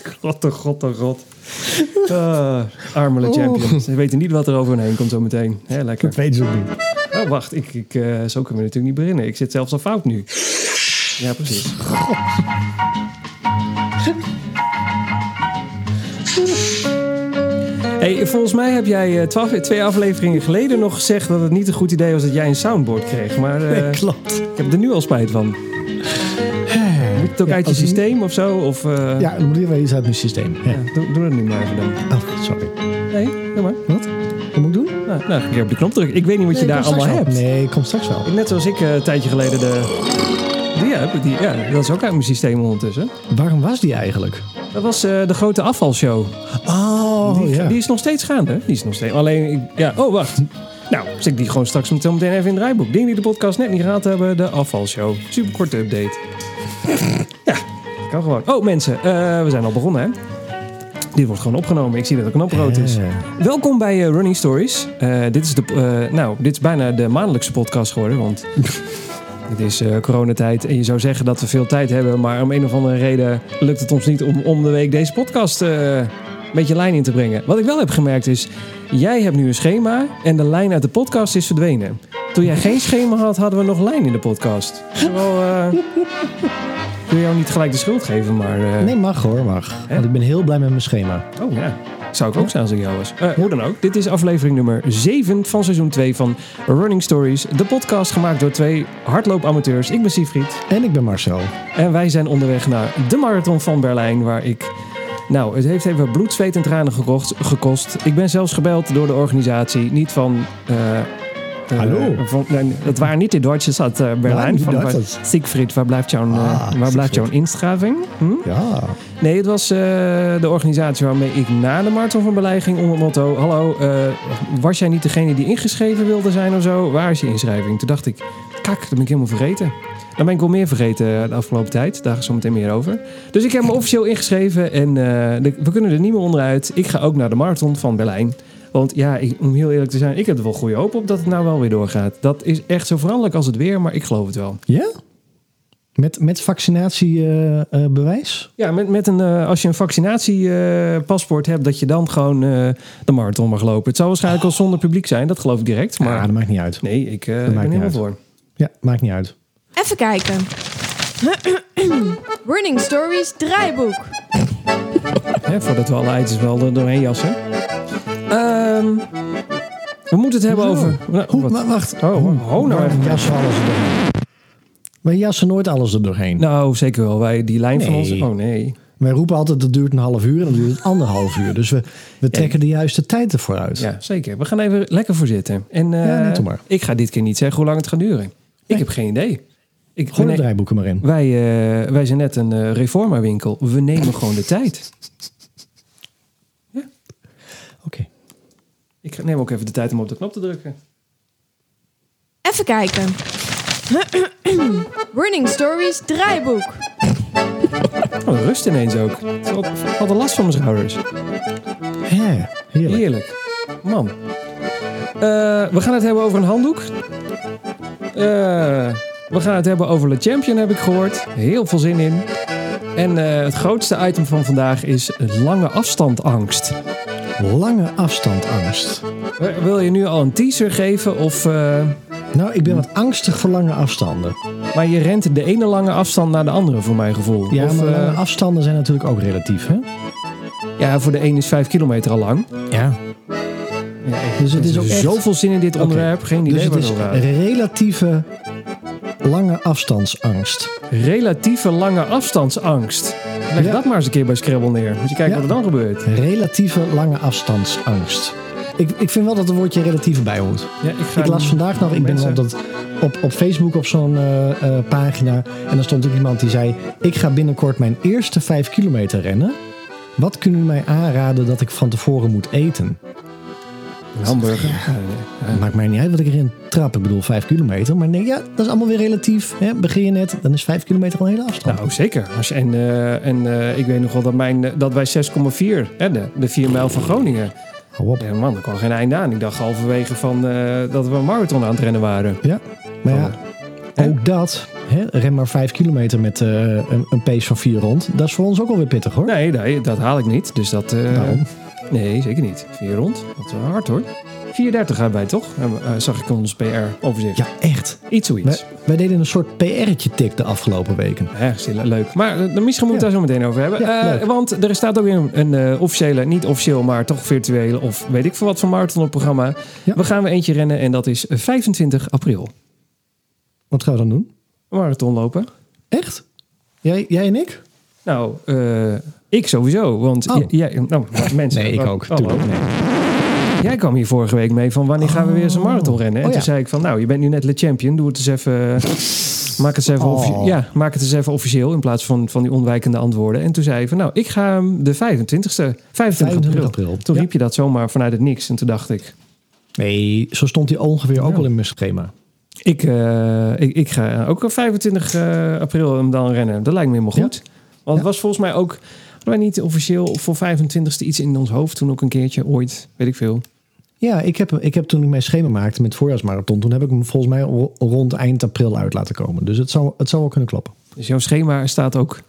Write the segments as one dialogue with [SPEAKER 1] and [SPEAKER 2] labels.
[SPEAKER 1] God, oh god, oh god. Ah, armele champions. Ze weten niet wat er over hen heen komt zo meteen. Hè, lekker.
[SPEAKER 2] Dat weten ze ook niet.
[SPEAKER 1] Oh, wacht. Ik, ik, eh, zo kunnen we natuurlijk niet beginnen. Ik zit zelfs al fout nu. Ja, precies. Hey, volgens mij heb jij eh, twaalf, twee afleveringen geleden nog gezegd dat het niet een goed idee was dat jij een soundboard kreeg. Maar eh,
[SPEAKER 2] Nee, klopt.
[SPEAKER 1] ik heb er nu al spijt van. Moet het ook
[SPEAKER 2] Ja,
[SPEAKER 1] uit je systeem of zo? Of, eh,
[SPEAKER 2] Ja, dan moet je wel iets uit mijn systeem. Ja.
[SPEAKER 1] ja, doe, doe het nu maar even dan.
[SPEAKER 2] Oh, sorry.
[SPEAKER 1] Nee, doe maar.
[SPEAKER 2] Wat? Wat moet ik doen?
[SPEAKER 1] Nou, nou, ik op de knop drukken. Ik weet niet wat je daar allemaal hebt.
[SPEAKER 2] Nee, kom straks wel.
[SPEAKER 1] Net zoals ik eh, een tijdje geleden de... Die heb, die, ja, dat is ook uit mijn systeem ondertussen.
[SPEAKER 2] Waarom was die eigenlijk?
[SPEAKER 1] Dat was eh, de grote afvalshow.
[SPEAKER 2] Oh,
[SPEAKER 1] die,
[SPEAKER 2] ja.
[SPEAKER 1] die is nog steeds gaande. Die is nog steeds. Alleen, ja, oh wacht. Nou, zet ik die gewoon straks meteen even in het draaiboek. Dingen die de podcast net niet gehad hebben, de afvalshow. Super korte update. Ja, kan gewoon. Oh mensen, eh, we zijn al begonnen hè. Dit wordt gewoon opgenomen. Ik zie dat de knop rood is.
[SPEAKER 2] Eh,
[SPEAKER 1] Welkom bij eh, Running Stories. Dit, is de, nou, dit is bijna de maandelijkse podcast geworden, want het is coronatijd. En je zou zeggen dat we veel tijd hebben, maar om een of andere reden lukt het ons niet om om de week deze podcast een beetje lijn in te brengen. Wat ik wel heb gemerkt is, jij hebt nu een schema en de lijn uit de podcast is verdwenen. Toen jij geen schema had, hadden we nog lijn in de podcast. Wel, ik wil jou niet gelijk de schuld geven, maar... eh,
[SPEAKER 2] nee, mag hoor, mag. Want ik ben heel blij met mijn schema.
[SPEAKER 1] Oh ja, zou ik ook zijn als ik jou was. Eh, hoe dan ook, dit is aflevering nummer 7 van seizoen 2 van Running Stories. De podcast gemaakt door twee hardloopamateurs. Ik ben Siegfried
[SPEAKER 2] En ik ben Marcel.
[SPEAKER 1] en wij zijn onderweg naar de Marathon van Berlijn... waar ik... Nou, het heeft even bloed, zweet en tranen gekost. Ik ben zelfs gebeld door de organisatie. Niet van... eh,
[SPEAKER 2] Hallo?
[SPEAKER 1] Van, nee, het waren niet de Duitsers uit eh, Berlijn.
[SPEAKER 2] die.
[SPEAKER 1] Siegfried, waar blijft jouw, eh,
[SPEAKER 2] Ah,
[SPEAKER 1] waar blijft jouw inschrijving? Hm?
[SPEAKER 2] Ja.
[SPEAKER 1] Nee, het was eh, de organisatie waarmee ik na de Marathon van Berlijn ging onder het motto... Hallo, eh, was jij niet degene die ingeschreven wilde zijn of zo? Waar is je inschrijving? Toen dacht ik, kak, dat ben ik helemaal vergeten. Dan ben ik wel meer vergeten de afgelopen tijd. Daar zo meteen meer over. Dus ik heb me officieel ingeschreven en eh, de- we kunnen er niet meer onderuit. Ik ga ook naar de Marathon van Berlijn. Want ja, ik, om heel eerlijk te zijn, ik heb er wel goede hoop op dat het nou wel weer doorgaat. Dat is echt zo veranderlijk als het weer, maar ik geloof het wel.
[SPEAKER 2] Ja? Met, met vaccinatiebewijs?
[SPEAKER 1] Ja, met, met een, eh, als je een vaccinatiepaspoort hebt, dat je dan gewoon eh, de marathon mag lopen. Het zou waarschijnlijk al zonder publiek zijn, dat geloof ik direct.
[SPEAKER 2] Maar ja, dat maakt niet uit.
[SPEAKER 1] nee, ik eh, ben
[SPEAKER 2] maakt niet
[SPEAKER 1] helemaal
[SPEAKER 2] uit.
[SPEAKER 1] voor.
[SPEAKER 2] Ja, maakt niet uit.
[SPEAKER 3] Even kijken. Running Stories draaiboek.
[SPEAKER 1] Hè, voordat we alle items wel er doorheen jassen. Ehm, we moeten het hebben over... Nou,
[SPEAKER 2] Hoe,
[SPEAKER 1] wat-
[SPEAKER 2] wa- wacht.
[SPEAKER 1] Oh, oh, nou even.
[SPEAKER 2] jassen alles er doorheen? Wij jassen nooit alles er doorheen.
[SPEAKER 1] Nou, zeker wel. Wij, die lijn van ons... Oh nee.
[SPEAKER 2] Wij roepen altijd het duurt een half uur en dan duurt het anderhalf uur. Dus we, we trekken de juiste tijd ervoor uit.
[SPEAKER 1] Ja, zeker. We gaan even lekker voor zitten. En eh,
[SPEAKER 2] Ja, doe maar.
[SPEAKER 1] ik ga dit keer niet zeggen hoe lang het gaat duren. Ik heb geen idee. Ik, nee,
[SPEAKER 2] de draaiboeken maar in.
[SPEAKER 1] wij, eh, wij zijn net een eh reforma winkel. We nemen gewoon de tijd. Ik neem ook even de tijd om op de knop te drukken.
[SPEAKER 3] Even kijken. Running Stories draaiboek.
[SPEAKER 1] Oh, rust ineens ook. Ik had, een last van mijn schouders.
[SPEAKER 2] Heerlijk.
[SPEAKER 1] Heerlijk. Man. Eh, we gaan het hebben over een handdoek. Eh, we gaan het hebben over Le Champion, heb ik gehoord. Heel veel zin in. En eh, het grootste item van vandaag is lange afstandangst.
[SPEAKER 2] Lange afstandangst.
[SPEAKER 1] Eh, Wil je nu al een teaser geven? Of, eh,
[SPEAKER 2] Nou, ik ben wat angstig voor lange afstanden.
[SPEAKER 1] maar je rent de ene lange afstand naar de andere, voor mijn gevoel.
[SPEAKER 2] Ja,
[SPEAKER 1] of,
[SPEAKER 2] maar
[SPEAKER 1] eh,
[SPEAKER 2] lange afstanden zijn natuurlijk ook relatief, hè?
[SPEAKER 1] ja, voor de een is vijf kilometer al lang.
[SPEAKER 2] Ja. Dus het is ook echt-
[SPEAKER 1] zoveel zin in dit onderwerp. Geen idee
[SPEAKER 2] Dus het is relatieve lange afstandsangst.
[SPEAKER 1] Relatieve lange afstandsangst. Leg
[SPEAKER 2] Ja.
[SPEAKER 1] dat maar eens een keer bij Scrabble neer. Moet je kijken
[SPEAKER 2] Ja.
[SPEAKER 1] wat er dan gebeurt.
[SPEAKER 2] Relatieve lange afstandsangst. Ik, ik vind wel dat er woordje relatief bij hoort.
[SPEAKER 1] Ja, ik,
[SPEAKER 2] Ik las vandaag nog, ik ben op, dat, op, op Facebook op zo'n eh, eh, pagina. En daar stond ook iemand die zei: Ik ga binnenkort mijn eerste vijf kilometer rennen. Wat kunnen u mij aanraden dat ik van tevoren moet eten?
[SPEAKER 1] Een hamburger. Ja,
[SPEAKER 2] Het maakt mij niet uit wat ik erin trap. Ik bedoel, vijf kilometer. Maar nee, ja, dat is allemaal weer relatief. Hè? Begin je net, dan is vijf kilometer al een hele afstand.
[SPEAKER 1] Nou, zeker. En eh, en eh, ik weet nog wel dat, mijn, eh, dat wij 6,4, hè, de, de 4 mijl van Groningen.
[SPEAKER 2] Hou op.
[SPEAKER 1] Ja, man, er kwam geen einde aan. Ik dacht halverwege van, dat we een marathon aan het rennen waren.
[SPEAKER 2] Ja, maar ja? Ook dat, hè, ren maar 5 kilometer met een, een pace van 4 rond. Dat is voor ons ook alweer pittig hoor.
[SPEAKER 1] Nee, nee, dat haal ik niet. Dus dat...
[SPEAKER 2] Waarom?
[SPEAKER 1] Nee, zeker niet. Vier rond. Dat is wel hard hoor. 430 gaan wij toch? Eh, eh, zag ik in ons PR-overzicht.
[SPEAKER 2] Ja, echt.
[SPEAKER 1] Iets
[SPEAKER 2] Wij,
[SPEAKER 1] zoiets.
[SPEAKER 2] wij deden een soort PR'tje tik de afgelopen weken.
[SPEAKER 1] Ja, Sille, leuk. Maar eh, misschien moeten we het daar zo meteen over hebben.
[SPEAKER 2] Ja,
[SPEAKER 1] Eh, want er staat ook weer een, een eh, officiële, niet officieel, maar toch virtuele of weet ik veel wat van marathon op programma.
[SPEAKER 2] Ja.
[SPEAKER 1] We gaan weer eentje rennen en dat is 25 april.
[SPEAKER 2] Wat gaan we dan doen?
[SPEAKER 1] Een marathon lopen.
[SPEAKER 2] Echt? Jij, jij en ik?
[SPEAKER 1] Nou, eh, ik sowieso. Want
[SPEAKER 2] Oh.
[SPEAKER 1] jij, nou, mensen.
[SPEAKER 2] Nee, ik
[SPEAKER 1] oh,
[SPEAKER 2] ook.
[SPEAKER 1] hallo.
[SPEAKER 2] Tuurlijk. Nee.
[SPEAKER 1] Jij kwam hier vorige week mee van wanneer gaan we weer zo'n marathon rennen? En
[SPEAKER 2] Oh,
[SPEAKER 1] toen zei ik van, nou, je bent nu net Le Champion. Doe het eens even. Maak het eens even,
[SPEAKER 2] Oh.
[SPEAKER 1] ja, maak het eens even officieel in plaats van, van die ontwijkende antwoorden. En toen zei je van, nou, ik ga hem de 25ste, 25,
[SPEAKER 2] 25
[SPEAKER 1] april. Toen
[SPEAKER 2] Ja.
[SPEAKER 1] riep je dat zomaar vanuit het niks. En toen dacht ik,
[SPEAKER 2] Nee, zo stond hij ongeveer ook al in mijn schema.
[SPEAKER 1] ik, eh, ik, ik ga ook op 25 eh, april hem dan rennen. Dat lijkt me helemaal goed. Want het was volgens mij ook, hadden wij niet officieel voor 25ste iets in ons hoofd toen ook een keertje ooit, weet ik veel.
[SPEAKER 2] Ja, ik heb, ik heb toen ik mijn schema maakte met voorjaarsmarathon, toen heb ik hem volgens mij ro- rond eind april uit laten komen. Dus het zou, het zou wel kunnen kloppen.
[SPEAKER 1] Dus jouw schema staat ook.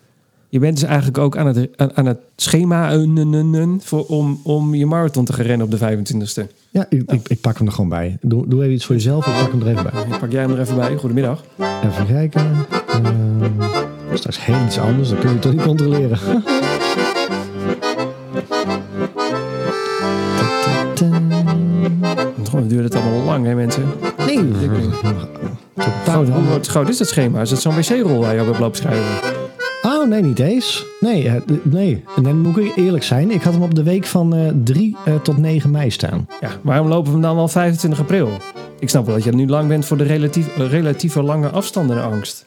[SPEAKER 1] Je bent dus eigenlijk ook aan het, aan, aan het schema nun, voor, om, om je marathon te gaan rennen op de 25ste.
[SPEAKER 2] Ja, ik, ik, ik pak hem er gewoon bij. Doe, doe even iets voor jezelf, ik pak hem er even bij.
[SPEAKER 1] Ik pak jij hem er even bij. Goedemiddag.
[SPEAKER 2] Even kijken. Uh, straks heel iets anders, dan kun je het toch niet controleren.
[SPEAKER 1] Gewoon duurt het allemaal lang, hè mensen?
[SPEAKER 2] Nee,
[SPEAKER 1] Groot, hoe groot- is dat schema? Is dat zo'n wc-rol waar je op hebt lopen schrijven?
[SPEAKER 2] Oh, nee, niet eens. Nee, eh, nee. En dan moet ik eerlijk zijn. Ik had hem op de week van eh 3 eh, tot 9 mei staan.
[SPEAKER 1] Ja, waarom lopen we hem dan al 25 april? Ik snap wel dat je nu lang bent voor de relatief, relatieve lange afstandenangst.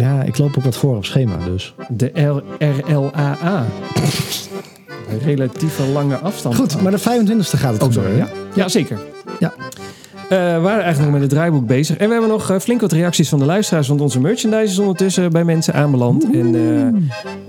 [SPEAKER 2] Ja, ik loop ook wat voor op schema, dus.
[SPEAKER 1] De R RLAA. Relatieve lange afstand.
[SPEAKER 2] Goed, maar de 25e gaat het gebeuren.
[SPEAKER 1] sorry. Ja, ja zeker.
[SPEAKER 2] Ja.
[SPEAKER 1] Eh, we waren eigenlijk nog met het draaiboek bezig. En we hebben nog eh, flink wat reacties van de luisteraars. Want onze merchandise is ondertussen bij mensen aanbeland. En eh,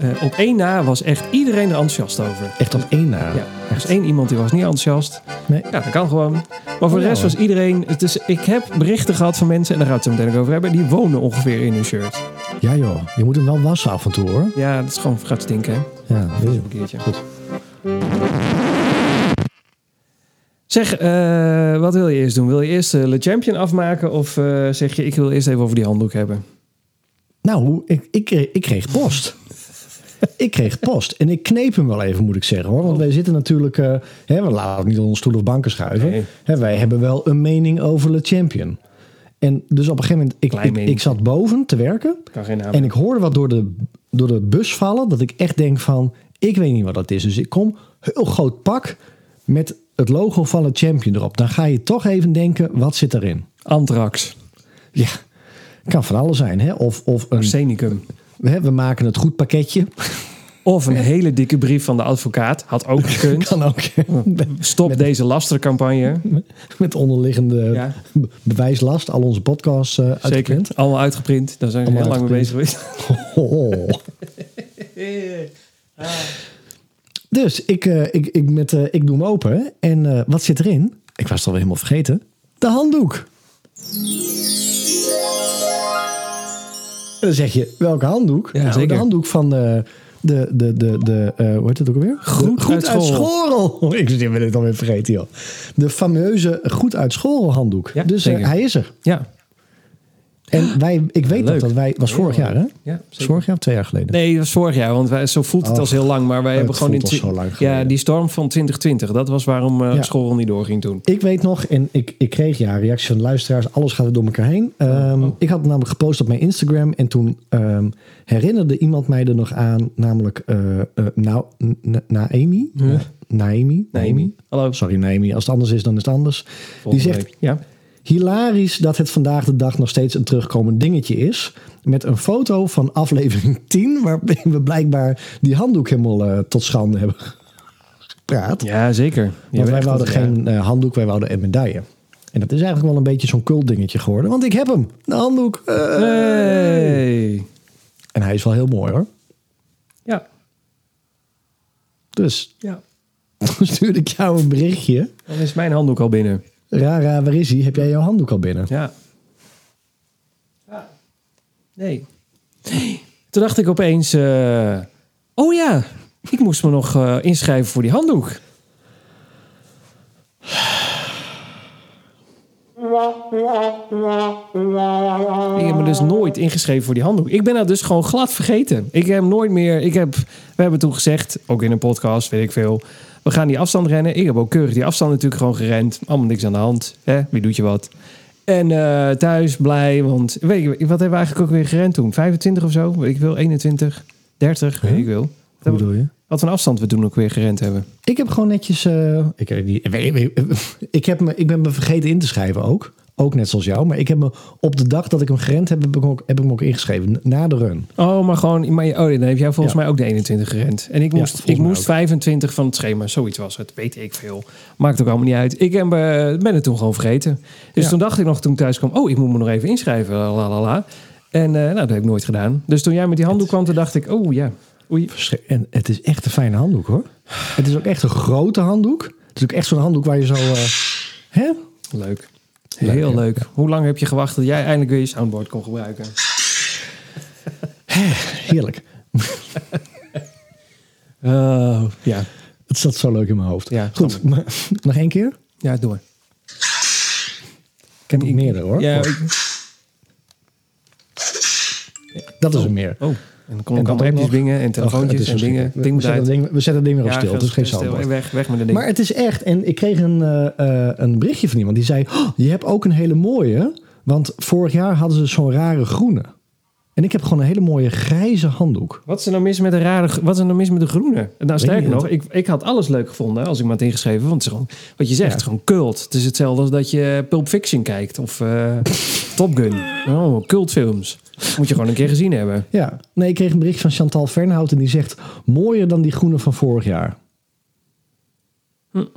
[SPEAKER 1] eh, op één na was echt iedereen er enthousiast over.
[SPEAKER 2] Echt op één na.
[SPEAKER 1] Ja, er was één iemand die was niet enthousiast.
[SPEAKER 2] Nee.
[SPEAKER 1] Ja, dat kan gewoon. Maar voor de
[SPEAKER 2] Ja,
[SPEAKER 1] rest was iedereen... Het is, ik heb berichten gehad van mensen, en daar gaat het zo meteen over hebben... die wonen ongeveer in hun shirt.
[SPEAKER 2] Ja joh, je moet hem wel wassen af en toe hoor.
[SPEAKER 1] Ja, dat is gewoon gaat stinken, hè?
[SPEAKER 2] Ja, weet je.
[SPEAKER 1] Een keertje.
[SPEAKER 2] Goed.
[SPEAKER 1] Zeg, eh, wat wil je eerst doen? Wil je eerst de Le Champion afmaken? Of eh, zeg je, ik wil eerst even over die handdoek hebben?
[SPEAKER 2] Nou, ik, ik, kreeg, ik kreeg post. ik kreeg post. En ik kneep hem wel even, moet ik zeggen hoor. Want wij zitten natuurlijk... eh, hè, we laten het niet onder stoel of banken schuiven.
[SPEAKER 1] Nee.
[SPEAKER 2] Hè, wij hebben wel een mening over Le Champion. En dus op een gegeven moment... Ik, ik, ik zat boven te werken. En ik hoorde wat door de, door de bus vallen. Dat ik echt denk van... Ik weet niet wat dat is. Dus ik kom heel groot pak met het logo van Le Champion erop. Dan ga je toch even denken, wat zit erin?
[SPEAKER 1] Anthrax.
[SPEAKER 2] Ja, kan van alles zijn. Hè? Of, of een,
[SPEAKER 1] Arsenicum.
[SPEAKER 2] hè, we maken het goed pakketje.
[SPEAKER 1] Of een hele dikke brief van de advocaat. Had ook gekund.
[SPEAKER 2] Kan ook.
[SPEAKER 1] Stop deze lastercampagne.
[SPEAKER 2] Met onderliggende
[SPEAKER 1] Ja,
[SPEAKER 2] bewijslast. Al onze podcasts eh
[SPEAKER 1] zeker.
[SPEAKER 2] uitgeprint.
[SPEAKER 1] Allemaal uitgeprint. Daar zijn we heel lang mee bezig geweest.
[SPEAKER 2] Oh. Dus ik, eh, ik, ik, met, eh, ik doe hem open. En eh, wat zit erin? Ik was het alweer helemaal vergeten. De handdoek. En dan zeg je, welke handdoek?
[SPEAKER 1] Ja,
[SPEAKER 2] nou,
[SPEAKER 1] zeker.
[SPEAKER 2] De handdoek van de, de, de, de, de hoe heet het ook alweer?
[SPEAKER 1] Goed
[SPEAKER 2] De
[SPEAKER 1] uit
[SPEAKER 2] uit. Ik ben het alweer vergeten, joh. De fameuze goed uit Schorrel handdoek.
[SPEAKER 1] Ja,
[SPEAKER 2] dus hij is er.
[SPEAKER 1] Ja,
[SPEAKER 2] En wij, ik weet nog dat wij, was vorig jaar hè?
[SPEAKER 1] ja
[SPEAKER 2] vorig jaar of twee jaar geleden?
[SPEAKER 1] Nee, dat was vorig jaar. Want wij, zo voelt het
[SPEAKER 2] Och,
[SPEAKER 1] als heel lang. Maar wij hebben gewoon in... Ja, die storm van 2020. Dat was waarom eh
[SPEAKER 2] Ja.
[SPEAKER 1] school niet doorging toen.
[SPEAKER 2] Ik weet nog, en ik, ik kreeg ja, reacties van luisteraars, alles gaat er door elkaar heen. Ehm,
[SPEAKER 1] oh.
[SPEAKER 2] Ik had namelijk gepost op mijn Instagram en toen ehm, herinnerde iemand mij er nog aan, namelijk eh eh, nou, Naemi. Naemi.
[SPEAKER 1] Hallo.
[SPEAKER 2] Sorry Naemi, als het anders is, dan is het anders.
[SPEAKER 1] Volgende
[SPEAKER 2] zegt-
[SPEAKER 1] week. Ja.
[SPEAKER 2] Hilarisch dat het vandaag de dag nog steeds een terugkomend dingetje is. Met een foto van aflevering 10, waarbij we blijkbaar die handdoek helemaal eh, tot schande hebben gepraat.
[SPEAKER 1] Ja, zeker.
[SPEAKER 2] Want wij wouden
[SPEAKER 1] wat-
[SPEAKER 2] geen eh, handdoek, wij wouden een medaille. En dat is eigenlijk wel een beetje zo'n cult dingetje geworden. Want ik heb hem, de handdoek.
[SPEAKER 1] Hey.
[SPEAKER 2] En hij is wel heel mooi hoor.
[SPEAKER 1] Ja.
[SPEAKER 2] Dus
[SPEAKER 1] ja.
[SPEAKER 2] stuurde ik jou een berichtje.
[SPEAKER 1] Dan is mijn handdoek al binnen.
[SPEAKER 2] Rara, waar is hij? Heb jij jouw handdoek al binnen?
[SPEAKER 1] Ja. Nee. Toen dacht ik opeens... eh, oh ja, ik moest me nog eh, inschrijven voor die handdoek. Ik heb me dus nooit ingeschreven voor die handdoek. Ik ben dat dus gewoon glad vergeten. Ik heb nooit meer... Ik heb, we hebben toen gezegd, ook in een podcast, weet ik veel... We gaan die afstand rennen. Ik heb ook keurig die afstand natuurlijk gewoon gerend. Allemaal niks aan de hand. Hè? Wie doet je wat? En eh, thuis blij, want weet je, wat hebben we eigenlijk ook weer gerend toen? 25 of zo? Weet ik wil, 21, 30, weet ik wil.
[SPEAKER 2] Hoe bedoel je?
[SPEAKER 1] Wat voor een afstand we toen ook weer gerend hebben.
[SPEAKER 2] Ik heb gewoon netjes. eh, ik, heb die- ik, heb me, ik ben me vergeten in te schrijven ook. Ook net zoals jou. Maar ik heb me op de dag dat ik hem gerend heb, heb ik, hem ook, heb ik hem ook ingeschreven. Na de run.
[SPEAKER 1] Oh, maar gewoon, maar, oh, dan heb jij volgens
[SPEAKER 2] Ja.
[SPEAKER 1] mij ook de 21 gerend. En ik moest, ik moest
[SPEAKER 2] ook.
[SPEAKER 1] 25 van het schema, zoiets was het. Weet ik veel. Maakt ook allemaal niet uit. Ik heb, eh, ben het toen gewoon vergeten. Dus
[SPEAKER 2] Ja.
[SPEAKER 1] toen dacht ik nog toen ik thuis kwam, oh, ik moet me nog even inschrijven. La, la, la, la. En eh, nou, dat heb ik nooit gedaan. Dus toen jij met die handdoek kwam, toen dacht ik, oh ja, oei.
[SPEAKER 2] En het is echt een fijne handdoek hoor. Het is ook echt een grote handdoek. Het is ook echt zo'n handdoek waar je zo. eh, hè?
[SPEAKER 1] Leuk.
[SPEAKER 2] Leuk,
[SPEAKER 1] Heel
[SPEAKER 2] ja.
[SPEAKER 1] leuk. Hoe lang heb je gewacht dat jij eindelijk weer je soundboard kon gebruiken?
[SPEAKER 2] Heerlijk.
[SPEAKER 1] Oh, ja.
[SPEAKER 2] Het zat zo leuk in mijn hoofd.
[SPEAKER 1] Ja,
[SPEAKER 2] Goed, maar, nog één keer?
[SPEAKER 1] Ja, door.
[SPEAKER 2] Ik heb meerdere hoor.
[SPEAKER 1] Ja,
[SPEAKER 2] Oh,
[SPEAKER 1] ik-
[SPEAKER 2] dat is er meer.
[SPEAKER 1] oh. En dan kon
[SPEAKER 2] En
[SPEAKER 1] ik
[SPEAKER 2] dan
[SPEAKER 1] allemaal
[SPEAKER 2] ook
[SPEAKER 1] appjes
[SPEAKER 2] nog-
[SPEAKER 1] bingen en telefoontjes en dingen.
[SPEAKER 2] We,
[SPEAKER 1] moet
[SPEAKER 2] zetten het ding, we zetten het ding weer op stil. is geen
[SPEAKER 1] weg, weg met de ding.
[SPEAKER 2] Maar het is echt, en ik kreeg een, eh, een berichtje van iemand die zei: "Oh, Je hebt ook een hele mooie. Want vorig jaar hadden ze zo'n rare groene. En ik heb gewoon een hele mooie grijze handdoek.
[SPEAKER 1] Wat is er nou mis met de rare, wat is er nou mis met de groene? Nou, sterker nog, ik, ik had alles leuk gevonden als ik me had ingeschreven. Want het is gewoon, wat je zegt,
[SPEAKER 2] Ja.
[SPEAKER 1] het is gewoon cult. Het is hetzelfde als dat je Pulp Fiction kijkt of eh, Top Gun. Oh, cultfilms. Moet je gewoon een keer gezien hebben.
[SPEAKER 2] Ja, nee, ik kreeg een bericht van Chantal Vernhout en die zegt: Mooier dan die groene van vorig jaar. Ik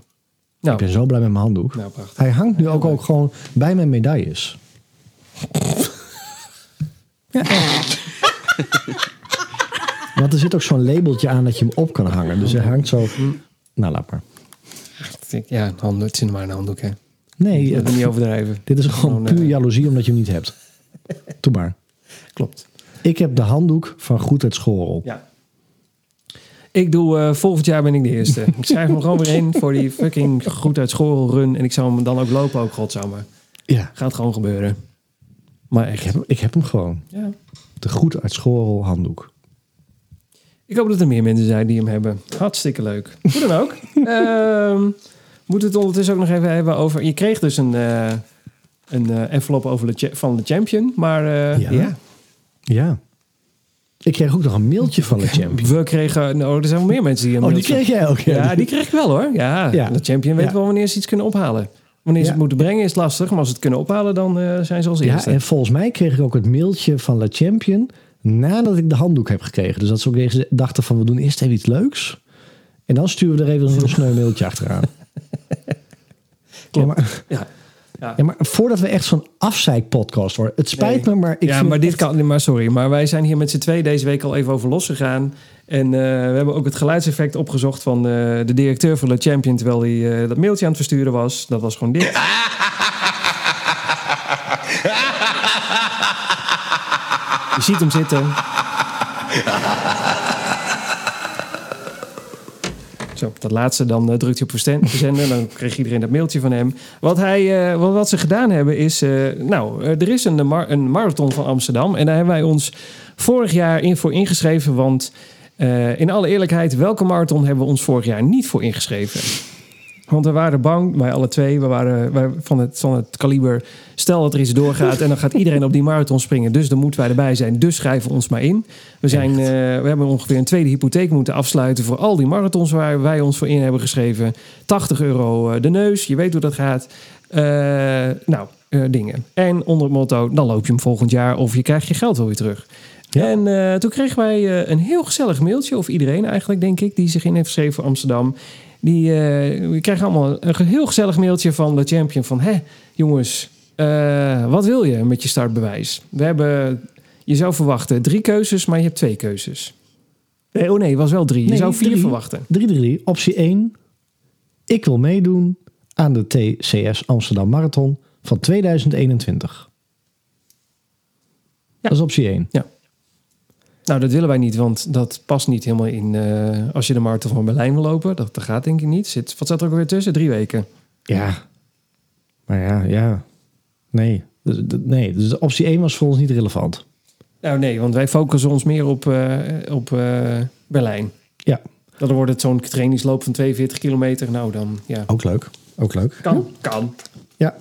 [SPEAKER 1] Nou,
[SPEAKER 2] ben zo blij met mijn handdoek.
[SPEAKER 1] nou prachtig.
[SPEAKER 2] Hij hangt nu ook, ook gewoon bij mijn medailles. Ja. Want er zit ook zo'n labeltje aan dat je hem op kan hangen. Dus hij hangt zo. Nou, laat maar.
[SPEAKER 1] Ja, een handdoek. Het is maar een handdoek, hè.
[SPEAKER 2] Nee, het-
[SPEAKER 1] we niet overdrijven.
[SPEAKER 2] dit is gewoon
[SPEAKER 1] Gewoon, eh,
[SPEAKER 2] puur jaloezie omdat je hem niet hebt. Doe maar.
[SPEAKER 1] Klopt.
[SPEAKER 2] Ik heb de handdoek van Goed uit School.
[SPEAKER 1] Ja. Ik doe, eh, volgend jaar ben ik de eerste. ik schrijf me gewoon weer in voor die fucking goed uit school run. En ik zou hem dan ook lopen, ook godsamme.
[SPEAKER 2] Ja,
[SPEAKER 1] Gaat gewoon gebeuren. Maar
[SPEAKER 2] ik heb, hem- ik heb hem gewoon.
[SPEAKER 1] Ja.
[SPEAKER 2] De Goed uit School handdoek.
[SPEAKER 1] Ik hoop dat er meer mensen zijn die hem hebben. Hartstikke leuk. Hoe dan ook. Ehm moet het ondertussen ook nog even hebben over... Je kreeg dus een, eh, een eh, envelop over de van de champion. Maar eh,
[SPEAKER 2] Ja.
[SPEAKER 1] ja.
[SPEAKER 2] Ja. Ik kreeg ook nog een mailtje van de champion.
[SPEAKER 1] we kregen... Nou, er zijn wel meer mensen die een
[SPEAKER 2] Oh, die kreeg jij ook.
[SPEAKER 1] Ja, die kreeg ik wel hoor. Ja,
[SPEAKER 2] Ja.
[SPEAKER 1] de champion weet
[SPEAKER 2] Ja.
[SPEAKER 1] wel wanneer ze iets kunnen ophalen. Wanneer ze
[SPEAKER 2] Ja.
[SPEAKER 1] het moeten brengen is lastig. Maar als ze het kunnen ophalen, dan eh, zijn ze als
[SPEAKER 2] Ja,
[SPEAKER 1] eerste.
[SPEAKER 2] en volgens mij kreeg ik ook het mailtje van La Champion nadat ik de handdoek heb gekregen. Dus dat ze ook dachten van we doen eerst even iets leuks. En dan sturen we er even een heel sneu mailtje achteraan. Ja
[SPEAKER 1] Klopt.
[SPEAKER 2] maar,
[SPEAKER 1] Ja. Ja.
[SPEAKER 2] ja, maar voordat we echt zo'n afzeikpodcast worden. Het spijt me, maar ik
[SPEAKER 1] ja,
[SPEAKER 2] vind
[SPEAKER 1] maar dit
[SPEAKER 2] echt-
[SPEAKER 1] kan maar sorry. Maar wij zijn hier met z'n twee deze week al even over losgegaan. En eh, we hebben ook het geluidseffect opgezocht van eh, de directeur van de Champion. Terwijl hij eh, dat mailtje aan het versturen was. Dat was gewoon dit. Je ziet hem zitten. Zo, dat laatste, dan eh, drukt hij op verzenden. Dan kreeg iedereen dat mailtje van hem. Wat, hij, eh, wat, ze gedaan hebben is... eh, nou, er is een, een marathon van Amsterdam. En daar hebben wij ons vorig jaar in voor ingeschreven. Want in alle eerlijkheid, welke marathon hebben we ons vorig jaar niet voor ingeschreven? Want we waren bang, wij alle twee, we waren wij van, het, van het kaliber... stel dat er iets doorgaat en dan gaat iedereen op die marathon springen... dus dan moeten wij erbij zijn, dus schrijven we ons maar in. We, zijn, eh, we hebben ongeveer een tweede hypotheek moeten afsluiten... voor al die marathons waar wij ons voor in hebben geschreven. 80 euro eh, de neus, je weet hoe dat gaat. Eh, nou, dingen. En onder het motto, dan loop je hem volgend jaar... of je krijgt je geld wel weer terug.
[SPEAKER 2] Ja.
[SPEAKER 1] En toen kregen wij een heel gezellig mailtje... of iedereen eigenlijk, denk ik, die zich in heeft geschreven voor Amsterdam... Die, eh, we krijgen allemaal een heel gezellig mailtje van de champion van... Hé, jongens, eh, wat wil je met je startbewijs? We hebben, je zou verwachten drie keuzes, maar je hebt twee keuzes. Nee, oh nee, het was wel drie. Je
[SPEAKER 2] Nee,
[SPEAKER 1] zou vier
[SPEAKER 2] drie.
[SPEAKER 1] verwachten.
[SPEAKER 2] 3-3. Optie 1. Ik wil meedoen aan de TCS Amsterdam Marathon van 2021. Dat is optie 1.
[SPEAKER 1] Nou, dat willen wij niet, want dat past niet helemaal in eh, als je de marathon van Berlijn wil lopen. Dat, dat gaat denk ik niet. Zit, wat zat er ook weer tussen? Drie weken.
[SPEAKER 2] Ja. Maar ja, ja. Nee. Dus, nee. Dus optie 1 was voor ons niet relevant.
[SPEAKER 1] Nou nee, want wij focussen ons meer op, eh, op eh, Berlijn.
[SPEAKER 2] Ja.
[SPEAKER 1] Dan wordt het zo'n trainingsloop van 42 kilometer. Nou dan, ja.
[SPEAKER 2] Ook leuk. Ook leuk.
[SPEAKER 1] Kan, kan.
[SPEAKER 2] Ja.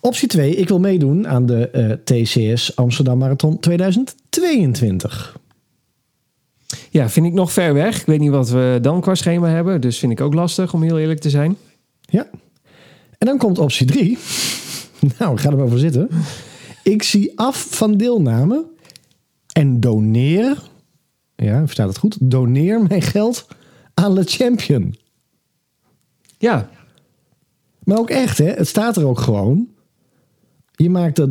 [SPEAKER 2] Optie 2. Ik wil meedoen aan de TCS Amsterdam Marathon 2022.
[SPEAKER 1] Ja, vind ik nog ver weg. Ik weet niet wat we dan qua schema hebben. Dus vind ik ook lastig, om heel eerlijk te zijn.
[SPEAKER 2] Ja. En dan komt optie 3. nou, ga er maar voor zitten. Ik zie af van deelname en doneer. Ja, verstaat het goed? Doneer mijn geld aan Le Champion.
[SPEAKER 1] Ja,
[SPEAKER 2] Maar ook echt, hè? Het staat er ook gewoon. Je maakt eh,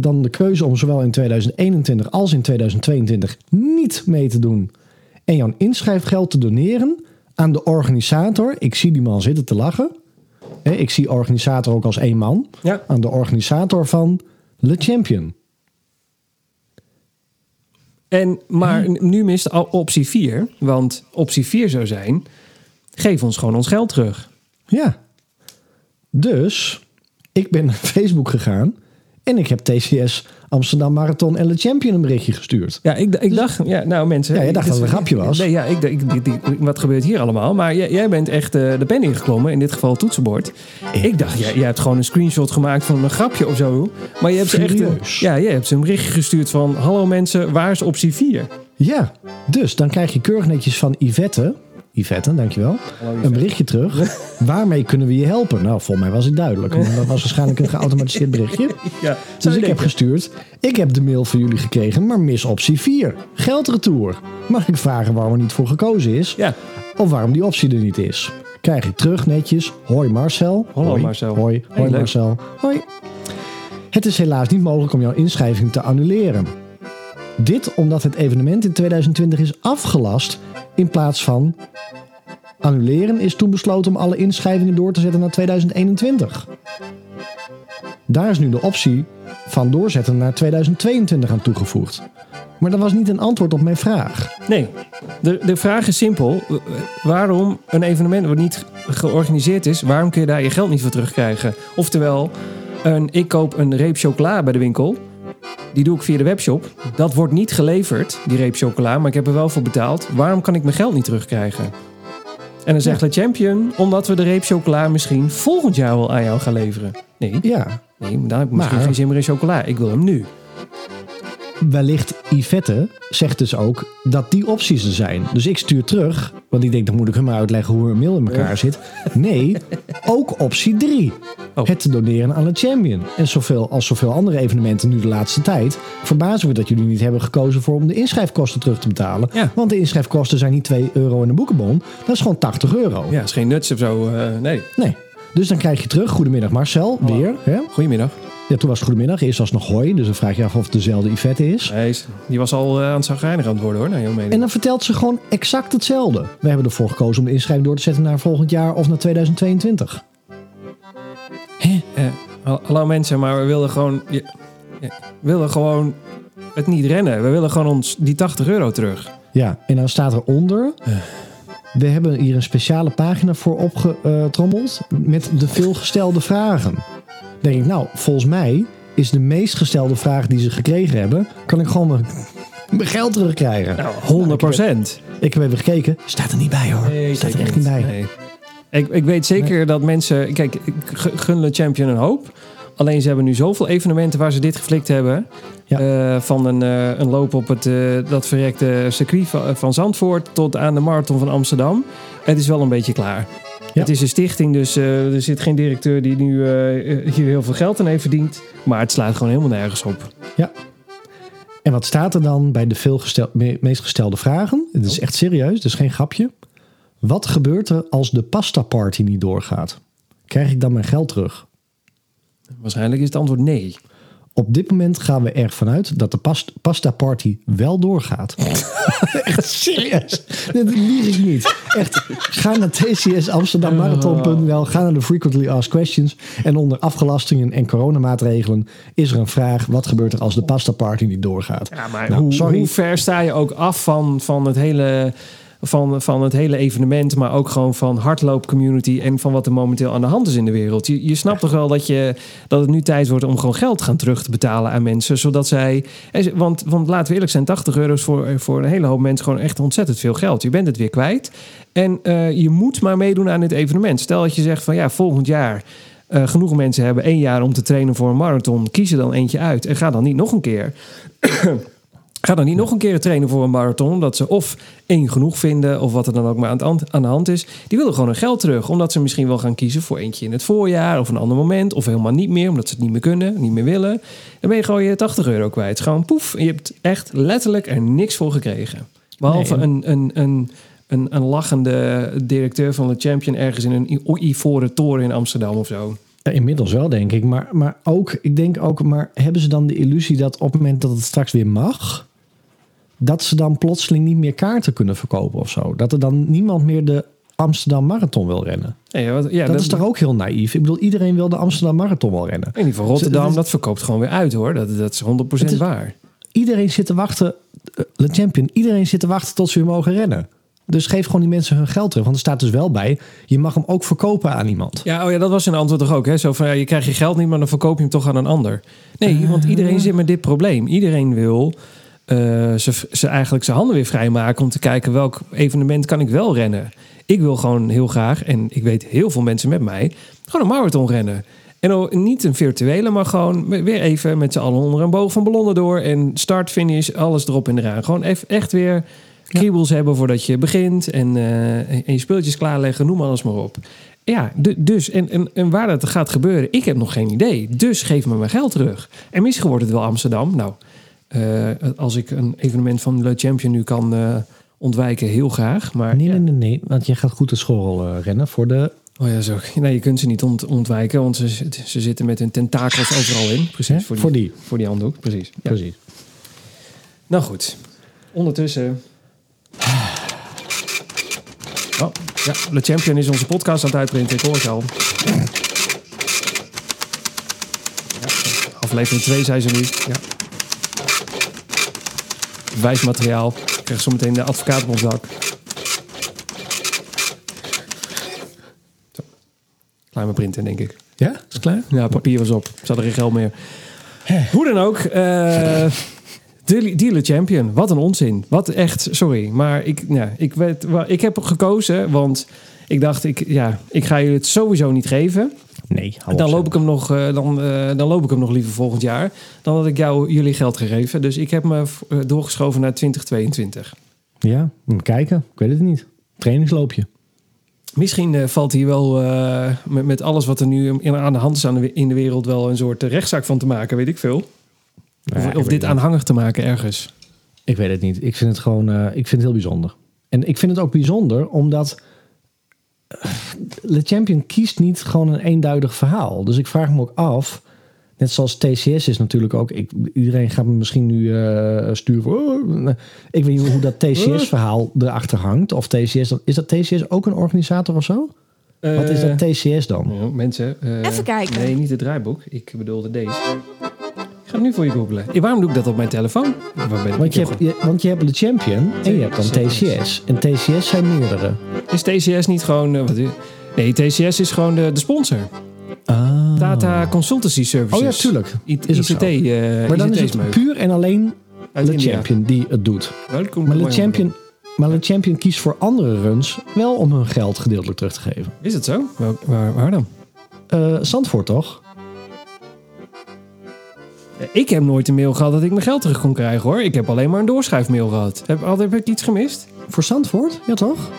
[SPEAKER 2] dan de keuze om zowel in 2021 als in 2022 niet mee te doen. En jouw inschrijfgeld te doneren aan de organisator. Ik zie die man zitten te lachen. Ik zie organisator ook als één man.
[SPEAKER 1] ja.
[SPEAKER 2] Aan de organisator van Le Champion.
[SPEAKER 1] En, maar nu mist al optie 4. Want optie 4 zou zijn... Geef ons gewoon ons geld terug.
[SPEAKER 2] Ja. Dus ik ben naar Facebook gegaan. En ik heb TCS Amsterdam Marathon en Le Champion een berichtje gestuurd.
[SPEAKER 1] Ja, ik, ik dacht... Ja, nou mensen...
[SPEAKER 2] Ja, jij dacht dat het een grapje was.
[SPEAKER 1] Nee, ja, ik, ik, die- die- wat gebeurt hier allemaal? Maar jij, jij bent echt eh, de pen ingeklommen. In dit geval het toetsenbord. Ik dacht, jij, jij hebt gewoon een screenshot gemaakt van een grapje of zo. Maar je hebt ze echt... een- ja, je hebt ze een berichtje gestuurd van... Hallo mensen, waar is optie 4?
[SPEAKER 2] Ja, dus dan krijg je keurig netjes van Yvette. Yvette, dankjewel. Een berichtje terug. Waarmee kunnen we je helpen? Nou, volgens mij was ik duidelijk. Maar dat was waarschijnlijk een geautomatiseerd berichtje.
[SPEAKER 1] Ja,
[SPEAKER 2] Dus ik heb gestuurd. Ik heb de mail van jullie gekregen, maar mis optie 4. Geldretour. Mag ik vragen waarom er niet voor gekozen is?
[SPEAKER 1] Ja,
[SPEAKER 2] Of waarom die optie er niet is? Krijg ik terug netjes. Hoi Marcel.
[SPEAKER 1] Hallo
[SPEAKER 2] hoi,
[SPEAKER 1] Marcel.
[SPEAKER 2] Hoi, hoi. Marcel. Hoi. Het is helaas niet mogelijk om jouw inschrijving te annuleren. Dit omdat het evenement in 2020 is afgelast in plaats van annuleren is toen besloten om alle inschrijvingen door te zetten naar 2021. Daar is nu de optie van doorzetten naar 2022 aan toegevoegd. Maar dat was niet een antwoord op mijn vraag.
[SPEAKER 1] nee. De, de vraag is simpel. Waarom een evenement wat niet georganiseerd is... waarom kun je daar je geld niet voor terugkrijgen? Oftewel, een, ik koop een reep chocola bij de winkel... Die doe ik via de webshop. Dat wordt niet geleverd, die reep chocola, maar ik heb er wel voor betaald. Waarom kan ik mijn geld niet terugkrijgen? En dan zegt de champion, omdat we de reep chocola misschien volgend jaar wel aan jou gaan leveren. Nee,
[SPEAKER 2] Ja,
[SPEAKER 1] nee maar dan heb ik misschien
[SPEAKER 2] Maar-
[SPEAKER 1] geen zin meer in chocola. Ik wil hem nu.
[SPEAKER 2] Wellicht Yvette zegt dus ook dat die opties er zijn. Dus ik stuur terug, want ik denk dan moet ik hem maar uitleggen hoe een mail in elkaar zit. Nee, ook optie 3.
[SPEAKER 1] Oh.
[SPEAKER 2] Het te doneren aan de champion. En zoveel als zoveel andere evenementen nu de laatste tijd, verbazen we dat jullie niet hebben gekozen voor om de inschrijfkosten terug te betalen.
[SPEAKER 1] Ja.
[SPEAKER 2] Want de inschrijfkosten zijn niet 2 euro in een boekenbon, dat is gewoon 80 euro.
[SPEAKER 1] Ja, is geen nuts of zo. eh, nee.
[SPEAKER 2] Nee. Dus dan krijg je terug, goedemiddag Marcel, weer. Hè?
[SPEAKER 1] Goedemiddag.
[SPEAKER 2] Ja, toen was het goedemiddag, eerst was het nog hoi, dus dan vraag je af of het dezelfde Yvette is.
[SPEAKER 1] Nee, die was al eh, aan het zagrijnig aan het worden hoor, naar jouw mening.
[SPEAKER 2] En dan vertelt ze gewoon exact hetzelfde. We hebben ervoor gekozen om de inschrijving door te zetten naar volgend jaar of naar 2022.
[SPEAKER 1] Eh, hal- hallo mensen, maar we willen gewoon... Ja, we willen gewoon het niet rennen. We willen gewoon ons die 80 euro terug.
[SPEAKER 2] Ja, en dan staat eronder. We hebben hier een speciale pagina voor opgetrommeld met de veelgestelde vragen. Denk ik, nou, volgens mij is de meest gestelde vraag die ze gekregen hebben, kan ik gewoon mijn, mijn geld terugkrijgen.
[SPEAKER 1] Nou, 100 procent.
[SPEAKER 2] Ik heb even gekeken, staat er niet bij hoor. staat er echt niet bij.
[SPEAKER 1] Nee. Ik, ik weet zeker dat mensen... Kijk, gun Le Champion een hoop. Alleen ze hebben nu zoveel evenementen waar ze dit geflikt hebben.
[SPEAKER 2] Ja.
[SPEAKER 1] Eh, van een, eh, een loop op het, eh, dat verrekte circuit van, van Zandvoort tot aan de marathon van Amsterdam. Het is wel een beetje klaar.
[SPEAKER 2] Ja.
[SPEAKER 1] Het is een stichting, dus eh, er zit geen directeur die nu eh, hier heel veel geld aan heeft verdiend. Maar het slaat gewoon helemaal nergens op.
[SPEAKER 2] En wat staat er dan bij de veel gestel- me- meest gestelde vragen? Het is echt serieus, dus geen grapje. Wat gebeurt er als de pasta party niet doorgaat? Krijg ik dan mijn geld terug?
[SPEAKER 1] Waarschijnlijk is het antwoord nee.
[SPEAKER 2] Op dit moment gaan we ervan uit dat de past- pasta party wel doorgaat. Echt serieus. Dit lieg ik niet. Echt. Ga naar tcsamsterdammarathon.nl. Ga naar de Frequently Asked Questions. En onder afgelastingen en coronamaatregelen is er een vraag. Wat gebeurt er als de pasta party niet doorgaat?
[SPEAKER 1] Ja, maar
[SPEAKER 2] Nou,
[SPEAKER 1] hoe,
[SPEAKER 2] sorry.
[SPEAKER 1] hoe ver sta je ook af van, van, het hele, van, van het hele evenement, maar ook gewoon van hardloopcommunity en van wat er momenteel aan de hand is in de wereld? Je, je snapt toch wel dat, je, dat het nu tijd wordt om gewoon geld gaan terug te betalen aan mensen, zodat zij. Want, want laten we eerlijk zijn, 80 euro is voor, voor een hele hoop mensen gewoon echt ontzettend veel geld. Je bent het weer kwijt. En eh, je moet maar meedoen aan dit evenement. Stel dat je zegt van ja, volgend jaar. eh, genoeg mensen hebben één jaar om te trainen voor een marathon. Kies er dan eentje uit en ga dan niet nog een keer. Ga dan niet nog een keer trainen voor een marathon. Omdat ze of één genoeg vinden. Of wat er dan ook maar aan, de hand is. Die willen gewoon hun geld terug. Omdat ze misschien wel gaan kiezen voor eentje in het voorjaar. Of een ander moment. Of helemaal niet meer. Omdat ze het niet meer kunnen. Niet meer willen. Dan ben je gewoon je 80 euro kwijt. Gewoon poef. En je hebt echt letterlijk er niks voor gekregen. Behalve
[SPEAKER 2] Nee.
[SPEAKER 1] een, een, een, een, een lachende directeur van de Champion. Ergens in een ivoren toren in Amsterdam of zo.
[SPEAKER 2] Ja, inmiddels wel, denk ik. Maar, maar ook, ik denk ook, maar hebben ze dan de illusie dat op het moment dat het straks weer mag, dat ze dan plotseling niet meer kaarten kunnen verkopen of zo? Dat er dan niemand meer de Amsterdam Marathon wil rennen?
[SPEAKER 1] Ja, wat, ja,
[SPEAKER 2] dat, is toch ook heel naïef? Ik bedoel, iedereen wil de Amsterdam Marathon wel rennen.
[SPEAKER 1] In ieder geval Rotterdam, dat verkoopt gewoon weer uit hoor. Dat, dat is 100%
[SPEAKER 2] Het is-
[SPEAKER 1] waar.
[SPEAKER 2] Iedereen zit te wachten, eh, Le Champion, iedereen zit te wachten tot ze weer mogen rennen. Dus geef gewoon die mensen hun geld terug. Want er staat dus wel bij, je mag hem ook verkopen aan iemand.
[SPEAKER 1] Ja, oh ja, dat was een antwoord toch ook. Hè? Zo van, ja, je krijgt je geld niet, maar dan verkoop je hem toch aan een ander. Nee, want iedereen zit met dit probleem. Iedereen wil eh, ze, ze eigenlijk zijn handen weer vrijmaken... om te kijken welk evenement kan ik wel rennen. Ik wil gewoon heel graag, en ik weet heel veel mensen met mij... gewoon een marathon rennen. En niet een virtuele, maar gewoon weer even met z'n allen onder een boog van ballonnen door. En start, finish, alles erop en eraan. Gewoon even echt weer kriebels hebben voordat je begint. En, eh, en je speeltjes klaarleggen, noem alles maar op. Ja, du- dus, en, en, en waar dat gaat gebeuren, ik heb nog geen idee. Dus geef me mijn geld terug. En misschien wordt het wel Amsterdam. Nou, eh, als ik een evenement van Le Champion nu kan eh, ontwijken, heel graag. Maar
[SPEAKER 2] Nee,
[SPEAKER 1] ja.
[SPEAKER 2] nee, nee, nee. Want je gaat goed de schorrel eh, rennen voor de...
[SPEAKER 1] Oh ja, zo. Nee, je kunt ze niet ont- ontwijken, want ze, ze zitten met hun tentakels overal in. Precies, voor die,
[SPEAKER 2] Voor die.
[SPEAKER 1] voor die handdoek. Precies. Ja.
[SPEAKER 2] Precies.
[SPEAKER 1] Nou goed. Ondertussen. Oh, ja, Le Champion is onze podcast aan het uitprinten. Ik hoor het al. Ja, aflevering 2 zijn ze nu. Ja. Bewijsmateriaal. Ik krijg zo meteen de advocaat op ons dak. Zo. Klaar met printen, denk ik.
[SPEAKER 2] Ja, is het klaar?
[SPEAKER 1] Ja, papier was op. Ze hadden geen geld meer. Hoe dan ook. eh de Dealer Champion. Wat een onzin. Wat echt, sorry. Maar ik, ja, ik, wa- ik heb gekozen, want ik dacht, ik, ja, ik ga je het sowieso niet geven.
[SPEAKER 2] Nee,
[SPEAKER 1] Dan
[SPEAKER 2] op,
[SPEAKER 1] loop, ik hem nog, eh, dan, eh, dan loop ik hem nog liever volgend jaar. Dan had ik jou jullie geld gegeven. Dus ik heb me eh, doorgeschoven naar 2022.
[SPEAKER 2] Ja, kijken. Ik weet het niet. Trainingsloopje.
[SPEAKER 1] Misschien valt hier wel met, met alles wat er nu in- aan de hand is aan de, in de wereld wel een soort rechtszaak van te maken, weet ik veel.
[SPEAKER 2] Ja,
[SPEAKER 1] Of,
[SPEAKER 2] ik
[SPEAKER 1] of
[SPEAKER 2] weet
[SPEAKER 1] dit aanhangig te maken ergens.
[SPEAKER 2] Ik weet het niet. Ik vind het gewoon ik vind het heel bijzonder. En ik vind het ook bijzonder omdat Le Champion kiest niet gewoon een eenduidig verhaal. Dus ik vraag me ook af, net zoals TCS is natuurlijk ook, ik, iedereen gaat me misschien nu eh, sturen voor, oh, ik weet niet hoe dat TCS-verhaal erachter hangt. Of TCS, dan- is dat TCS ook een organisator of zo? Wat is dat TCS dan?
[SPEAKER 1] Ja, mensen. eh,
[SPEAKER 3] Even kijken.
[SPEAKER 1] Nee, niet het draaiboek. Ik bedoelde deze. Ik ga het nu voor je googlen. Eh, Waarom doe ik dat op mijn telefoon? Waar ben ik?
[SPEAKER 2] Want je, hebt, je, want je hebt de Champion en je hebt dan TCS. En TCS zijn meerdere.
[SPEAKER 1] Is TCS niet gewoon... eh, wat is- nee, TCS is gewoon de, de sponsor.
[SPEAKER 2] Ah.
[SPEAKER 1] Data Consultancy Services.
[SPEAKER 2] Oh ja, tuurlijk.
[SPEAKER 1] I-
[SPEAKER 2] Is.
[SPEAKER 1] ICT. eh
[SPEAKER 2] Maar dan is het puur en alleen
[SPEAKER 1] India.
[SPEAKER 2] Champion die het doet.
[SPEAKER 1] Welkom
[SPEAKER 2] Maar
[SPEAKER 1] mij.
[SPEAKER 2] Champion, maar Le Champion kiest voor andere runs wel om hun geld gedeeltelijk terug te geven.
[SPEAKER 1] Is het zo? Waar, waar, waar dan?
[SPEAKER 2] Eh Zandvoort toch?
[SPEAKER 1] Eh, Ik heb nooit een mail gehad dat ik mijn geld terug kon krijgen hoor. Ik heb alleen maar een doorschuifmail gehad. Heb, heb ik iets gemist?
[SPEAKER 2] Voor Zandvoort? Ja toch?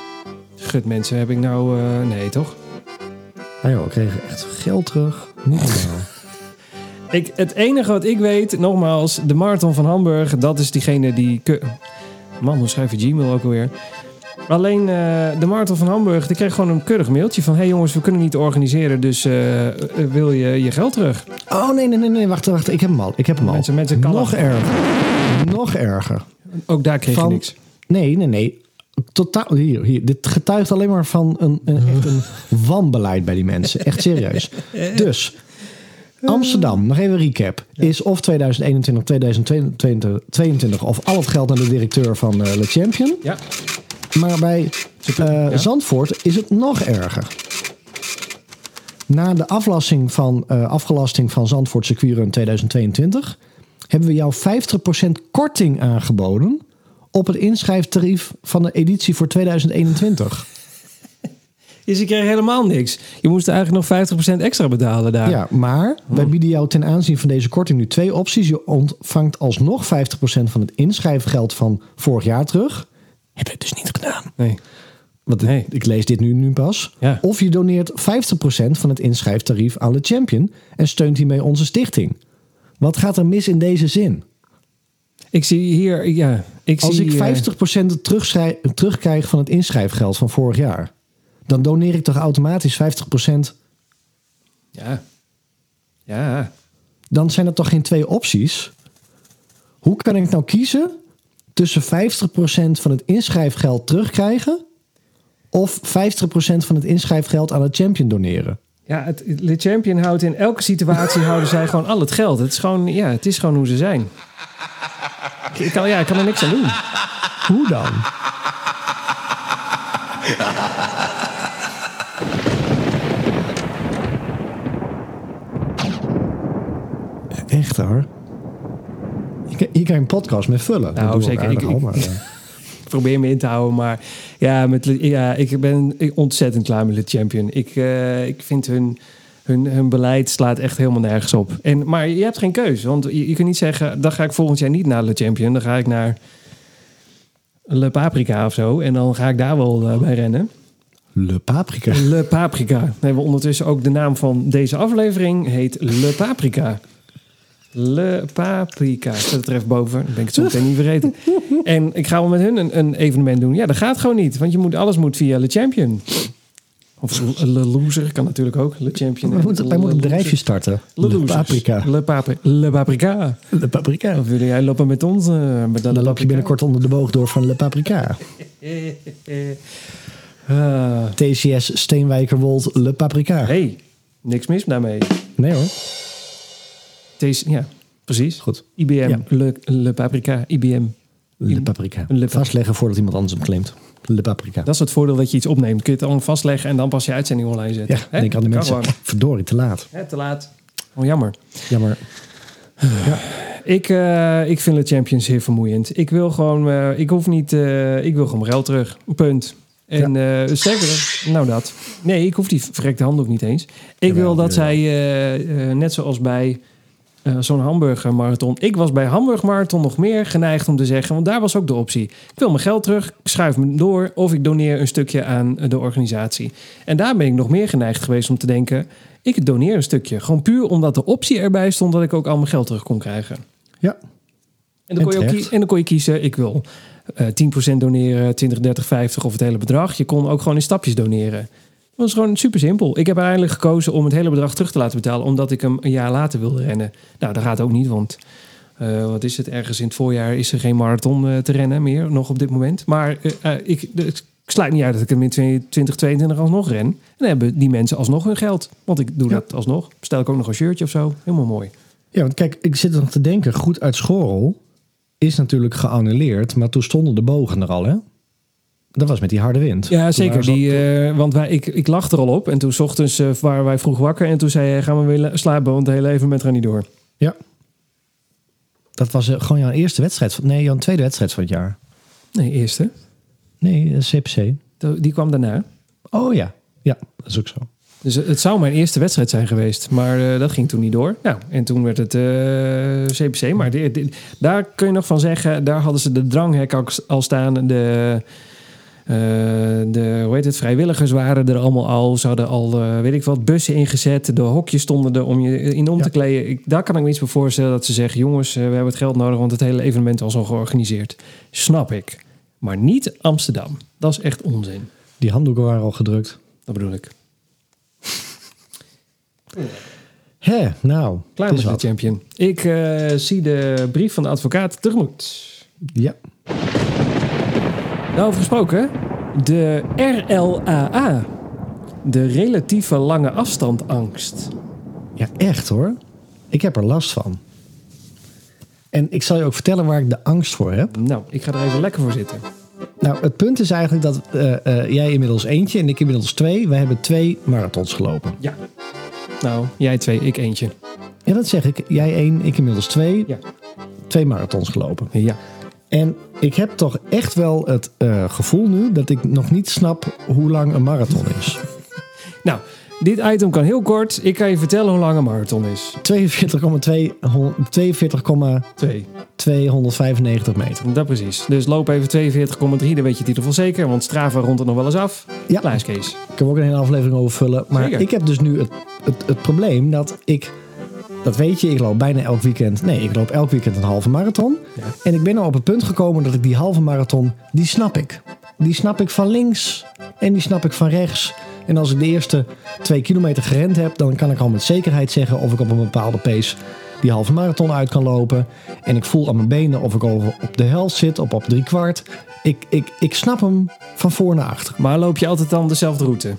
[SPEAKER 1] Gut mensen, heb ik nou... eh, nee toch?
[SPEAKER 2] Ah joh, we kregen echt geld terug. Niet normaal.
[SPEAKER 1] Ik, het enige wat ik weet, nogmaals, de marathon van Hamburg, dat is diegene die. Man, hoe schrijf je Gmail ook alweer? Alleen eh, de Marathon van Hamburg, die kreeg gewoon een keurig mailtje van... hé hey jongens, we kunnen niet organiseren, dus eh, eh, wil je je geld terug?
[SPEAKER 2] Oh nee, nee, nee, nee, wacht, wacht. Ik heb hem al. Ik heb hem al.
[SPEAKER 1] Mensen- mensen kan
[SPEAKER 2] Nog erger. Nog erger.
[SPEAKER 1] Ook daar kreeg je niks.
[SPEAKER 2] Nee, nee, nee. Totaal, hier, hier. Dit getuigt alleen maar van een, een, echt een wanbeleid bij die mensen. Echt serieus. Dus, Amsterdam, nog even recap. Is of 2021, 2022 22, of al het geld naar de directeur van Le Champion.
[SPEAKER 1] Ja,
[SPEAKER 2] Maar bij eh. Zandvoort is het nog erger. Na de aflasting van, eh, afgelasting van Zandvoort Circuitrun 2022 hebben we jou 50% korting aangeboden op het inschrijftarief van de editie voor 2021.
[SPEAKER 1] dus je kreeg helemaal niks. Je moest eigenlijk nog 50% extra betalen daar.
[SPEAKER 2] Ja, maar wij bieden jou ten aanzien van deze korting nu twee opties. Je ontvangt alsnog 50% van het inschrijfgeld van vorig jaar terug. Heb je dus niet gedaan.
[SPEAKER 1] Nee.
[SPEAKER 2] Want
[SPEAKER 1] Nee.
[SPEAKER 2] ik lees dit nu, nu pas.
[SPEAKER 1] Ja.
[SPEAKER 2] Of je doneert 50% van het inschrijftarief aan de Champion en steunt hiermee onze stichting. Wat gaat er mis in deze zin?
[SPEAKER 1] Ik zie hier, ja, ik
[SPEAKER 2] Als
[SPEAKER 1] zie...
[SPEAKER 2] ik
[SPEAKER 1] eh,
[SPEAKER 2] 50% terugschrij- terugkrijg van het inschrijfgeld van vorig jaar, dan doneer ik toch automatisch 50%.
[SPEAKER 1] ja. Ja.
[SPEAKER 2] Dan zijn er toch geen twee opties? Hoe kan ik nou kiezen tussen 50% van het inschrijfgeld terugkrijgen of 50% van het inschrijfgeld aan de Champion doneren?
[SPEAKER 1] Ja, het, Le Champion houdt in elke situatie houden zij gewoon al het geld. Het is gewoon, ja, het is gewoon hoe ze zijn. Ik, ik kan, ja, ik kan er niks aan doen.
[SPEAKER 2] Hoe dan? Echt hoor. Hier kan- Hier kan je een podcast mee vullen.
[SPEAKER 1] Nou,
[SPEAKER 2] Dat
[SPEAKER 1] zeker. Ik-
[SPEAKER 2] al,
[SPEAKER 1] ik-
[SPEAKER 2] maar,
[SPEAKER 1] Ik probeer me in te houden, maar ja, met, ja ik ben ontzettend klaar met Le Champion. Ik, eh, ik vind hun, hun, hun beleid slaat echt helemaal nergens op. En, maar je hebt geen keuze, want je, je kunt niet zeggen... dan ga ik volgend jaar niet naar Le Champion. Dan ga ik naar Le Paprika of zo. En dan ga ik daar wel eh, bij rennen.
[SPEAKER 2] Le Paprika.
[SPEAKER 1] Le Paprika. Dan hebben we ondertussen ook de naam van deze aflevering. Heet Le Paprika. Le Paprika. Zet het er even boven. Dan ben ik het zo meteen niet vergeten. En ik ga wel met hun een, een evenement doen. Ja, dat gaat gewoon niet. Want je moet, alles moet via Le Champion. Of Le Loser kan natuurlijk ook. Le Champion.
[SPEAKER 2] Wij moeten, wij moeten een bedrijfje starten.
[SPEAKER 1] Le
[SPEAKER 2] Le. Paprika.
[SPEAKER 1] Le, Papri- Le Paprika.
[SPEAKER 2] Le Paprika.
[SPEAKER 1] Of wil jij lopen met ons? eh, met
[SPEAKER 2] Dan loop je binnenkort onder de boog door van Le Paprika.
[SPEAKER 1] Ah.
[SPEAKER 2] TCS Steenwijkerwold Le Paprika.
[SPEAKER 1] hey, niks mis daarmee.
[SPEAKER 2] Nee hoor.
[SPEAKER 1] Deze, ja, precies.
[SPEAKER 2] Goed.
[SPEAKER 1] IBM,
[SPEAKER 2] Ja.
[SPEAKER 1] Le, Le Paprika, IBM.
[SPEAKER 2] Le Paprika.
[SPEAKER 1] Le Paprika.
[SPEAKER 2] Vastleggen voordat iemand anders hem claimt. Le Paprika.
[SPEAKER 1] Dat is het voordeel dat je iets opneemt. Kun je het allemaal vastleggen en dan pas je uitzending online zetten.
[SPEAKER 2] Ja,
[SPEAKER 1] Hè?
[SPEAKER 2] denk aan de mensen. Verdorie, te laat.
[SPEAKER 1] Hè, te laat. Oh, jammer.
[SPEAKER 2] Jammer.
[SPEAKER 1] Ik, eh, ik vind de Champions heel vermoeiend. Ik wil gewoon, eh, ik hoef niet, eh, ik wil gewoon geld terug. Punt. En sterker nog, nou dat. Nee, ik hoef die verrekte handdoek niet eens. Ik
[SPEAKER 2] Jawel,
[SPEAKER 1] wil dat zij, net zoals bij eh, zo'n hamburgermarathon. Ik was bij hamburgermarathon nog meer geneigd om te zeggen, want daar was ook de optie. Ik wil mijn geld terug, ik schuif me door of ik doneer een stukje aan de organisatie. En daar ben ik nog meer geneigd geweest om te denken, ik doneer een stukje. Gewoon puur omdat de optie erbij stond dat ik ook al mijn geld terug kon krijgen.
[SPEAKER 2] Ja.
[SPEAKER 1] En dan, kon je ook en dan kon je kiezen, ik wil eh 10% doneren, 20, 30, 50 of het hele bedrag. Je kon ook gewoon in stapjes doneren. Dat was gewoon super simpel. Ik heb uiteindelijk gekozen om het hele bedrag terug te laten betalen, omdat ik hem een jaar later wilde rennen. Nou, dat gaat ook niet, want eh, wat is het? Ergens in het voorjaar is er geen marathon eh, te rennen meer, nog op dit moment. Maar eh, ik, ik sluit niet uit dat ik hem in 2022 alsnog ren. En dan hebben die mensen alsnog hun geld. Want ik doe
[SPEAKER 2] Ja.
[SPEAKER 1] dat alsnog. Bestel ik ook nog een shirtje of zo. Helemaal mooi.
[SPEAKER 2] Ja, want kijk, ik zit nog te denken. Goed uit Schorrel is natuurlijk geannuleerd. Maar toen stonden de bogen er al, hè? Dat was met die harde wind.
[SPEAKER 1] Ja, zeker. Die, eh, want wij, ik, ik lag er al op. En toen 's ochtends eh, waren wij vroeg wakker. En toen zei hij, gaan we weer slapen, want het hele evenement gaat niet door.
[SPEAKER 2] Ja. Dat was eh, gewoon jouw eerste wedstrijd. Van, nee, jouw tweede wedstrijd van het jaar.
[SPEAKER 1] Nee, eerste.
[SPEAKER 2] Nee, CPC.
[SPEAKER 1] Die kwam daarna.
[SPEAKER 2] Oh ja. Ja, dat is ook zo.
[SPEAKER 1] Dus het zou mijn eerste wedstrijd zijn geweest. Maar dat ging toen niet door. Nou, en toen werd het CPC. Maar daar kun je nog van zeggen... daar hadden ze de dranghek al, al staan. De, de, hoe heet het, vrijwilligers waren er allemaal al. Ze hadden al, eh, weet ik wat, bussen ingezet. De hokjes stonden er om je in om
[SPEAKER 2] Ja.
[SPEAKER 1] te kleden. Ik, daar kan ik me iets bij voorstellen dat ze zeggen... jongens, eh, we hebben het geld nodig... want het hele evenement was al georganiseerd. Snap ik. Maar niet Amsterdam. Dat is echt onzin.
[SPEAKER 2] Die handdoeken waren al gedrukt.
[SPEAKER 1] Dat bedoel ik.
[SPEAKER 2] Hè, nou,
[SPEAKER 1] Klaar met de champion. Ik eh, zie de brief van de advocaat tegemoet.
[SPEAKER 2] Ja.
[SPEAKER 1] Daarover gesproken, de RLAA. De relatieve lange afstandangst.
[SPEAKER 2] ja, echt hoor. Ik heb er last van. En ik zal je ook vertellen waar ik de angst voor heb.
[SPEAKER 1] Nou, ik ga er even lekker voor zitten.
[SPEAKER 2] Nou, het punt is eigenlijk dat eh, eh, jij inmiddels eentje en ik inmiddels twee. We hebben twee marathons gelopen.
[SPEAKER 1] Ja. Nou, jij twee, ik eentje.
[SPEAKER 2] Ja, dat zeg ik. Jij één, ik inmiddels twee.
[SPEAKER 1] Ja.
[SPEAKER 2] Twee marathons gelopen.
[SPEAKER 1] Ja.
[SPEAKER 2] En ik heb toch echt wel het eh, gevoel nu dat ik nog niet snap hoe lang een marathon is.
[SPEAKER 1] Nou, dit item kan heel kort. Ik kan je vertellen hoe lang een marathon is.
[SPEAKER 2] 42,295
[SPEAKER 1] Twee.
[SPEAKER 2] meter.
[SPEAKER 1] Dat precies. Dus loop even 42,3, dan weet je het titel wel zeker. Want Strava rondt het nog wel eens af.
[SPEAKER 2] Ja.
[SPEAKER 1] Klaar is Kees.
[SPEAKER 2] Ik kan ook een hele aflevering over vullen. Maar
[SPEAKER 1] Zeker.
[SPEAKER 2] ik heb dus nu het, het, het probleem dat ik... Dat weet je, ik loop bijna elk weekend... Nee, ik loop elk weekend een halve marathon.
[SPEAKER 1] Ja.
[SPEAKER 2] En ik ben nou op het punt gekomen dat ik die halve marathon... Die snap ik. Die snap ik van links en die snap ik van rechts. En als ik de eerste twee kilometer gerend heb... dan kan ik al met zekerheid zeggen of ik op een bepaalde pace... die halve marathon uit kan lopen. En ik voel aan mijn benen of ik over op de helft zit, op op drie kwart. Ik, ik, ik snap hem van voor naar achter.
[SPEAKER 1] Maar loop je altijd dan dezelfde route?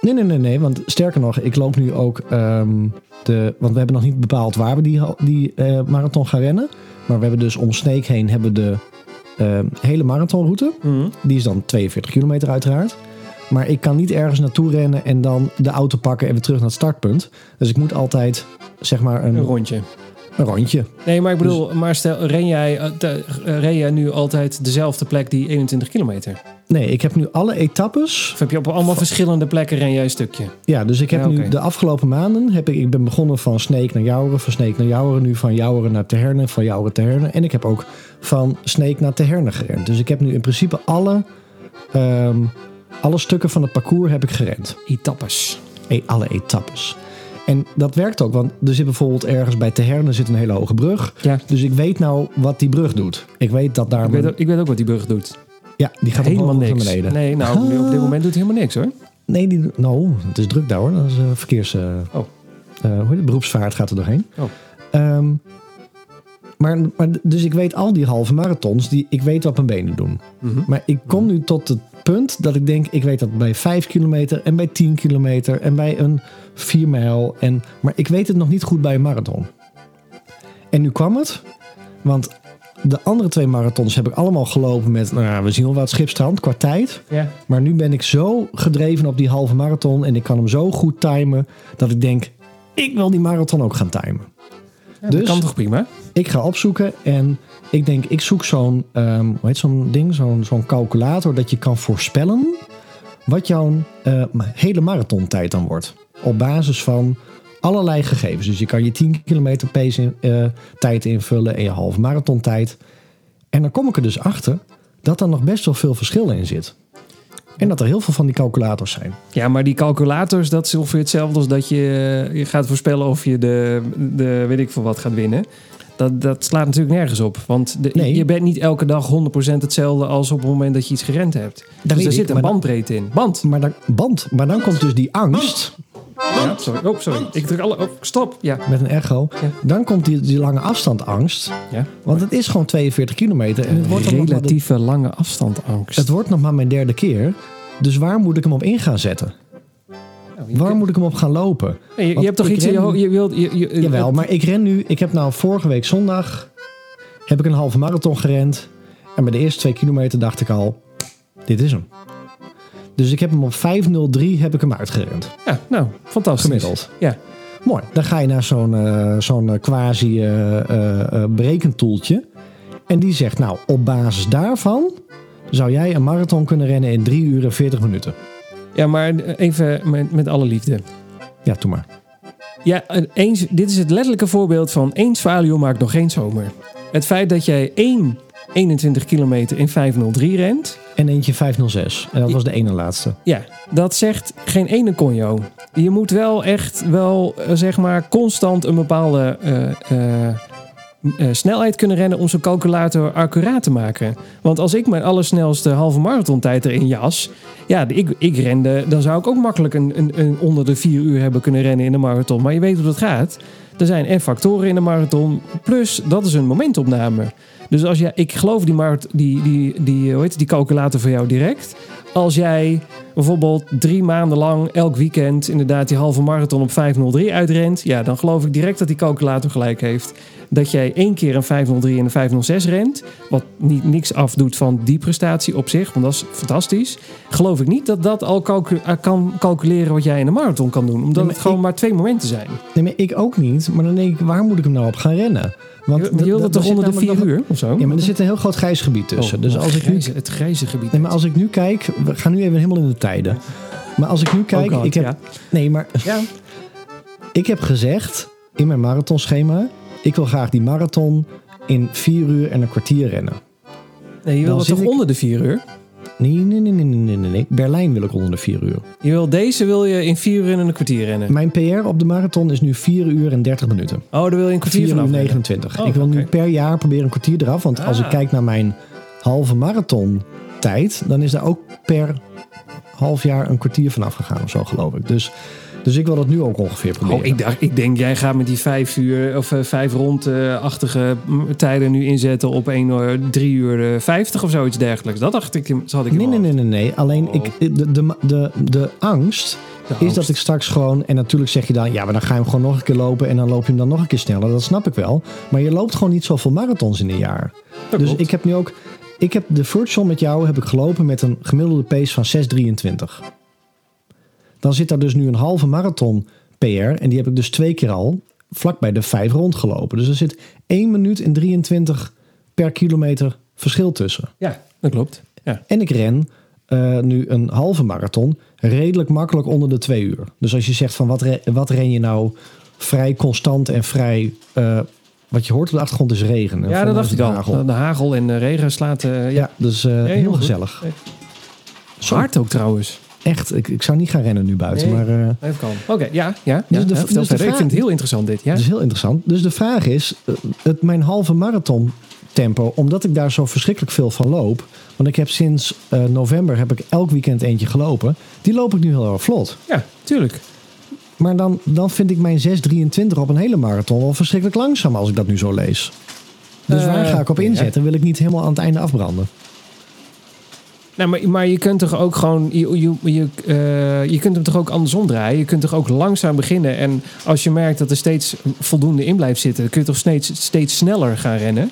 [SPEAKER 2] Nee, nee, nee, nee. Want sterker nog, ik loop nu ook ehm, de. Want we hebben nog niet bepaald waar we die, die eh, marathon gaan rennen. Maar we hebben dus om Sneek heen hebben de ehm, hele marathonroute.
[SPEAKER 1] Mhm.
[SPEAKER 2] Die is dan 42 kilometer uiteraard. Maar ik kan niet ergens naartoe rennen en dan de auto pakken en weer terug naar het startpunt. Dus ik moet altijd, zeg maar, een,
[SPEAKER 1] Een rondje.
[SPEAKER 2] Een rondje.
[SPEAKER 1] Nee, maar ik bedoel, maar stel, ren jij, eh, te- eh, ren jij nu altijd dezelfde plek die 21 kilometer?
[SPEAKER 2] Nee, ik heb nu alle etappes.
[SPEAKER 1] Of heb je op allemaal verschillende plekken ren jij een stukje?
[SPEAKER 2] Ja, dus ik heb
[SPEAKER 1] Ja,
[SPEAKER 2] nu de afgelopen maanden heb ik, ik ben begonnen van Sneek naar Jouweren, van Sneek naar Jouweren, nu van Jouweren naar Teherne, van Jouweren Teherne. En ik heb ook van Sneek naar Teherne gerend. Dus ik heb nu in principe alle, ehm, alle stukken van het parcours heb ik gerend.
[SPEAKER 1] Etappes.
[SPEAKER 2] E- alle etappes. En dat werkt ook, want er zit bijvoorbeeld ergens bij Teherne zit een hele hoge brug.
[SPEAKER 1] Ja.
[SPEAKER 2] Dus ik weet nou wat die brug doet. Ik weet dat daar...
[SPEAKER 1] Ik weet, ook, ik weet ook wat die brug doet.
[SPEAKER 2] ja, die gaat
[SPEAKER 1] helemaal niks.
[SPEAKER 2] naar beneden.
[SPEAKER 1] Nee, nou, op dit moment doet hij helemaal niks hoor.
[SPEAKER 2] Nee, die, nou, het is druk daar hoor. Dat is eh, verkeers... eh,
[SPEAKER 1] Oh.
[SPEAKER 2] eh, hoe heet het? Beroepsvaart gaat er doorheen.
[SPEAKER 1] Oh.
[SPEAKER 2] Ehm, maar, maar, dus ik weet al die halve marathons, die, ik weet wat mijn benen doen.
[SPEAKER 1] Mhm.
[SPEAKER 2] Maar ik kom nu tot het punt dat ik denk, ik weet dat bij 5 kilometer en bij 10 kilometer en bij een 4 mijl. En, maar ik weet het nog niet goed bij een marathon. En nu kwam het, want de andere twee marathons heb ik allemaal gelopen met, nou ja, we zien wel wat schipstrand qua tijd.
[SPEAKER 1] Ja.
[SPEAKER 2] Maar nu ben ik zo gedreven op die halve marathon en ik kan hem zo goed timen dat ik denk, ik wil die marathon ook gaan timen.
[SPEAKER 1] Ja, dat
[SPEAKER 2] Dus-
[SPEAKER 1] kan toch prima?
[SPEAKER 2] Ik ga opzoeken en ik denk, ik zoek zo'n, ehm, hoe heet zo'n ding, zo'n zo'n calculator dat je kan voorspellen wat jouw eh, hele marathontijd dan wordt. Op basis van allerlei gegevens. Dus je kan je 10 kilometer pace in, eh, tijd invullen en je halve marathontijd. En dan kom ik er dus achter dat er nog best wel veel verschillen in zit. En dat er heel veel van die calculators zijn.
[SPEAKER 1] Ja, maar die calculators, dat is ongeveer hetzelfde als dat je, eh, je gaat voorspellen of je de, de weet ik veel wat gaat winnen. Dat, dat slaat natuurlijk nergens op. Want de,
[SPEAKER 2] Nee.
[SPEAKER 1] je bent niet elke dag 100% hetzelfde als op het moment dat je iets gerend hebt. dus er
[SPEAKER 2] ik,
[SPEAKER 1] zit een bandbreedte in. Band!
[SPEAKER 2] Maar dan, band, maar dan komt dus die angst
[SPEAKER 1] Ja, sorry. Oh, sorry. Ik druk alle... Oh, stop! Ja.
[SPEAKER 2] met een echo.
[SPEAKER 1] Ja.
[SPEAKER 2] Dan komt die, die lange afstandangst.
[SPEAKER 1] ja.
[SPEAKER 2] Want het is gewoon 42 kilometer. En het wordt, dan nog maar de-
[SPEAKER 1] Relatieve lange afstandangst.
[SPEAKER 2] het wordt nog maar mijn derde keer. Dus waar moet ik hem op in gaan zetten?
[SPEAKER 1] Nou,
[SPEAKER 2] Waar
[SPEAKER 1] kunt-
[SPEAKER 2] moet ik hem op gaan lopen?
[SPEAKER 1] Nee, je, je hebt toch iets in je Je wilt... Je, je,
[SPEAKER 2] Jawel, maar ik ren nu. Ik heb nou vorige week zondag. heb ik een halve marathon gerend. En bij de eerste twee kilometer dacht ik al. Dit is hem. Dus ik heb hem op 5.03 heb ik hem uitgerend.
[SPEAKER 1] Ja, nou, fantastisch.
[SPEAKER 2] Gemiddeld.
[SPEAKER 1] Ja.
[SPEAKER 2] Mooi. Dan ga je naar zo'n eh, zo'n eh, quasi berekentoeltje. En die zegt, nou, op basis daarvan zou jij een marathon kunnen rennen in 3 uur en 40 minuten.
[SPEAKER 1] Ja, maar even met, met alle liefde.
[SPEAKER 2] Ja, doe maar.
[SPEAKER 1] Ja, een- eens, dit is het letterlijke voorbeeld van één zwaluw maakt nog geen zomer. Het feit dat jij één 21 kilometer in 503 rent,
[SPEAKER 2] En eentje 506. En dat was de ene laatste.
[SPEAKER 1] ja, dat zegt geen ene conjo. Je moet wel echt wel, eh, zeg maar, constant een bepaalde eh, eh, eh, snelheid kunnen rennen om zo'n calculator accuraat te maken. Want als ik mijn allersnelste halve marathontijd erin jas, ja, ik, ik rende, dan zou ik ook makkelijk een, een, een onder de vier uur hebben kunnen rennen in de marathon. Maar je weet hoe dat gaat. Er zijn en factoren in de marathon, plus dat is een momentopname. Dus als jij, ik geloof die, die, die, die, hoe heet het, die calculator voor jou direct. Als jij bijvoorbeeld drie maanden lang elk weekend inderdaad die halve marathon op 503 uitrent, ja, dan geloof ik direct dat die calculator gelijk heeft. Dat jij één keer een 503 en een 506 rent, wat niet, niks afdoet van die prestatie op zich, want dat is fantastisch. Geloof ik niet dat dat al calcu- eh, kan calculeren wat jij in de marathon kan doen, omdat
[SPEAKER 2] Nee,
[SPEAKER 1] het gewoon
[SPEAKER 2] ik-
[SPEAKER 1] maar twee momenten zijn.
[SPEAKER 2] Nee, maar ik ook niet. Maar dan denk ik, waar moet ik hem nou op gaan rennen? Want
[SPEAKER 1] je, je wil dat
[SPEAKER 2] er
[SPEAKER 1] toch onder de vier uur of zo?
[SPEAKER 2] Ja, maar er zit een heel groot grijs gebied tussen.
[SPEAKER 1] Oh,
[SPEAKER 2] dus
[SPEAKER 1] maar
[SPEAKER 2] als ik nu
[SPEAKER 1] het grijze gebied.
[SPEAKER 2] Nee, maar als ik nu kijk, we gaan nu even helemaal in de tijden. Maar als ik nu kijk,
[SPEAKER 1] Oh God,
[SPEAKER 2] ik heb,
[SPEAKER 1] ja.
[SPEAKER 2] nee, maar
[SPEAKER 1] Ja.
[SPEAKER 2] ik heb gezegd in mijn marathonschema, ik wil graag die marathon in vier uur en een kwartier rennen.
[SPEAKER 1] Nee, je wil
[SPEAKER 2] Dan
[SPEAKER 1] dat toch
[SPEAKER 2] ik-
[SPEAKER 1] onder de vier uur?
[SPEAKER 2] Nee, nee, nee, nee, nee, nee, nee. Berlijn wil ik onder de vier uur.
[SPEAKER 1] Je wil deze wil je in vier uur en een kwartier rennen.
[SPEAKER 2] Mijn PR op de marathon is nu 4 uur en 30 minuten.
[SPEAKER 1] Oh, daar wil je een kwartier
[SPEAKER 2] 4
[SPEAKER 1] van
[SPEAKER 2] uur
[SPEAKER 1] af.
[SPEAKER 2] 29.
[SPEAKER 1] Oh,
[SPEAKER 2] ik wil nu per jaar proberen een kwartier eraf. Want als ik
[SPEAKER 1] Ah.
[SPEAKER 2] kijk naar mijn halve marathon tijd, dan is daar ook per half jaar een kwartier vanaf gegaan of zo, geloof ik. Dus, dus ik wil dat nu ook ongeveer proberen.
[SPEAKER 1] Oh, ik, dacht, ik denk, jij gaat met die vijf uur of eh, vijf rond-achtige mm, tijden nu inzetten op 1 uur, 3 uur eh, 50 of zoiets dergelijks. Dat dacht ik, had ik
[SPEAKER 2] Nee, nee, nee, nee, nee. Alleen
[SPEAKER 1] Oh.
[SPEAKER 2] ik, de, de, de, de angst is dat ik straks gewoon... En natuurlijk zeg je dan, ja, maar dan ga je hem gewoon nog een keer lopen... en dan loop je hem dan nog een keer sneller. Dat snap ik wel. Maar je loopt gewoon niet zoveel marathons in een jaar.
[SPEAKER 1] Dat
[SPEAKER 2] dus
[SPEAKER 1] klopt.
[SPEAKER 2] ik heb nu ook... Ik heb de virtual met jou heb ik gelopen met een gemiddelde pace van 6,23. Dan zit daar dus nu een halve marathon PR. En die heb ik dus twee keer al vlak bij de vijf rondgelopen. Dus er zit 1 minuut en 23 per kilometer verschil tussen.
[SPEAKER 1] Ja, dat klopt. Ja.
[SPEAKER 2] En ik ren eh, nu een halve marathon redelijk makkelijk onder de twee uur. Dus als je zegt van wat, re- wat ren je nou vrij constant en vrij... eh, wat je hoort op de achtergrond is regen. En
[SPEAKER 1] ja, dat dacht ik al. De hagel en de regen slaat eh, ja.
[SPEAKER 2] Ja, dus
[SPEAKER 1] heel
[SPEAKER 2] gezellig.
[SPEAKER 1] Hard ook trouwens.
[SPEAKER 2] Echt, ik, ik zou niet gaan rennen nu buiten.
[SPEAKER 1] Nee.
[SPEAKER 2] Maar eh,
[SPEAKER 1] Even kalm. Oké, ja, ja.
[SPEAKER 2] Dus
[SPEAKER 1] ja,
[SPEAKER 2] de-
[SPEAKER 1] ja, vertel
[SPEAKER 2] dus
[SPEAKER 1] verder. Ik
[SPEAKER 2] vraag-
[SPEAKER 1] vind het heel interessant dit. Ja?
[SPEAKER 2] dat is heel interessant. Dus de vraag is, eh, het, mijn halve marathon tempo, omdat ik daar zo verschrikkelijk veel van loop. Want ik heb sinds eh, november heb ik elk weekend eentje gelopen. Die loop ik nu heel erg vlot.
[SPEAKER 1] ja, tuurlijk.
[SPEAKER 2] Maar dan, dan vind ik mijn 6,23 op een hele marathon wel verschrikkelijk langzaam als ik dat nu zo lees. Dus
[SPEAKER 1] Eh,
[SPEAKER 2] waar ga ik op inzetten? Wil ik niet helemaal aan het einde afbranden?
[SPEAKER 1] Nou, maar, maar je kunt toch ook gewoon, je, je, je, eh, je kunt hem toch ook andersom draaien. Je kunt toch ook langzaam beginnen. En als je merkt dat er steeds voldoende in blijft zitten, dan kun je toch steeds, steeds sneller gaan rennen.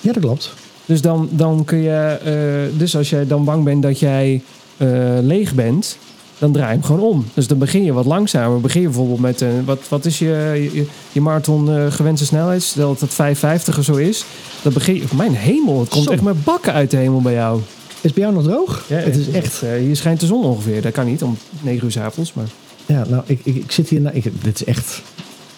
[SPEAKER 2] Ja, dat klopt.
[SPEAKER 1] Dus dan, dan kun je, eh, dus als jij dan bang bent dat jij eh, leeg bent, dan draai je hem gewoon om. Dus dan begin je wat langzamer. Begin je bijvoorbeeld met, een wat, wat is je, je, je marathon gewenste snelheid? Stel dat het 550 of zo is. Dan begin je, mijn hemel, het komt
[SPEAKER 2] Zo.
[SPEAKER 1] echt met bakken uit de hemel bij jou.
[SPEAKER 2] Is het bij jou nog droog? het is echt...
[SPEAKER 1] eh, hier schijnt de zon ongeveer. Dat kan niet om 9 uur s avonds. Maar
[SPEAKER 2] Ja, nou, ik, ik, ik zit hier... Nou, ik, dit is echt...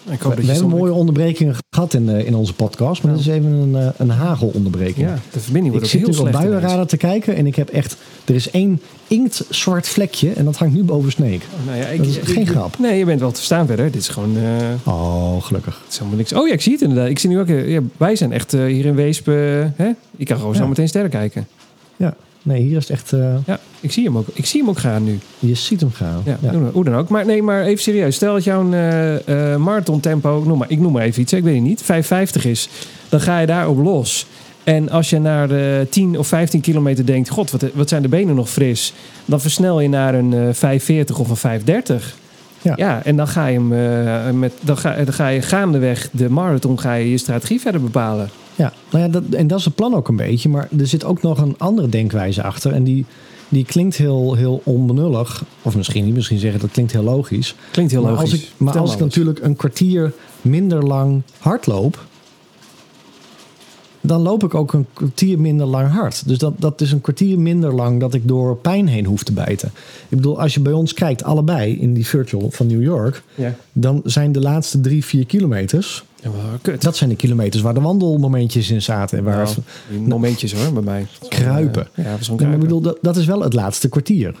[SPEAKER 1] ik
[SPEAKER 2] We,
[SPEAKER 1] hoop dat je
[SPEAKER 2] hebben
[SPEAKER 1] zon-
[SPEAKER 2] mooie onderbrekingen gehad in, eh, in onze podcast. Maar
[SPEAKER 1] Ja.
[SPEAKER 2] dit is even een, eh, een hagelonderbreking.
[SPEAKER 1] Ja, de verbinding
[SPEAKER 2] Ik
[SPEAKER 1] wordt ook
[SPEAKER 2] zit
[SPEAKER 1] heel
[SPEAKER 2] nu op
[SPEAKER 1] slecht. ineens.
[SPEAKER 2] buienradar te kijken en ik heb echt... Er is één inktzwart vlekje en dat hangt nu boven Sneek.
[SPEAKER 1] Nou ja, ik,
[SPEAKER 2] Dat is
[SPEAKER 1] ik-
[SPEAKER 2] geen
[SPEAKER 1] ik-
[SPEAKER 2] grap.
[SPEAKER 1] Nee, je bent wel te verstaan verder. Dit is gewoon...
[SPEAKER 2] Oh, gelukkig.
[SPEAKER 1] Het is helemaal niks. Oh ja, ik zie het inderdaad. Ik zie nu ook... Ja, wij zijn echt hier in Weesp... hè? Ik kan gewoon zo meteen sterren kijken.
[SPEAKER 2] Ja, nee, hier is het echt... eh,
[SPEAKER 1] Ja, ik zie hem ook. Ik zie hem ook gaan nu.
[SPEAKER 2] je ziet hem gaan.
[SPEAKER 1] Ja,
[SPEAKER 2] Ja.
[SPEAKER 1] Hoe, dan, ook. Maar nee, maar even serieus. Stel dat jouw eh, eh, marathon tempo... Noem maar, ik noem maar even iets. hè, Ik weet het niet. 550 is. Dan ga je daarop los. En als je naar de 10 of 15 kilometer denkt... God, wat, wat zijn de benen nog fris. Dan versnel je naar een eh 540 of een 530.
[SPEAKER 2] Ja.
[SPEAKER 1] Ja, en dan ga je hem met, dan ga, dan ga je gaandeweg de marathon ga je je strategie verder bepalen.
[SPEAKER 2] Ja, nou ja, dat, en dat is het plan ook een beetje. Maar er zit ook nog een andere denkwijze achter. En die, die klinkt heel, heel onbenullig. Of misschien niet, misschien zeggen dat klinkt heel logisch.
[SPEAKER 1] Klinkt heel
[SPEAKER 2] maar
[SPEAKER 1] logisch.
[SPEAKER 2] als ik, maar
[SPEAKER 1] Vertel
[SPEAKER 2] als ik natuurlijk een kwartier minder lang hardloop... dan loop ik ook een kwartier minder lang hard. Dus dat, dat is een kwartier minder lang dat ik door pijn heen hoef te bijten. Ik bedoel, als je bij ons kijkt, allebei in die virtual van New York...
[SPEAKER 1] Ja.
[SPEAKER 2] dan zijn de laatste drie, vier kilometers...
[SPEAKER 1] Ja,
[SPEAKER 2] dat zijn de kilometers waar de wandelmomentjes in zaten. En waar
[SPEAKER 1] Nou, momentjes hoor, bij mij.
[SPEAKER 2] Kruipen.
[SPEAKER 1] Ja, ja
[SPEAKER 2] Nee, maar ik bedoel, dat, dat is wel het laatste kwartier.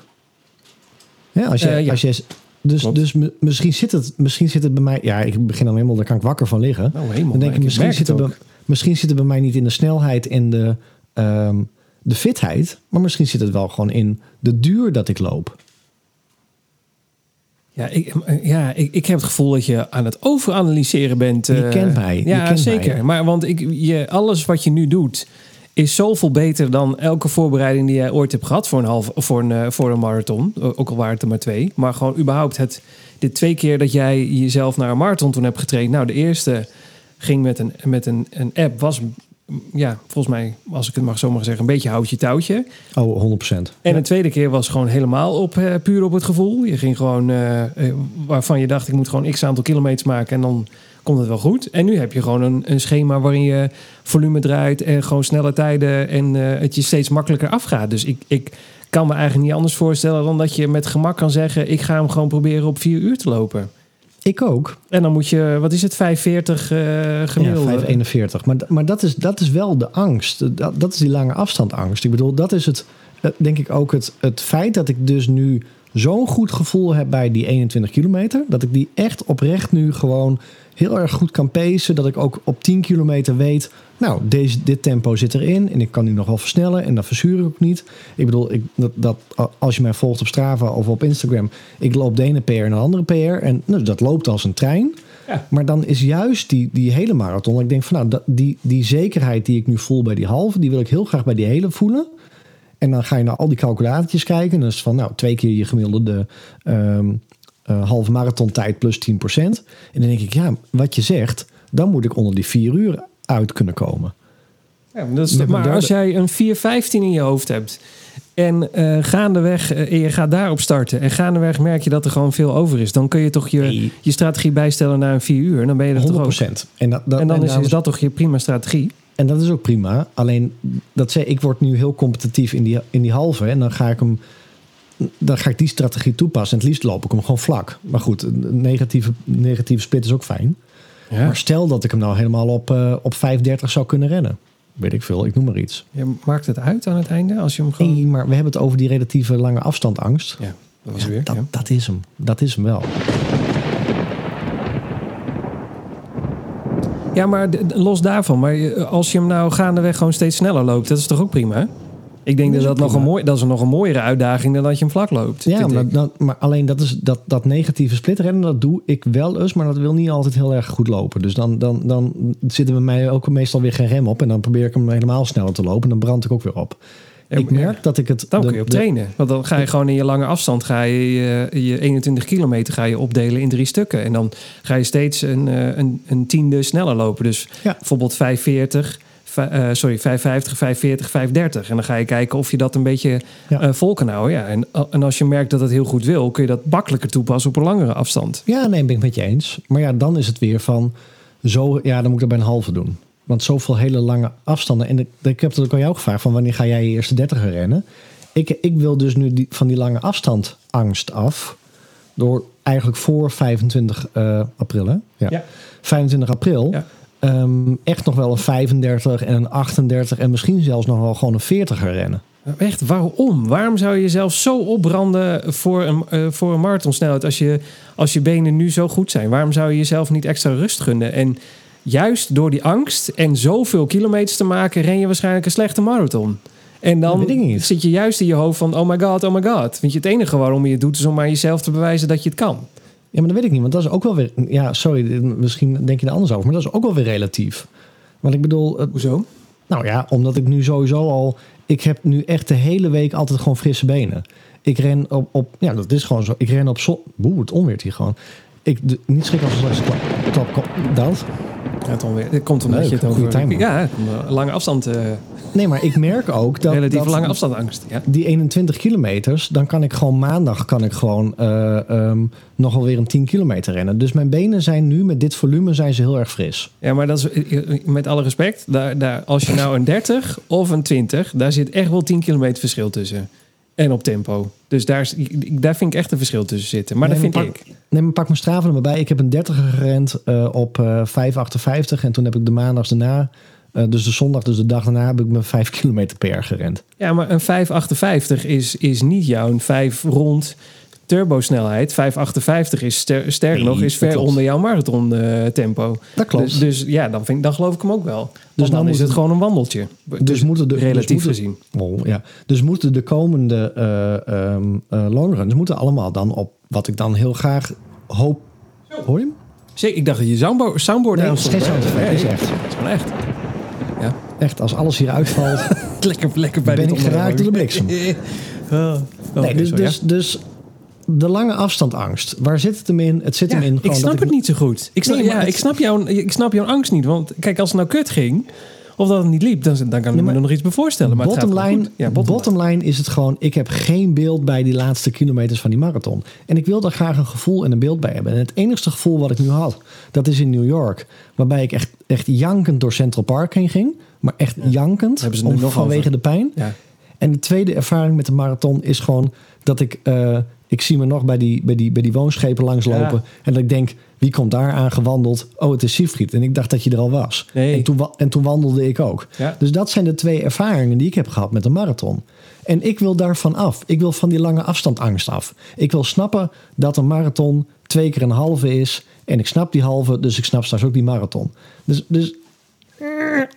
[SPEAKER 2] Ja, als je,
[SPEAKER 1] Eh, ja.
[SPEAKER 2] als je, dus
[SPEAKER 1] Klopt.
[SPEAKER 2] dus mi- misschien, zit het, misschien zit het bij mij... Ja, ik begin dan helemaal, daar kan ik wakker van liggen.
[SPEAKER 1] Nou, helemaal.
[SPEAKER 2] Dan denk ik,
[SPEAKER 1] ik
[SPEAKER 2] misschien zit,
[SPEAKER 1] het
[SPEAKER 2] bij, Misschien zit het bij mij niet in de snelheid en de, ehm, de fitheid. Maar misschien zit het wel gewoon in de duur dat ik loop.
[SPEAKER 1] Ja, ik, ja ik, ik heb het gevoel dat je aan het overanalyseren bent.
[SPEAKER 2] Je
[SPEAKER 1] eh,
[SPEAKER 2] kent mij,
[SPEAKER 1] Ja,
[SPEAKER 2] kent
[SPEAKER 1] zeker.
[SPEAKER 2] mij.
[SPEAKER 1] Maar want ik, je, alles wat je nu doet is zoveel beter dan elke voorbereiding die jij ooit hebt gehad voor een, half, voor een, eh, voor een marathon. Ook al waren het er maar twee. Maar gewoon überhaupt het, de twee keer dat jij jezelf naar een marathon toen hebt getraind. Nou, de eerste ging met een, met een, een app, was ja, volgens mij, als ik het mag zo maar zeggen, een beetje houtje touwtje.
[SPEAKER 2] Oh, 100%.
[SPEAKER 1] En de tweede keer was gewoon helemaal op, eh, puur op het gevoel. Je ging gewoon, eh, eh, waarvan je dacht, ik moet gewoon x aantal kilometers maken en dan komt het wel goed. En nu heb je gewoon een, een schema waarin je volume draait en gewoon snelle tijden en het je steeds makkelijker afgaat. Dus ik, ik kan me eigenlijk niet anders voorstellen dan dat je met gemak kan zeggen, ik ga hem gewoon proberen op vier uur te lopen.
[SPEAKER 2] Ik ook.
[SPEAKER 1] En dan moet je, wat is het, 540 eh gemiddeld?
[SPEAKER 2] Ja, 541. Maar, maar dat, is, dat is wel de angst. Dat, dat is die lange afstandangst. Ik bedoel, dat is het, eh, denk ik ook het, het feit dat ik dus nu zo'n goed gevoel heb bij die 21 kilometer. Dat ik die echt oprecht nu gewoon heel erg goed kan pacen. Dat ik ook op 10 kilometer weet, nou, deze, dit tempo zit erin. En ik kan nu nog wel versnellen en dat verzuur ik ook niet. Ik bedoel, ik, dat, dat, als je mij volgt op Strava of op Instagram. Ik loop de ene PR en de andere PR. En nou, dat loopt als een trein.
[SPEAKER 1] Ja.
[SPEAKER 2] Maar dan is juist die, die hele marathon. Ik denk van nou, dat, die, die zekerheid die ik nu voel bij die halve, die wil ik heel graag bij die hele voelen. En dan ga je naar al die calculatortjes kijken. En dan is van nou, twee keer je gemiddelde ehm eh, halve marathon tijd plus 10%. En dan denk ik, ja, wat je zegt, dan moet ik onder die vier uur uit kunnen komen.
[SPEAKER 1] Ja, maar dat is, maar als jij een 415 in je hoofd hebt en eh, gaandeweg en je gaat daarop starten en gaandeweg merk je dat er gewoon veel over is, dan kun je toch je,
[SPEAKER 2] Nee.
[SPEAKER 1] je strategie bijstellen naar een 4 uur en dan ben je er toch ook.
[SPEAKER 2] 100%. En, dat, dat,
[SPEAKER 1] En dan is, is dat toch je prima strategie?
[SPEAKER 2] En dat is ook prima. Alleen, dat zei, ik word nu heel competitief in die, in die halve. En dan ga ik hem. Dan ga ik die strategie toepassen. En het liefst loop ik hem gewoon vlak. Maar goed, een negatieve, negatieve split is ook fijn.
[SPEAKER 1] Ja.
[SPEAKER 2] Maar stel dat ik hem nou helemaal op, eh op 5,30 zou kunnen rennen. Weet ik veel, ik noem maar iets.
[SPEAKER 1] Je maakt het uit aan het einde als je hem gewoon.
[SPEAKER 2] Nee, maar we hebben het over die relatieve lange afstandangst.
[SPEAKER 1] Ja, dat was
[SPEAKER 2] Ja,
[SPEAKER 1] weer.
[SPEAKER 2] dat,
[SPEAKER 1] ja.
[SPEAKER 2] dat is hem. Dat is hem wel.
[SPEAKER 1] Ja, maar los daarvan. Maar je- als je hem nou gaandeweg gewoon steeds sneller loopt, dat is toch ook prima? Ik denk dat
[SPEAKER 2] Dat
[SPEAKER 1] nog een, mooi, dat is nog een mooiere uitdaging dan dat je hem vlak loopt.
[SPEAKER 2] Ja, maar, dat, maar alleen dat, is, dat, dat negatieve splitrennen, dat doe ik wel eens, maar dat wil niet altijd heel erg goed lopen. Dus dan, dan, dan zitten we mij ook meestal weer geen rem op en dan probeer ik hem helemaal sneller te lopen en dan brand ik ook weer op. Ik merk dat ik het...
[SPEAKER 1] Dan kun je op trainen. Want dan ga je gewoon in je lange afstand, ga je je, je 21 kilometer ga je opdelen in drie stukken. En dan ga je steeds een, eh, een, een tiende sneller lopen. Dus
[SPEAKER 2] Ja.
[SPEAKER 1] bijvoorbeeld 540, eh, sorry, 550, 540, 530. En dan ga je kijken of je dat een beetje
[SPEAKER 2] Ja.
[SPEAKER 1] eh, vol kan houden. Ja, en, en als je merkt dat het heel goed wil, kun je dat makkelijker toepassen op een langere afstand.
[SPEAKER 2] Ja, nee, ben ik met je eens. Maar ja, dan is het weer van, zo, ja, dan moet ik dat bij een halve doen. Want zoveel hele lange afstanden. En ik, ik heb het ook aan jou gevraagd, van wanneer ga jij je eerste dertiger rennen? Ik, ik wil dus nu die, van die lange afstand angst af. Door eigenlijk voor 25 eh, april, hè? Ja.
[SPEAKER 1] Ja.
[SPEAKER 2] 25 april.
[SPEAKER 1] Ja.
[SPEAKER 2] Ehm, echt nog wel een 35 en een 38 en misschien zelfs nog wel gewoon een 40er rennen.
[SPEAKER 1] Echt, waarom? Waarom zou je jezelf zo opbranden voor een, eh, voor een marathonsnelheid als je, als je benen nu zo goed zijn? Waarom zou je jezelf niet extra rust gunnen? En juist door die angst en zoveel kilometers te maken, ren je waarschijnlijk een slechte marathon. En dan zit je juist in je hoofd van, oh my god, oh my god. Want je het enige waarom je het doet is om aan jezelf te bewijzen dat je het kan.
[SPEAKER 2] Ja, maar dat weet ik niet, want dat is ook wel weer... Ja, sorry, misschien denk je er anders over, maar dat is ook wel weer relatief. Want ik bedoel, het-
[SPEAKER 1] Hoezo?
[SPEAKER 2] Nou ja, omdat ik nu sowieso al. Ik heb nu echt de hele week altijd gewoon frisse benen. Ik ren op. op ja, dat is gewoon zo. Ik ren op zon. Boe, het onweert hier gewoon. Ik, de, niet schrikken als een klap, klap komt. Dat.
[SPEAKER 1] Ja, het, onweer. het komt omdat
[SPEAKER 2] Leuk,
[SPEAKER 1] je het over...
[SPEAKER 2] timing.
[SPEAKER 1] Ja, lange afstand, eh
[SPEAKER 2] Nee, maar ik merk ook dat.
[SPEAKER 1] relatief
[SPEAKER 2] dat
[SPEAKER 1] lange afstandangst. Ja.
[SPEAKER 2] Die 21 kilometers, dan kan ik gewoon maandag kan ik gewoon eh ehm, nog wel weer een 10 kilometer rennen. Dus mijn benen zijn nu met dit volume zijn ze heel erg fris.
[SPEAKER 1] Ja, maar dat is eh, met alle respect. Daar, daar, als je nou een 30 of een 20, daar zit echt wel 10 kilometer verschil tussen. En op tempo. Dus daar, daar vind ik echt een verschil tussen zitten. Maar
[SPEAKER 2] Nee,
[SPEAKER 1] dat vind
[SPEAKER 2] pak,
[SPEAKER 1] ik.
[SPEAKER 2] Nee, maar pak mijn straven er maar bij. Ik heb een 30 gerend eh, op eh 5,58. En toen heb ik de maandags daarna, eh, dus de zondag, dus de dag daarna, heb ik mijn 5 kilometer per jaar gerend.
[SPEAKER 1] Ja, maar een 5,58 is, is niet jouw 5 rond turbosnelheid, 558 is ster, sterker
[SPEAKER 2] Nee,
[SPEAKER 1] nog, is
[SPEAKER 2] dat
[SPEAKER 1] ver
[SPEAKER 2] klopt.
[SPEAKER 1] onder jouw marathon eh, tempo.
[SPEAKER 2] Dat klopt.
[SPEAKER 1] Dus, dus ja, dan, vind, dan geloof ik hem ook wel. Dus
[SPEAKER 2] dan
[SPEAKER 1] is het
[SPEAKER 2] het-
[SPEAKER 1] gewoon een wandeltje.
[SPEAKER 2] Dus moeten de
[SPEAKER 1] relatief
[SPEAKER 2] dus moeten-
[SPEAKER 1] gezien.
[SPEAKER 2] Oh, ja. Dus moeten de komende eh ehm eh, longruns moeten allemaal dan op wat ik dan heel graag hoop. Hoor je hem?
[SPEAKER 1] Zeker, ik dacht dat je soundboard, soundboard
[SPEAKER 2] Nee,
[SPEAKER 1] aan
[SPEAKER 2] het is
[SPEAKER 1] stond.
[SPEAKER 2] echt.
[SPEAKER 1] Het is gewoon echt. Ja.
[SPEAKER 2] Echt, als alles hier uitvalt,
[SPEAKER 1] Lekker, lekker bij
[SPEAKER 2] ben
[SPEAKER 1] dit
[SPEAKER 2] ik geraakt door de bliksem.
[SPEAKER 1] Oh,
[SPEAKER 2] nee, dus, dus, dus de lange afstandangst. Waar zit het hem in? Het zit
[SPEAKER 1] ja.
[SPEAKER 2] hem in.
[SPEAKER 1] Ik snap het niet zo goed. Ik snap,
[SPEAKER 2] Nee,
[SPEAKER 1] ja,
[SPEAKER 2] het-
[SPEAKER 1] ik, snap jouw, ik snap jouw angst niet. Want kijk, als het nou kut ging, of dat het niet liep, dan, dan kan ik me nog iets bij voorstellen. Maar
[SPEAKER 2] bottom line.
[SPEAKER 1] Ja, bottom,
[SPEAKER 2] bottom line is het gewoon... ik heb geen beeld bij die laatste kilometers van die marathon. En ik wil daar graag een gevoel en een beeld bij hebben. En het enigste gevoel wat ik nu had, dat is in New York. Waarbij ik echt, echt jankend door Central Park heen ging. Maar echt jankend,
[SPEAKER 1] Hebben ze
[SPEAKER 2] om,
[SPEAKER 1] nog
[SPEAKER 2] vanwege
[SPEAKER 1] over.
[SPEAKER 2] de pijn.
[SPEAKER 1] Ja.
[SPEAKER 2] En de tweede ervaring met de marathon is gewoon dat ik... eh, ik zie me nog bij die, bij die, bij die woonschepen langslopen.
[SPEAKER 1] Ja.
[SPEAKER 2] En dat ik denk, wie komt daar aan gewandeld? Oh, het is Siegfried. En ik dacht dat je er al was.
[SPEAKER 1] Nee.
[SPEAKER 2] En, toen, en toen wandelde ik ook.
[SPEAKER 1] Ja.
[SPEAKER 2] Dus dat zijn de twee ervaringen die ik heb gehad met de marathon. En ik wil daarvan af. Ik wil van die lange afstandangst af. Ik wil snappen dat een marathon twee keer een halve is. En ik snap die halve, dus ik snap straks ook die marathon. Dus, dus eh,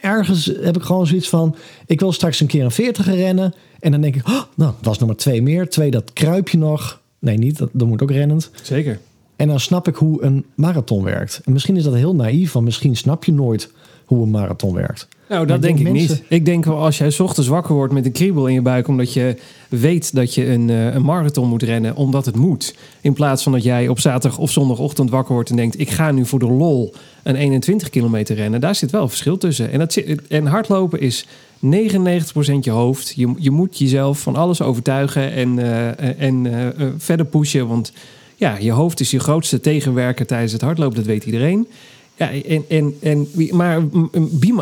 [SPEAKER 2] ergens heb ik gewoon zoiets van... ik wil straks een keer een 40 rennen. En dan denk ik, oh, nou, dat was nog maar twee meer. Twee, dat kruip je nog. Nee, niet. Dat, dat moet ook rennend.
[SPEAKER 1] Zeker.
[SPEAKER 2] En dan snap ik hoe een marathon werkt. En misschien is dat heel naïef, want misschien snap je nooit hoe een marathon werkt.
[SPEAKER 1] Nou, dat denk ik
[SPEAKER 2] mensen-
[SPEAKER 1] niet. Ik denk wel als jij 's ochtends wakker wordt met een kriebel in je buik... omdat je weet dat je een, eh, een marathon moet rennen, omdat het moet. In plaats van dat jij op zaterdag of zondagochtend wakker wordt en denkt... ik ga nu voor de lol een 21 kilometer rennen. Daar zit wel een verschil tussen. En, dat en hardlopen is 99% je hoofd. Je, je moet jezelf van alles overtuigen en, eh, en eh, eh, verder pushen. Want ja, je hoofd is je grootste tegenwerker tijdens het hardlopen. Dat weet iedereen. Ja, en, en, en, maar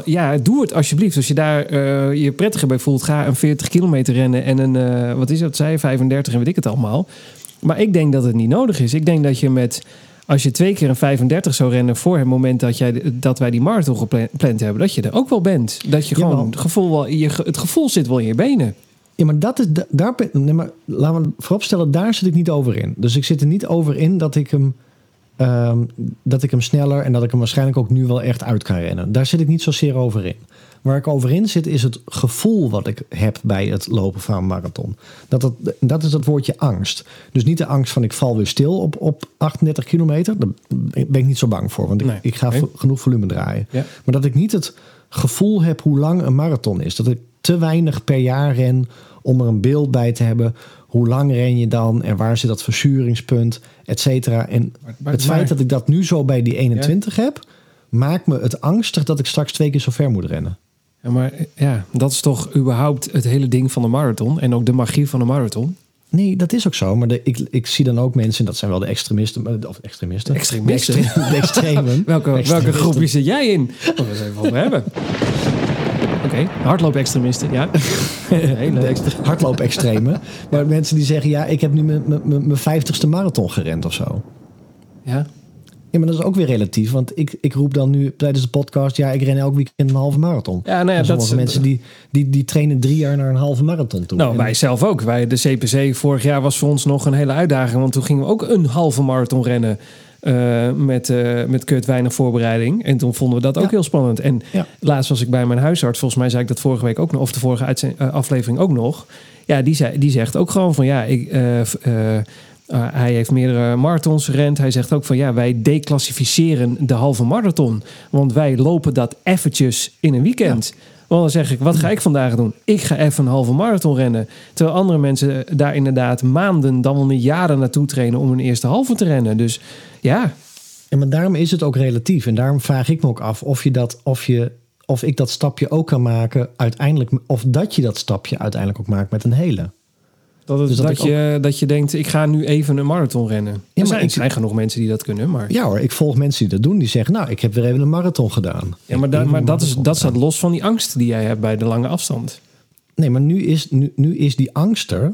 [SPEAKER 1] ja, doe het alsjeblieft. Als je daar je prettiger bij voelt, ga een 40 kilometer rennen en een, wat is dat, zei je, 35 en weet ik het allemaal. Maar ik denk dat het niet nodig is. Ik denk dat je met, als je twee keer een 35 zou rennen voor het moment dat, jij, dat wij die marathon gepland hebben, dat je er ook wel bent. Dat je gewoon het gevoel, wel, je, het gevoel zit wel in je benen.
[SPEAKER 2] Ja, maar dat is. da- Daar, nee, maar laten we vooropstellen, daar zit ik niet over in. Dus ik zit er niet over in dat ik hem. ehm, dat ik hem sneller en dat ik hem waarschijnlijk ook nu wel echt uit kan rennen. Daar zit ik niet zozeer over in. Waar ik over in zit is het gevoel wat ik heb bij het lopen van een marathon. Dat, dat, dat is dat woordje angst. Dus niet de angst van ik val weer stil op, op 38 kilometer. Daar ben ik niet zo bang voor, want ik,
[SPEAKER 1] Nee,
[SPEAKER 2] ik ga genoeg volume draaien.
[SPEAKER 1] Ja.
[SPEAKER 2] Maar dat ik niet het gevoel heb hoe lang een marathon is. Dat ik te weinig per jaar ren om er een beeld bij te hebben. Hoe lang ren je dan en waar zit dat verzuringspunt, et cetera. En
[SPEAKER 1] Maar- maar-
[SPEAKER 2] het feit
[SPEAKER 1] maar-
[SPEAKER 2] dat ik dat nu zo bij die 21 heb, maakt me het angstig dat ik straks twee keer zo ver moet rennen.
[SPEAKER 1] Ja, maar ja, dat is toch überhaupt het hele ding van de marathon en ook de magie van de marathon.
[SPEAKER 2] Nee, dat is ook zo. Maar de, ik, ik zie dan ook mensen, dat zijn wel de extremisten. Of extremisten.
[SPEAKER 1] Extremisten?
[SPEAKER 2] De, extre- de extremen.
[SPEAKER 1] Welke, welke
[SPEAKER 2] Extremisten.
[SPEAKER 1] groepje zit jij in? Oh, we even over hebben. Oké, hardloop-extremisten, ja.
[SPEAKER 2] Hardloop-extremen. Maar mensen die zeggen, ja, ik heb nu mijn- mijn- mijn mijn vijftigste marathon gerend of zo.
[SPEAKER 1] Ja.
[SPEAKER 2] Ja, maar dat is ook weer relatief. Want ik, ik roep dan nu tijdens de podcast... ja, ik ren elk weekend een halve marathon.
[SPEAKER 1] Ja, nou ja,
[SPEAKER 2] En
[SPEAKER 1] dat
[SPEAKER 2] sommige
[SPEAKER 1] is-
[SPEAKER 2] mensen die, die, die trainen drie jaar naar een halve marathon toe.
[SPEAKER 1] Nou,
[SPEAKER 2] En-
[SPEAKER 1] wij zelf ook. Wij, de CPC vorig jaar was voor ons nog een hele uitdaging. Want toen gingen we ook een halve marathon rennen. eh, met, eh met kut weinig voorbereiding. En toen vonden we dat ook
[SPEAKER 2] Ja.
[SPEAKER 1] heel spannend. En
[SPEAKER 2] Ja.
[SPEAKER 1] laatst was ik bij mijn huisarts. Volgens mij zei ik dat vorige week ook nog. Of de vorige eh, aflevering ook nog. Ja, die, zei, die zegt ook gewoon van ja, ik, eh, hij heeft meerdere marathons gerend. Hij zegt ook van ja, wij declassificeren de halve marathon. Want wij lopen dat eventjes in een weekend. Want dan zeg ik, wat ga ik vandaag doen? Ik ga even een halve marathon rennen. Terwijl andere mensen daar inderdaad maanden, dan wel niet jaren naartoe trainen om een eerste halve te rennen. Dus ja,
[SPEAKER 2] Ja, maar daarom is het ook relatief. En daarom vraag ik me ook af of, je dat, of, je, of ik dat stapje ook kan maken uiteindelijk. Of dat je dat stapje uiteindelijk ook maakt met een hele.
[SPEAKER 1] Dat, het,
[SPEAKER 2] Dus dat
[SPEAKER 1] je, dat je denkt, ik ga nu even een marathon rennen. er
[SPEAKER 2] maar
[SPEAKER 1] zijn,
[SPEAKER 2] ik-
[SPEAKER 1] zijn genoeg mensen die dat kunnen, maar...
[SPEAKER 2] Ja hoor, ik volg mensen die dat doen. Die zeggen, nou, ik heb weer even een marathon gedaan.
[SPEAKER 1] Ja, maar, maar dat, is, dat staat los van die angst die jij hebt bij de lange afstand.
[SPEAKER 2] Nee, maar nu is, nu, nu is die angst er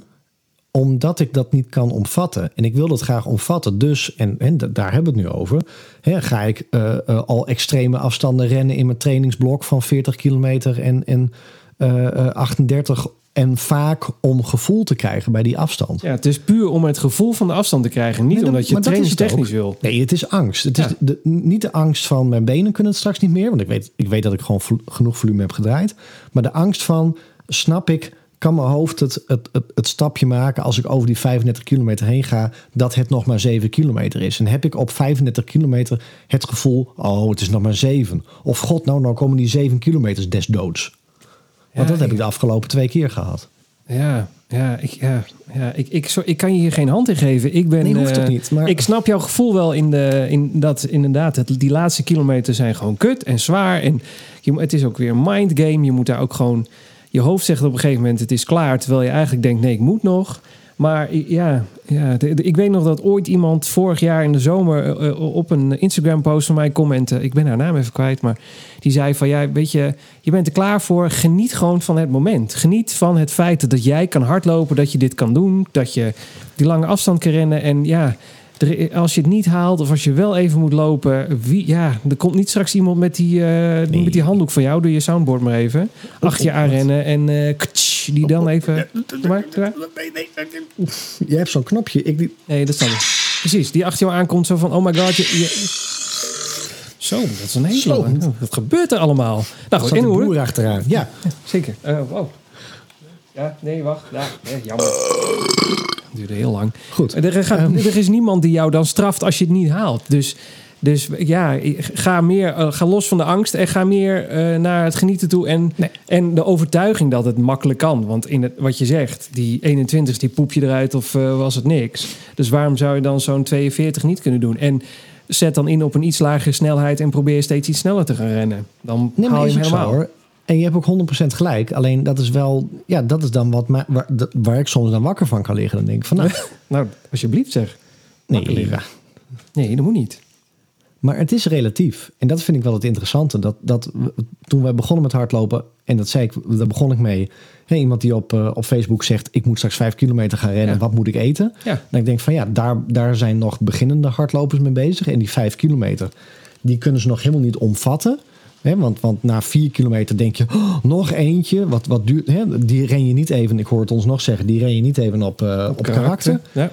[SPEAKER 2] omdat ik dat niet kan omvatten. En ik wil dat graag omvatten. Dus, en, en da- daar hebben we het nu over. Hè, ga ik eh, eh, al extreme afstanden rennen in mijn trainingsblok van 40 kilometer en, en eh, eh, 38 en vaak om gevoel te krijgen bij die afstand.
[SPEAKER 1] Ja, het is puur om het gevoel van de afstand te krijgen. Niet
[SPEAKER 2] Nee,
[SPEAKER 1] omdat je trainingstechnisch wil.
[SPEAKER 2] Nee, het is angst. Het
[SPEAKER 1] Ja.
[SPEAKER 2] is de, niet de angst van mijn benen kunnen het straks niet meer. Want ik weet, ik weet dat ik gewoon genoeg volume heb gedraaid. Maar de angst van, snap ik, kan mijn hoofd het, het, het, het stapje maken als ik over die 35 kilometer heen ga, dat het nog maar 7 kilometer is. En heb ik op 35 kilometer het gevoel, oh, het is nog maar 7. Of god, nou, nou komen die 7 kilometers des doods. Want dat heb
[SPEAKER 1] ik-
[SPEAKER 2] de afgelopen twee keer gehad.
[SPEAKER 1] Ja, ja, ik, ja, ja ik, ik, zo, ik kan je hier geen hand in geven. Ik ben,
[SPEAKER 2] Nee, hoeft
[SPEAKER 1] eh,
[SPEAKER 2] ook niet, maar-
[SPEAKER 1] Ik snap jouw gevoel wel in, de, in dat inderdaad het, die laatste kilometer zijn gewoon kut en zwaar. En je, het is ook weer een mind game. Je moet daar ook gewoon... Je hoofd zegt op een gegeven moment het is klaar. Terwijl je eigenlijk denkt nee, ik moet nog. Maar ja, ja de- de- ik weet nog dat ooit iemand vorig jaar in de zomer eh, eh, op een Instagram post van mij commentte. Ik ben haar naam even kwijt, maar die zei van ja, weet je, je bent er klaar voor. Geniet gewoon van het moment. Geniet van het feit dat jij kan hardlopen, dat je dit kan doen, dat je die lange afstand kan rennen. En ja, als je het niet haalt of als je wel even moet lopen, wie, ja, er komt niet straks iemand met die, eh, met die handdoek van jou. Doe je soundboard maar even. Achter je aanrennen en eh, ktsch, die dan even. Maar.
[SPEAKER 2] Je hebt zo'n knopje. Ik, die-
[SPEAKER 1] Nee, dat staat niet. Precies, die achter jou aankomt zo van, oh my god. Je, je- Zo, dat is een hele
[SPEAKER 2] Zo.
[SPEAKER 1] lange. Wat gebeurt er allemaal? Nou goed, in
[SPEAKER 2] de boer achteraan. Ja,
[SPEAKER 1] Zeker. Eh, wow. Ja, nee, wacht. Ja, nee, jammer. Het duurde heel lang.
[SPEAKER 2] Goed.
[SPEAKER 1] Er, gaat, er is niemand die jou dan straft als je het niet haalt. Dus, dus ja, ga, meer, eh, ga los van de angst en ga meer eh, naar het genieten toe. En, en de overtuiging dat het makkelijk kan. Want in het, wat je zegt, die 21 die poep je eruit of eh, was het niks. Dus waarom zou je dan zo'n 42 niet kunnen doen? En zet dan in op een iets lagere snelheid en probeer steeds iets sneller te gaan rennen. Dan
[SPEAKER 2] Nee,
[SPEAKER 1] haal
[SPEAKER 2] maar
[SPEAKER 1] je hem
[SPEAKER 2] zo
[SPEAKER 1] helemaal.
[SPEAKER 2] hoor. En je hebt ook 100% gelijk. Alleen dat is wel, ja, dat is dan wat mij- waar, ik soms dan wakker van kan liggen. Dan denk ik van, nou,
[SPEAKER 1] Nou, alsjeblieft zeg.
[SPEAKER 2] nee.
[SPEAKER 1] Nee, dat moet niet.
[SPEAKER 2] Maar het is relatief. En dat vind ik wel het interessante. Dat, dat toen wij begonnen met hardlopen, en dat zei ik, daar begon ik mee. Hè, iemand die op, eh, op Facebook zegt, ik moet straks vijf kilometer gaan rennen.
[SPEAKER 1] Ja.
[SPEAKER 2] Wat moet ik eten?
[SPEAKER 1] Ja.
[SPEAKER 2] Dan ik denk van ja, daar, daar zijn nog beginnende hardlopers mee bezig. En die vijf kilometer, die kunnen ze nog helemaal niet omvatten. Hè, want, want na vier kilometer denk je, oh, nog eentje. Wat, wat duurt, hè, die ren je niet even, ik hoor het ons nog zeggen, die ren je niet even op, eh, op, karakter.
[SPEAKER 1] Ja.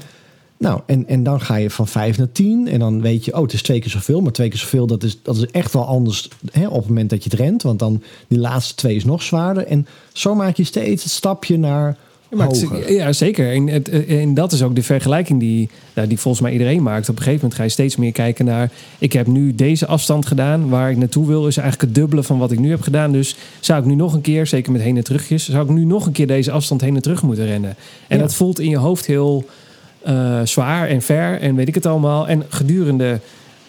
[SPEAKER 2] Nou, en, en dan ga je van 5 naar 10. En dan weet je, oh, het is twee keer zoveel. Maar twee keer zoveel, dat is, dat is echt wel anders hè, op het moment dat je het rent. Want dan die laatste twee is nog zwaarder. En zo maak je steeds het stapje naar hoger.
[SPEAKER 1] ja, zeker. En, het, en dat is ook de vergelijking die, nou, die volgens mij iedereen maakt. Op een gegeven moment ga je steeds meer kijken naar... ik heb nu deze afstand gedaan. Waar ik naartoe wil is eigenlijk het dubbele van wat ik nu heb gedaan. Dus zou ik nu nog een keer, zeker met heen en terugjes... zou ik nu nog een keer deze afstand heen en terug moeten rennen. En
[SPEAKER 2] Ja.
[SPEAKER 1] dat voelt in je hoofd heel eh, zwaar en ver en weet ik het allemaal. En gedurende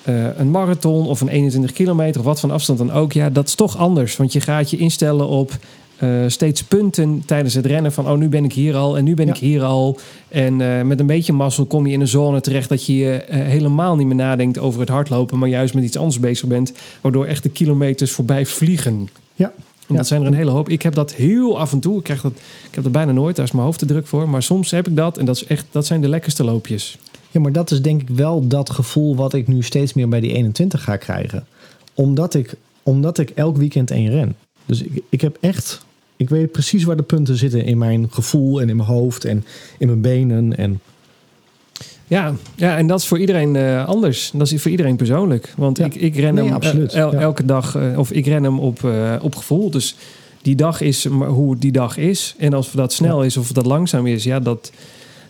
[SPEAKER 1] eh, een marathon of een 21 kilometer... of wat van afstand dan ook, ja, dat is toch anders. Want je gaat je instellen op... eh, steeds punten tijdens het rennen van oh nu ben ik hier al en nu ben
[SPEAKER 2] Ja.
[SPEAKER 1] ik hier al en met een beetje mazzel kom je in een zone terecht dat je helemaal niet meer nadenkt over het hardlopen, maar juist met iets anders bezig bent, waardoor echt de kilometers voorbij vliegen.
[SPEAKER 2] Ja.
[SPEAKER 1] En
[SPEAKER 2] Ja.
[SPEAKER 1] dat zijn er een hele hoop. Ik heb dat heel af en toe. Ik, krijg dat, ik heb dat bijna nooit. Daar is mijn hoofd te druk voor. Maar soms heb ik dat. En dat, is echt, dat zijn de lekkerste loopjes.
[SPEAKER 2] Ja, maar dat is denk ik wel dat gevoel wat ik nu steeds meer bij die 21 ga krijgen. Omdat ik, omdat ik elk weekend één ren. Dus ik, ik heb echt... Ik weet precies waar de punten zitten in mijn gevoel en in mijn hoofd en in mijn benen. En
[SPEAKER 1] Ja, ja, en dat is voor iedereen eh, anders. Dat is voor iedereen persoonlijk. Want
[SPEAKER 2] Ja.
[SPEAKER 1] ik, ik ren
[SPEAKER 2] Nee,
[SPEAKER 1] hem
[SPEAKER 2] absoluut.
[SPEAKER 1] eh, el-
[SPEAKER 2] Ja.
[SPEAKER 1] elke dag, eh, of ik ren hem op, op gevoel. Dus die dag is hoe die dag is. En als dat snel is of dat langzaam is, ja, dat,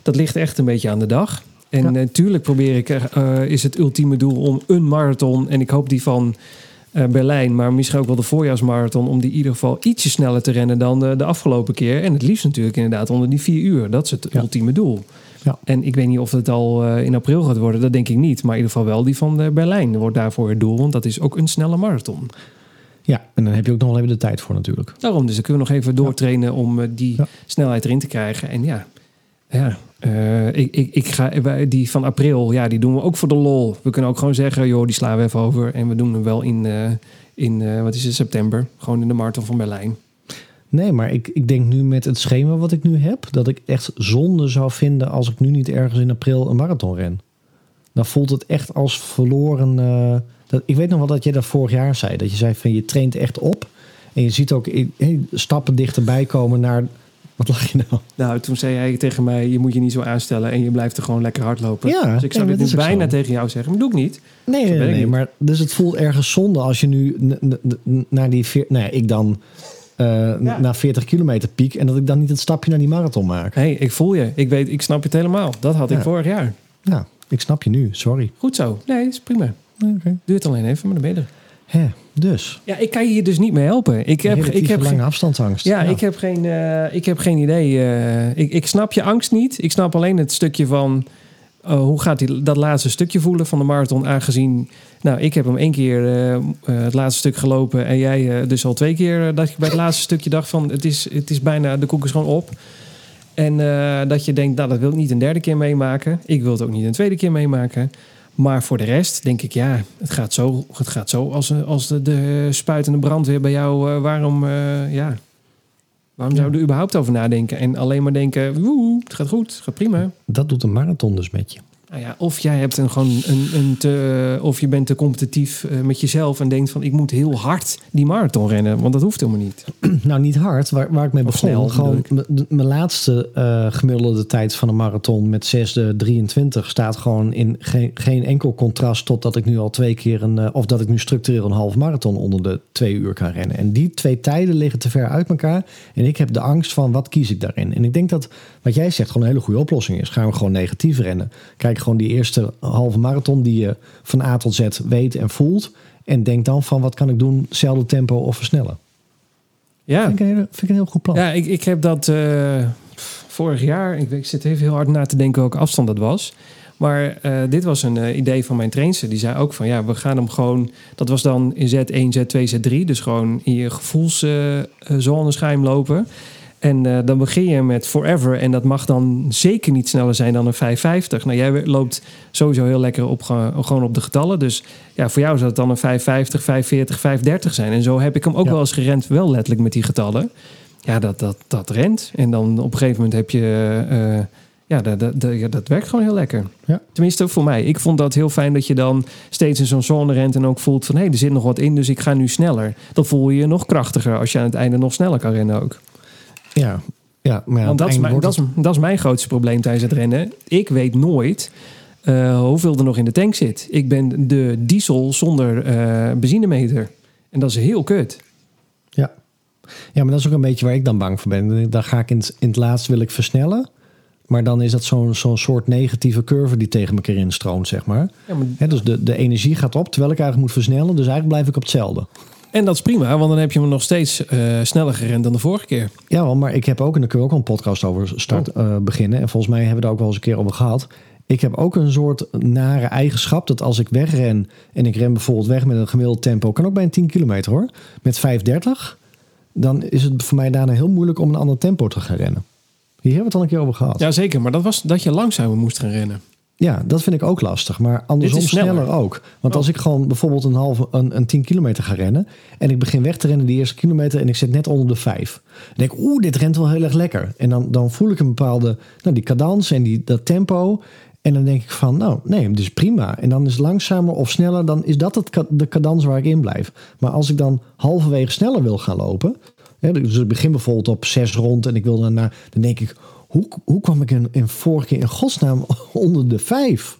[SPEAKER 1] dat ligt echt een beetje aan de dag. En natuurlijk probeer ik, is het ultieme doel om een marathon. En ik hoop die van Berlijn, maar misschien ook wel de voorjaarsmarathon. Om die in ieder geval ietsje sneller te rennen dan de, de afgelopen keer. En het liefst natuurlijk inderdaad onder die vier uur. Dat is het ultieme doel.
[SPEAKER 2] Ja.
[SPEAKER 1] En ik weet niet of het al eh, in april gaat worden. Dat denk ik niet. Maar in ieder geval wel die van eh, Berlijn wordt daarvoor het doel. Want dat is ook een snelle marathon.
[SPEAKER 2] ja, en dan heb je ook nog wel even de tijd voor natuurlijk.
[SPEAKER 1] Daarom, dus dan kunnen we nog even doortrainen om eh, die
[SPEAKER 2] Ja.
[SPEAKER 1] snelheid erin te krijgen. En ja, ja ik, ik, ik ga, die van april, ja, die doen we ook voor de lol. We kunnen ook gewoon zeggen, joh, die slaan we even over. En we doen hem wel in, in wat is het, september. Gewoon in de marathon van Berlijn.
[SPEAKER 2] Nee, maar ik, ik denk nu met het schema wat ik nu heb... dat ik echt zonde zou vinden als ik nu niet ergens in april een marathon ren. Dan voelt het echt als verloren... eh, dat, ik weet nog wel dat je dat vorig jaar zei. Dat je zei van je traint echt op. En je ziet ook stappen dichterbij komen naar Wat lach je nou?
[SPEAKER 1] Nou, toen zei hij tegen mij, je moet je niet zo aanstellen en je blijft er gewoon lekker hardlopen.
[SPEAKER 2] Ja,
[SPEAKER 1] dus ik zou dit nu bijna
[SPEAKER 2] zo.
[SPEAKER 1] tegen jou zeggen, maar doe ik niet.
[SPEAKER 2] Nee, nee, nee.
[SPEAKER 1] niet.
[SPEAKER 2] Maar dus het voelt ergens zonde als je nu naar die... veer- Nou ja, ik dan eh,
[SPEAKER 1] Ja.
[SPEAKER 2] naar 40 kilometer piek... en dat ik dan niet het stapje naar die marathon maak.
[SPEAKER 1] Hé, hey, ik voel je. Ik weet, ik snap het helemaal. Dat had ik
[SPEAKER 2] Ja.
[SPEAKER 1] vorig jaar.
[SPEAKER 2] Ja, ik snap je nu. Sorry.
[SPEAKER 1] Goed zo. Nee, is prima.
[SPEAKER 2] Oké.
[SPEAKER 1] Duurt alleen even, maar dan ben je er.
[SPEAKER 2] Hè, dus.
[SPEAKER 1] Ja, ik kan je hier dus niet mee helpen. Ik heb, ik heb
[SPEAKER 2] lange
[SPEAKER 1] geen,
[SPEAKER 2] afstandsangst.
[SPEAKER 1] ja, Ik, heb geen, eh, ik heb geen idee. eh, ik, ik snap je angst niet. Ik snap alleen het stukje van... eh, hoe gaat die, dat laatste stukje voelen van de marathon? Aangezien, nou, ik heb hem één keer eh, eh, het laatste stuk gelopen... en jij dus al twee keer dat je bij het laatste stukje dacht van... het is, het is bijna, de koek is gewoon op. En dat je denkt, nou, dat wil ik niet een derde keer meemaken. Ik wil het ook niet een tweede keer meemaken. Maar voor de rest denk ik, ja, het gaat zo, het gaat zo als, als de, de spuitende brandweer bij jou. waarom, ja, waarom zou je er überhaupt over nadenken? En alleen maar denken, woe, het gaat goed, het gaat prima.
[SPEAKER 2] Dat doet een marathon dus met je.
[SPEAKER 1] Nou ja, of jij hebt een, gewoon een, een te, of je bent te competitief eh, met jezelf en denkt van, ik moet heel hard die marathon rennen. Want dat hoeft helemaal niet.
[SPEAKER 2] nou, niet hard. Waar, waar ik mee
[SPEAKER 1] Of
[SPEAKER 2] begon.
[SPEAKER 1] snel,
[SPEAKER 2] gewoon mijn laatste eh, gemiddelde tijd van een marathon met 6.23 staat gewoon in geen, geen enkel contrast tot dat ik nu al twee keer een, eh, of dat ik nu structureel een half marathon onder de twee uur kan rennen. En die twee tijden liggen te ver uit elkaar. En ik heb de angst van wat kies ik daarin. En ik denk dat wat jij zegt gewoon een hele goede oplossing is. Gaan we gewoon negatief rennen. Kijk gewoon die eerste halve marathon die je van A tot Z weet en voelt. En denk dan van wat kan ik doen, hetzelfde tempo of versnellen.
[SPEAKER 1] Ja,
[SPEAKER 2] Vind ik een, hele- vind ik een heel goed plan.
[SPEAKER 1] Ja, ik, ik heb dat eh, vorig jaar. Ik, ik zit even heel hard na te denken welke afstand dat was. Maar eh, dit was een eh, idee van mijn trainster. Die zei ook van ja, we gaan hem gewoon. Dat was dan in Z1, Z2, Z3. Dus gewoon in je gevoelszone schuim lopen. En eh, dan begin je met Forever. En dat mag dan zeker niet sneller zijn dan een 550. Nou, jij loopt sowieso heel lekker op, ge- gewoon op de getallen. Dus ja, voor jou zou het dan een 550, 540, 530 zijn. En zo heb ik hem ook
[SPEAKER 2] Ja.
[SPEAKER 1] wel eens gerend. Wel letterlijk met die getallen. Ja, dat, dat, dat rent. En dan op een gegeven moment heb je... eh, ja, dat, dat, dat, dat werkt gewoon heel lekker.
[SPEAKER 2] Ja.
[SPEAKER 1] Tenminste, ook voor mij. Ik vond dat heel fijn dat je dan steeds in zo'n zone rent... en ook voelt van, hé, er zit nog wat in, dus ik ga nu sneller. Dan voel je je nog krachtiger als je aan het einde nog sneller kan rennen ook.
[SPEAKER 2] Ja, ja maar
[SPEAKER 1] Want dat is, mijn, dat, is, dat is mijn grootste probleem tijdens het rennen. Ik weet nooit eh, hoeveel er nog in de tank zit. Ik ben de diesel zonder eh benzinemeter. En dat is heel kut.
[SPEAKER 2] Ja. ja, maar dat is ook een beetje waar ik dan bang voor ben. Dan ga ik in het, in het laatst wil ik versnellen. Maar dan is dat zo'n zo'n soort negatieve curve die tegen elkaar instroomt, zeg maar.
[SPEAKER 1] Ja, maar,
[SPEAKER 2] dus de, de energie gaat op, terwijl ik eigenlijk moet versnellen. Dus eigenlijk blijf ik op hetzelfde.
[SPEAKER 1] En dat is prima, want dan heb je hem nog steeds eh, sneller gerend dan de vorige keer.
[SPEAKER 2] Ja, maar ik heb ook, en daar kunnen we ook een podcast over start, eh, beginnen. En volgens mij hebben we het ook wel eens een keer over gehad. Ik heb ook een soort nare eigenschap dat als ik wegren en ik ren bijvoorbeeld weg met een gemiddeld tempo, kan ook bij een 10 kilometer hoor, met 530, dan is het voor mij daarna heel moeilijk om een ander tempo te gaan rennen. Hier hebben we het al een keer over gehad. Ja,
[SPEAKER 1] zeker. Maar dat was dat je langzamer moest gaan rennen.
[SPEAKER 2] Dat vind ik ook lastig, maar andersom
[SPEAKER 1] Dit is sneller.
[SPEAKER 2] sneller. ook. Want
[SPEAKER 1] Oh.
[SPEAKER 2] als ik gewoon bijvoorbeeld een, halve, een, een 10 kilometer ga rennen en ik begin weg te rennen die eerste kilometer en ik zit net onder de 5. Dan denk ik, oeh, dit rent wel heel erg lekker. En dan, dan voel ik een bepaalde, nou, die cadans en die, dat tempo. En dan denk ik van, nou, nee, dus prima. En dan is het langzamer of sneller, dan is dat het, de cadans waar ik in blijf. Maar als ik dan halverwege sneller wil gaan lopen, hè, dus ik begin bijvoorbeeld op 6 rond en ik wil daarna, dan denk ik, hoe, hoe kwam ik in, in vorige keer in godsnaam onder de 5?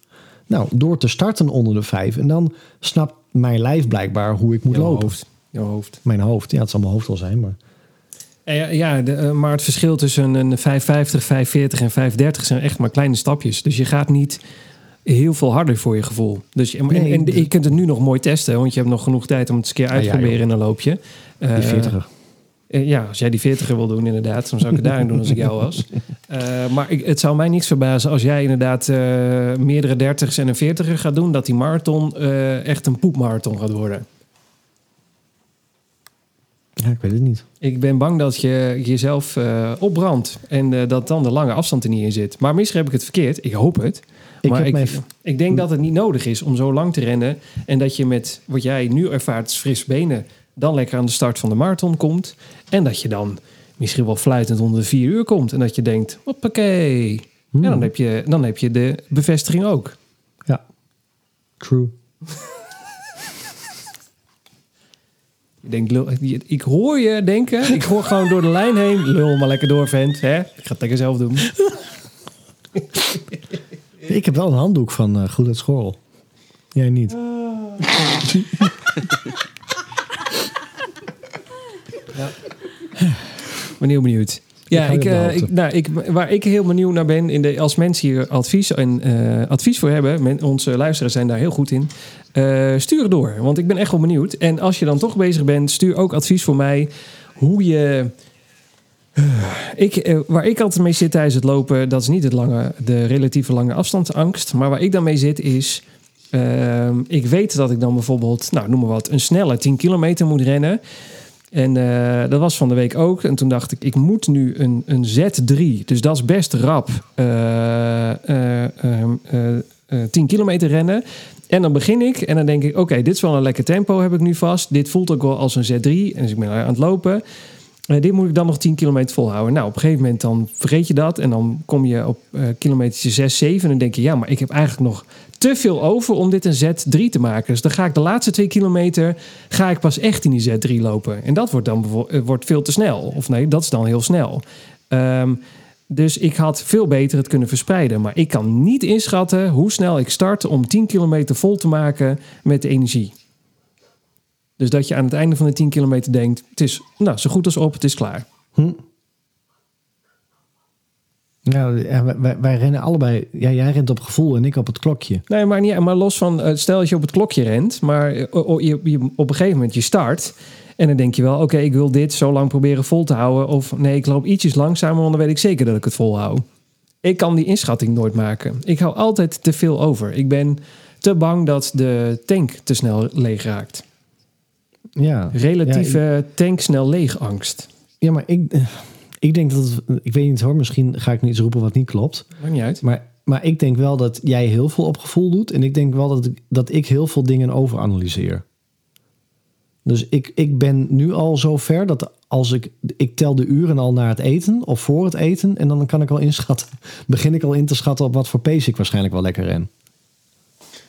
[SPEAKER 2] Nou, door te starten onder de 5. En dan snapt mijn lijf blijkbaar hoe ik moet
[SPEAKER 1] Jouw
[SPEAKER 2] lopen.
[SPEAKER 1] hoofd. Jouw hoofd.
[SPEAKER 2] Mijn hoofd, ja, het zal mijn hoofd wel zijn, maar...
[SPEAKER 1] Ja, de, eh, maar het verschil tussen een 550, 540 en 530 zijn echt maar kleine stapjes. Dus je gaat niet heel veel harder voor je gevoel. Dus, je- en,
[SPEAKER 2] Nee,
[SPEAKER 1] en je kunt het nu nog mooi testen, want je hebt nog genoeg tijd om het eens een keer uit te
[SPEAKER 2] ja,
[SPEAKER 1] proberen in een loopje.
[SPEAKER 2] Die
[SPEAKER 1] Eh,
[SPEAKER 2] 40
[SPEAKER 1] eh, ja, als jij die 40er wil doen, inderdaad, dan zou ik het daarin doen als ik jou was. Eh, maar ik, het zou mij niks verbazen als jij inderdaad eh, meerdere 30's en een 40er gaat doen, dat die marathon eh, echt een poepmarathon gaat worden.
[SPEAKER 2] Ja, ik weet het niet.
[SPEAKER 1] Ik ben bang dat je jezelf eh opbrandt en eh, dat dan de lange afstand er niet in zit. Maar misschien heb ik het verkeerd. Ik hoop het.
[SPEAKER 2] Ik
[SPEAKER 1] maar ik,
[SPEAKER 2] mijn-
[SPEAKER 1] ik denk dat het niet nodig is om zo lang te rennen. En dat je met wat jij nu ervaart, fris benen, dan lekker aan de start van de marathon komt. En dat je dan misschien wel fluitend onder de vier uur komt. En dat je denkt, hoppakee.
[SPEAKER 2] Hmm.
[SPEAKER 1] En dan heb, je, dan heb je de bevestiging ook.
[SPEAKER 2] Ja, true.
[SPEAKER 1] Je denkt, ik hoor je denken. Ik hoor gewoon door de lijn heen. Lul maar lekker door, vent. Hè? Ik ga het lekker zelf doen.
[SPEAKER 2] Ik heb wel een handdoek van eh, Goed uit School. Jij niet.
[SPEAKER 1] ben heel benieuwd. Ja, ik, eh, ik, nou, ik, waar ik heel benieuwd naar ben, in de, als mensen hier advies, en, eh, advies voor hebben, men, onze luisteraars zijn daar heel goed in, eh, stuur door. Want ik ben echt wel benieuwd. En als je dan toch bezig bent, stuur ook advies voor mij hoe je. Ik, waar ik altijd mee zit tijdens het lopen, dat is niet het lange, de relatieve lange afstandsangst. Maar waar ik dan mee zit is. ehm, ik weet dat ik dan bijvoorbeeld, nou noem maar wat, een snelle 10 kilometer moet rennen. En eh, dat was van de week ook. En toen dacht ik, ik moet nu een, een Z3. Dus dat is best rap. eh, eh, ehm, eh, eh, 10 kilometer rennen. En dan begin ik en dan denk ik, oké, dit is wel een lekker tempo, heb ik nu vast. Dit voelt ook wel als een Z3. En dus ik ben aan het lopen. Eh, dit moet ik dan nog 10 kilometer volhouden. Nou, op een gegeven moment dan vergeet je dat. En dan kom je op eh kilometer 6, 7. En dan denk je, ja, maar ik heb eigenlijk nog te veel over om dit een Z3 te maken. Dus dan ga ik de laatste twee kilometer ga ik pas echt in die Z3 lopen. En dat wordt dan eh, wordt veel te snel. Of nee, dat is dan heel snel. Ehm, dus ik had veel beter het kunnen verspreiden. Maar ik kan niet inschatten hoe snel ik start om 10 kilometer vol te maken met energie. Dus dat je aan het einde van de 10 kilometer denkt: het is nou, zo goed als op, het is klaar.
[SPEAKER 2] Hm. Nou, wij- rennen allebei. Ja, jij rent op gevoel en ik op het klokje.
[SPEAKER 1] Nee, maar, niet, maar los van, eh, stel dat je op het klokje rent, maar eh, je, op een gegeven moment je start. En dan denk je wel, oké, ik wil dit zo lang proberen vol te houden. Of nee, ik loop ietsjes langzamer, want dan weet ik zeker dat ik het volhoud. Ik kan die inschatting nooit maken. Ik hou altijd te veel over. Ik ben te bang dat de tank te snel leeg raakt.
[SPEAKER 2] Ja,
[SPEAKER 1] Relatieve tank snel leeg angst.
[SPEAKER 2] ja maar ik, eh, ik denk dat... Het, ik weet niet hoor, misschien ga ik nu iets roepen wat niet klopt.
[SPEAKER 1] Maakt niet uit.
[SPEAKER 2] Maar, maar ik denk wel dat jij heel veel op gevoel doet. En ik denk wel dat ik, dat ik heel veel dingen overanalyseer. Dus ik, ik ben nu al zo ver dat als ik... Ik tel de uren al naar het eten of voor het eten. En dan kan ik al inschatten... Begin ik al in te schatten op wat voor pace ik waarschijnlijk wel lekker ren.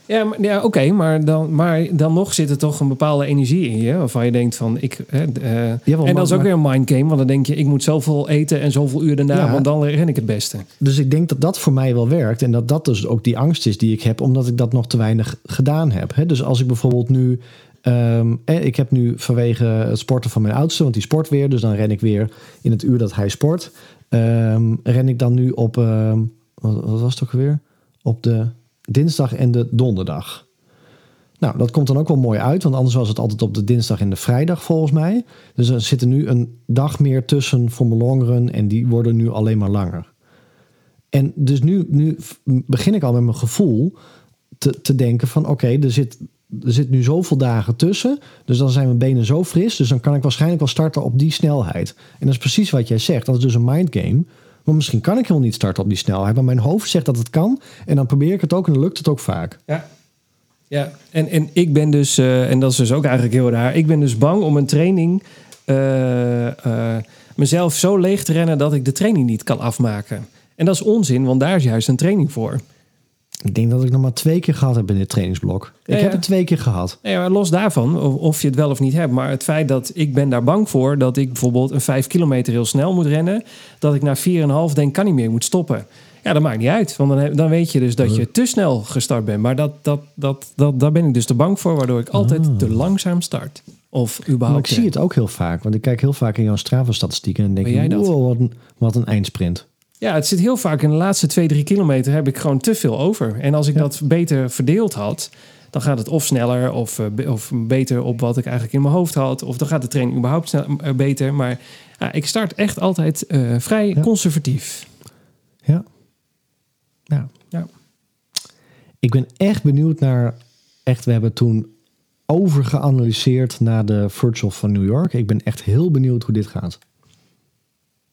[SPEAKER 1] Ja, maar, ja oké, maar, dan, maar dan nog zit er toch een bepaalde energie in je. Waarvan je denkt van, ik... Hè, eh,
[SPEAKER 2] Jawel,
[SPEAKER 1] en dat is
[SPEAKER 2] maar-
[SPEAKER 1] ook weer een mindgame. Want dan denk je, ik moet zoveel eten en zoveel uur daarna.
[SPEAKER 2] Ja.
[SPEAKER 1] Want dan ren ik het beste.
[SPEAKER 2] Dus ik denk dat dat voor mij wel werkt. En dat dat dus ook die angst is die ik heb, omdat ik dat nog te weinig gedaan heb. Hè? Dus als ik bijvoorbeeld nu. ehm, eh, ik heb nu vanwege het sporten van mijn oudste, want die sport weer. Dus dan ren ik weer in het uur dat hij sport. ehm, ren ik dan nu op. ehm, wat, wat was het ook weer? Op de dinsdag en de donderdag. Nou, dat komt dan ook wel mooi uit, want anders was het altijd op de dinsdag en de vrijdag volgens mij. Dus er zit er nu een dag meer tussen voor mijn longrun en die worden nu alleen maar langer. En dus nu, nu begin ik al met mijn gevoel te, te denken van oké, er, zit, er zit nu zoveel dagen tussen. Dus dan zijn mijn benen zo fris. Dus dan kan ik waarschijnlijk wel starten op die snelheid. En dat is precies wat jij zegt. Dat is dus een mindgame. Maar misschien kan ik helemaal niet starten op die snelheid. Maar mijn hoofd zegt dat het kan. En dan probeer ik het ook en dan lukt het ook vaak.
[SPEAKER 1] Ja. Ja, en, en ik ben dus, eh, en dat is dus ook eigenlijk heel raar. Ik ben dus bang om een training eh, eh, mezelf zo leeg te rennen dat ik de training niet kan afmaken. En dat is onzin, want daar is juist een training voor.
[SPEAKER 2] Ik denk dat ik nog maar twee keer gehad heb in dit trainingsblok. Ik
[SPEAKER 1] Ja, ja.
[SPEAKER 2] heb het twee keer gehad.
[SPEAKER 1] Nee, maar los daarvan, of, of je het wel of niet hebt. Maar het feit dat ik ben daar bang voor dat ik bijvoorbeeld een 5 kilometer heel snel moet rennen. Dat ik na 4,5 denk, kan niet meer, moet stoppen. Ja, dat maakt niet uit. Want dan, dan weet je dus dat je te snel gestart bent. Maar dat, dat, dat, dat, daar ben ik dus te bang voor, waardoor ik altijd te langzaam start. Of
[SPEAKER 2] Maar
[SPEAKER 1] überhaupt.
[SPEAKER 2] ik zie het ook heel vaak. Want ik kijk heel vaak in jouw Strava-statistieken. En denk ik,
[SPEAKER 1] jij dat?
[SPEAKER 2] wow, wat een, wat een eindsprint.
[SPEAKER 1] Ja, het zit heel vaak in de laatste 2, 3 kilometer heb ik gewoon te veel over. En als ik dat beter verdeeld had, dan gaat het of sneller of, eh, of beter op wat ik eigenlijk in mijn hoofd had. Of dan gaat de training überhaupt snel, eh, beter. Maar ja, ik start echt altijd eh, vrij
[SPEAKER 2] Ja.
[SPEAKER 1] conservatief.
[SPEAKER 2] Ja. ja.
[SPEAKER 1] Ja.
[SPEAKER 2] Ik ben echt benieuwd naar... Echt, we hebben toen overgeanalyseerd naar de Virtual van New York. Ik ben echt heel benieuwd hoe dit gaat.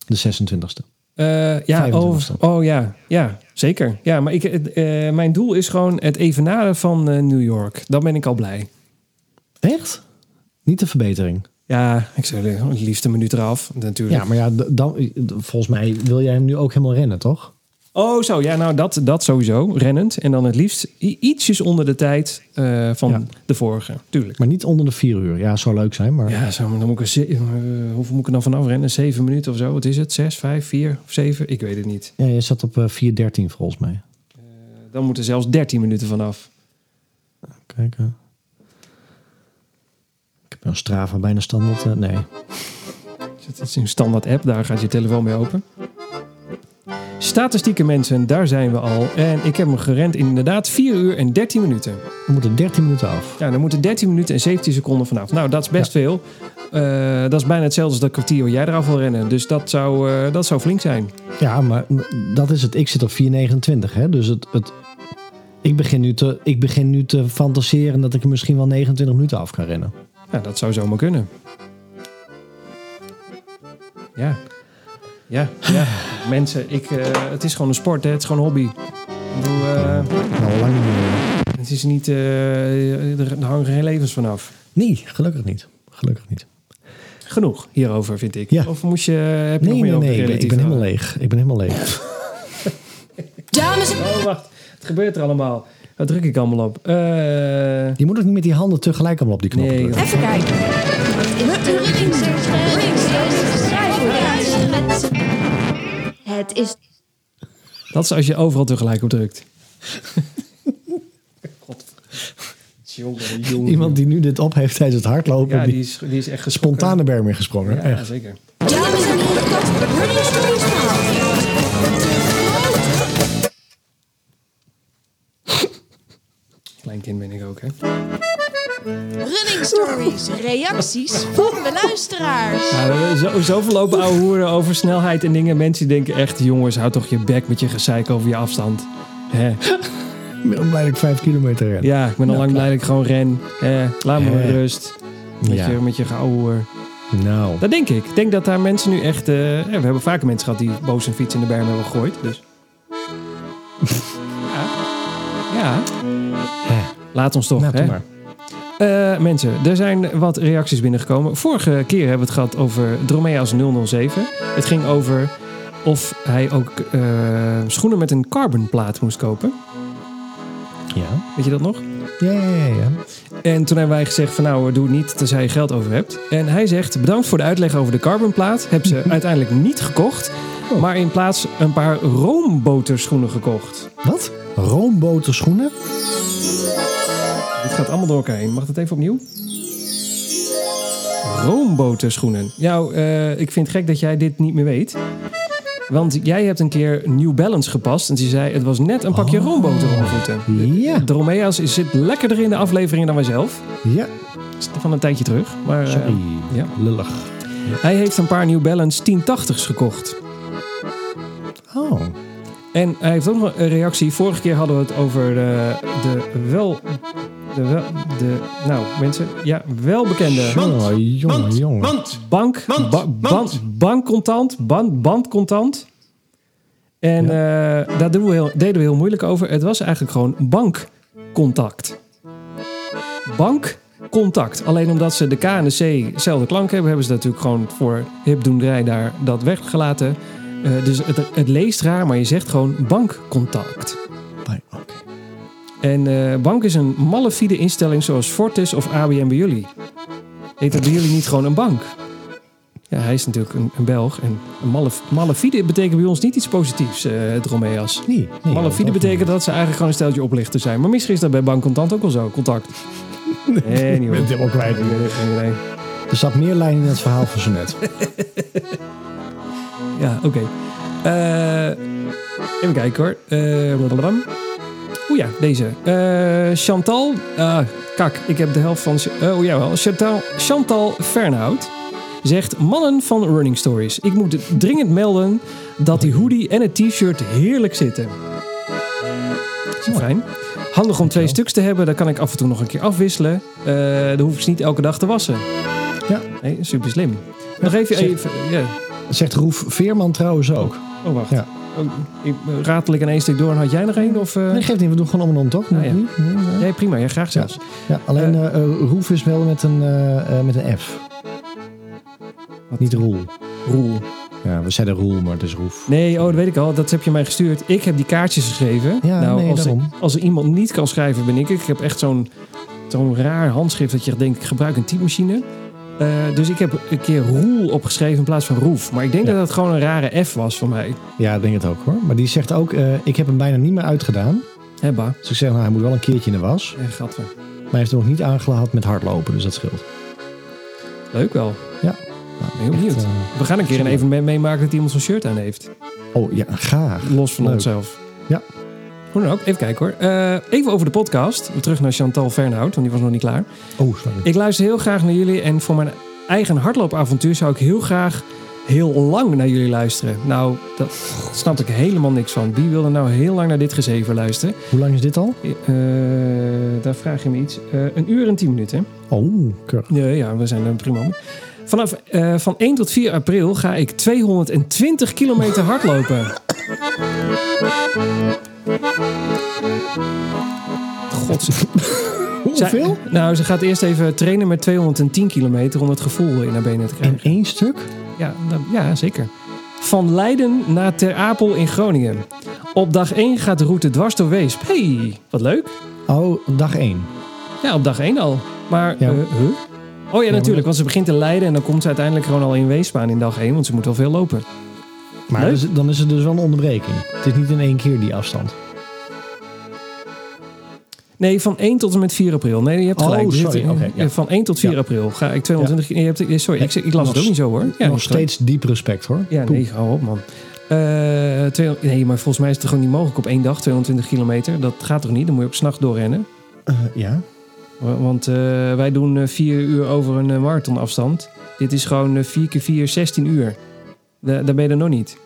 [SPEAKER 2] De 26e.
[SPEAKER 1] Eh, ja,
[SPEAKER 2] 25e.
[SPEAKER 1] oh, oh ja, ja, zeker. Ja, maar ik, eh, mijn doel is gewoon het evenaren van eh, New York. Dan ben ik al blij.
[SPEAKER 2] Echt? Niet de verbetering.
[SPEAKER 1] Ja, ik zou het liefst een minuut eraf, natuurlijk.
[SPEAKER 2] Ja, maar ja, dan, volgens mij wil jij hem nu ook helemaal rennen, toch?
[SPEAKER 1] Oh, zo. Ja, nou, dat, dat sowieso. Rennend. En dan het liefst ietsjes onder de tijd eh, van
[SPEAKER 2] Ja.
[SPEAKER 1] de vorige. Tuurlijk.
[SPEAKER 2] Maar niet onder de vier uur. Ja, zou leuk zijn, maar...
[SPEAKER 1] Ja, zo, maar dan moet ik er eh, hoeveel moet ik er dan vanaf rennen? Zeven minuten of zo? Wat is het? Zes, vijf, vier of zeven? Ik weet het niet.
[SPEAKER 2] Ja, je zat op eh 4.13 volgens mij.
[SPEAKER 1] Dan moeten er zelfs 13 minuten vanaf.
[SPEAKER 2] Kijken. Ik heb een Strava bijna standaard. nee.
[SPEAKER 1] Het is een standaard app, daar gaat je telefoon mee open. Statistieke mensen, daar zijn we al. En ik heb hem gerend in inderdaad 4 uur en 13 minuten.
[SPEAKER 2] We moeten 13 minuten af.
[SPEAKER 1] Ja, dan moeten 13 minuten en 17 seconden vanaf. Nou, dat is best veel. Eh, dat is bijna hetzelfde als dat kwartier waar jij eraf wil rennen. Dus dat zou, eh, dat zou flink zijn.
[SPEAKER 2] Ja, maar dat is het. Ik zit op 4.29. Hè? Dus het, het, ik, begin nu te, ik begin nu te fantaseren dat ik er misschien wel 29 minuten af kan rennen.
[SPEAKER 1] Ja, dat zou zomaar kunnen. Ja. Ja, ja. Mensen, ik, eh, het is gewoon een sport, hè? het is gewoon een hobby. Ik bedoel, eh,
[SPEAKER 2] Nou, lang niet meer.
[SPEAKER 1] het is niet, eh, er hangen geen levens vanaf.
[SPEAKER 2] Nee, gelukkig niet. Gelukkig niet.
[SPEAKER 1] Genoeg hierover, vind ik.
[SPEAKER 2] Ja.
[SPEAKER 1] Of moest je, heb je
[SPEAKER 2] Nee,
[SPEAKER 1] nog meer
[SPEAKER 2] nee,
[SPEAKER 1] over
[SPEAKER 2] nee. Ik ben,
[SPEAKER 1] relatief
[SPEAKER 2] ik ben helemaal leeg. Ik ben helemaal leeg.
[SPEAKER 3] Dames en
[SPEAKER 1] Oh, wacht. Het gebeurt er allemaal. Wat druk ik allemaal op? Eh,
[SPEAKER 2] Je moet ook niet met die handen tegelijk allemaal op die knop
[SPEAKER 1] Nee,
[SPEAKER 2] drukken.
[SPEAKER 3] Even kijken.
[SPEAKER 4] Het is
[SPEAKER 1] dat is als je overal tegelijk op drukt. God. Jongen, jongen.
[SPEAKER 2] Iemand die nu dit op heeft tijdens het hardlopen,
[SPEAKER 1] Ja,
[SPEAKER 2] die,
[SPEAKER 1] die is, die is echt
[SPEAKER 2] de berm ingesprongen.
[SPEAKER 1] Ja,
[SPEAKER 2] Echt.
[SPEAKER 1] zeker.
[SPEAKER 3] Dames en heren.
[SPEAKER 1] Klein kind ben ik ook, hè?
[SPEAKER 3] Running Stories, reacties van de luisteraars.
[SPEAKER 1] Ja, zo, zoveel lopen ouwe hoeren over snelheid en dingen. Mensen denken echt, jongens, houd toch je bek met je gezeik over je afstand. Hè?
[SPEAKER 2] Ik ben blij dat ik vijf kilometer ren.
[SPEAKER 1] Ja, ik ben al lang blij dat ik gewoon ren. Hè? Laat me rust. Met,
[SPEAKER 2] Ja.
[SPEAKER 1] je, met je
[SPEAKER 2] Nou,
[SPEAKER 1] Dat denk ik. Ik denk dat daar mensen nu echt... eh, we hebben vaker mensen gehad die boos een fiets in de berm hebben gegooid. Dus. ja. Laat ons toch,
[SPEAKER 2] nou,
[SPEAKER 1] hè? Eh, mensen, er zijn wat reacties binnengekomen. Vorige keer hebben we het gehad over Dromea's 007. Het ging over of hij ook eh, schoenen met een carbonplaat moest kopen.
[SPEAKER 2] Ja.
[SPEAKER 1] Weet je dat nog?
[SPEAKER 2] Ja, ja, ja, ja.
[SPEAKER 1] En toen hebben wij gezegd van nou, doe het niet tenzij je geld over hebt. En hij zegt, bedankt voor de uitleg over de carbonplaat. Heb ze uiteindelijk niet gekocht.
[SPEAKER 2] Oh.
[SPEAKER 1] Maar in plaats een paar roomboterschoenen gekocht.
[SPEAKER 2] Wat? Roomboterschoenen?
[SPEAKER 1] Dit gaat allemaal door elkaar heen. Mag dat even opnieuw? Roomboterschoenen. Nou, eh, ik vind het gek dat jij dit niet meer weet. Want jij hebt een keer New Balance gepast. En ze zei, het was net een pakje
[SPEAKER 2] Oh.
[SPEAKER 1] roomboter onder voeten.
[SPEAKER 2] Ja.
[SPEAKER 1] De Romea's zit lekkerder in de afleveringen dan wij zelf.
[SPEAKER 2] Ja.
[SPEAKER 1] Is Van een tijdje terug. Maar eh,
[SPEAKER 2] Sorry.
[SPEAKER 1] ja.
[SPEAKER 2] Lullig.
[SPEAKER 1] hij heeft een paar New Balance 1080's gekocht.
[SPEAKER 2] Oh.
[SPEAKER 1] En hij heeft ook nog een reactie. Vorige keer hadden we het over de, de wel... De nou, mensen, ja, welbekende
[SPEAKER 2] Jongen, jongen, jongen.
[SPEAKER 1] bank,
[SPEAKER 5] Mand,
[SPEAKER 1] ba-
[SPEAKER 5] mand.
[SPEAKER 1] ban- bankcontant, ban- bandcontant. En eh, daar doen we heel, deden we heel moeilijk over. Het was eigenlijk gewoon bankcontact. Bankcontact. Alleen omdat ze de K en de C dezelfde klank hebben, hebben ze natuurlijk gewoon voor hipdoenderij daar dat weggelaten. Eh, dus het, het leest raar, maar je zegt gewoon bankcontact.
[SPEAKER 2] Oké.
[SPEAKER 1] En eh, bank is een malafide instelling zoals Fortis of ABN bij jullie. Heet dat bij jullie niet gewoon een bank? Ja, hij is natuurlijk een, een Belg. En een malafide betekent bij ons niet iets positiefs, eh het Romeas.
[SPEAKER 2] Nee, nee.
[SPEAKER 1] malafide
[SPEAKER 2] dat-
[SPEAKER 1] betekent dat ze eigenlijk gewoon een steltje oplichten zijn. Maar misschien is dat bij Bankcontant ook wel zo, contact. Nee, niet
[SPEAKER 2] Ik ben het helemaal kwijt.
[SPEAKER 1] Nee.
[SPEAKER 2] Er zat meer lijn in het verhaal van zo net.
[SPEAKER 1] Ja, oké. Eh, even kijken hoor. Eh, Oeh ja, deze. Eh, Chantal. ah, kak, ik heb de helft van... Oh jawel. Chantal, Chantal Fernhout zegt... Mannen van Running Stories. Ik moet dringend melden dat die hoodie en het t-shirt heerlijk zitten. Zo fijn. Handig om twee stuks te hebben. Dan kan ik af en toe nog een keer afwisselen. Eh dan hoef ik ze niet elke dag te wassen.
[SPEAKER 2] Ja.
[SPEAKER 1] Nee, super slim. Nog even... even ja.
[SPEAKER 2] Zegt Roef Veerman trouwens ook.
[SPEAKER 1] Oh, wacht.
[SPEAKER 2] Ja.
[SPEAKER 1] Ik, ratel ik in één stuk door en had jij nog één? Of, eh?
[SPEAKER 2] Nee, geeft niet. We doen gewoon om en om, toch?
[SPEAKER 1] Ah, ja.
[SPEAKER 2] Niet? Nee, nee.
[SPEAKER 1] Nee, prima. Ja, graag zelfs.
[SPEAKER 2] Ja, alleen eh, Roef is wel met een, met een F.
[SPEAKER 1] Wat?
[SPEAKER 2] Niet Roel.
[SPEAKER 1] Roel.
[SPEAKER 2] Ja, we zeiden Roel, maar het is Roef.
[SPEAKER 1] Nee, oh, dat weet ik al. Dat heb je mij gestuurd. Ik heb die kaartjes geschreven.
[SPEAKER 2] Ja,
[SPEAKER 1] nou,
[SPEAKER 2] nee,
[SPEAKER 1] als, er, als er iemand niet kan schrijven, ben ik. Ik heb echt zo'n zo'n raar handschrift dat je denkt, ik gebruik een typemachine. Eh, dus ik heb een keer Roel opgeschreven in plaats van Roef. Maar ik denk
[SPEAKER 2] Ja.
[SPEAKER 1] dat het gewoon een rare F was voor mij.
[SPEAKER 2] Ja, ik denk het ook hoor. Maar die zegt ook, eh, ik heb hem bijna niet meer uitgedaan.
[SPEAKER 1] Hebba.
[SPEAKER 2] Dus ik zeg, nou, hij moet wel een keertje in de was.
[SPEAKER 1] Eh, gatver.
[SPEAKER 2] Maar hij heeft er nog niet aangehad met hardlopen, dus dat scheelt.
[SPEAKER 1] Leuk wel.
[SPEAKER 2] Ja.
[SPEAKER 1] Nou, ben heel benieuwd. We gaan een keer een evenement meemaken dat iemand zo'n shirt aan heeft.
[SPEAKER 2] oh ja, graag.
[SPEAKER 1] Los van
[SPEAKER 2] Leuk.
[SPEAKER 1] onszelf.
[SPEAKER 2] Ja.
[SPEAKER 1] Hoe dan ook. Even kijken hoor. Eh, even over de podcast. Terug naar Chantal Fernhout, want die was nog niet klaar.
[SPEAKER 2] Oh, sorry.
[SPEAKER 1] Ik luister heel graag naar jullie. En voor mijn eigen hardloopavontuur zou ik heel graag heel lang naar jullie luisteren. Nou, dat snap ik helemaal niks van. Wie wil er nou heel lang naar dit gezeven luisteren?
[SPEAKER 2] Hoe lang is dit al?
[SPEAKER 1] Eh, daar vraag je me iets. Eh, een uur en tien minuten.
[SPEAKER 2] Oh, keurig.
[SPEAKER 1] Ja, ja we zijn er prima. Vanaf van 1 tot 4 april ga ik 220 kilometer hardlopen. God.
[SPEAKER 2] Hoeveel?
[SPEAKER 1] Zij- nou, ze gaat eerst even trainen met 210 kilometer om het gevoel in haar benen te
[SPEAKER 2] In
[SPEAKER 1] krijgen.
[SPEAKER 2] één stuk?
[SPEAKER 1] Ja, nou, ja, zeker. Van Leiden naar Ter Apel in Groningen. Op dag 1 gaat de route dwars door Weesp. hey, wat leuk.
[SPEAKER 2] Oh, dag één.
[SPEAKER 1] Ja, op dag 1 al. Maar,
[SPEAKER 2] Ja.
[SPEAKER 1] eh, huh? Oh ja, natuurlijk. Want ze begint te Leiden en dan komt ze uiteindelijk gewoon al in Weesp aan in dag 1. Want ze moet wel veel lopen.
[SPEAKER 2] Maar dus- dan is het dus wel een onderbreking. Het is niet in één keer die afstand.
[SPEAKER 1] Nee, van 1 tot en met 4 april. Nee, je hebt
[SPEAKER 2] Oh,
[SPEAKER 1] gelijk.
[SPEAKER 2] Sorry. ja.
[SPEAKER 1] Van 1 tot 4
[SPEAKER 2] Ja.
[SPEAKER 1] april ga ik 220... Je hebt, eh, sorry, ik, ik las het ook niet zo hoor. Ja,
[SPEAKER 2] Nog steeds diep respect hoor.
[SPEAKER 1] Ja, nee, hou op man. Eh, twee- nee, maar volgens mij is het gewoon niet mogelijk op één dag 220 kilometer. Dat gaat toch niet? Dan moet je ook s'nachts doorrennen.
[SPEAKER 2] Eh, ja.
[SPEAKER 1] Wa- Want eh, wij doen eh, vier uur over een eh, marathonafstand. Dit is gewoon eh, 4 keer 4, 16 uur. Da- daar ben je er nog niet.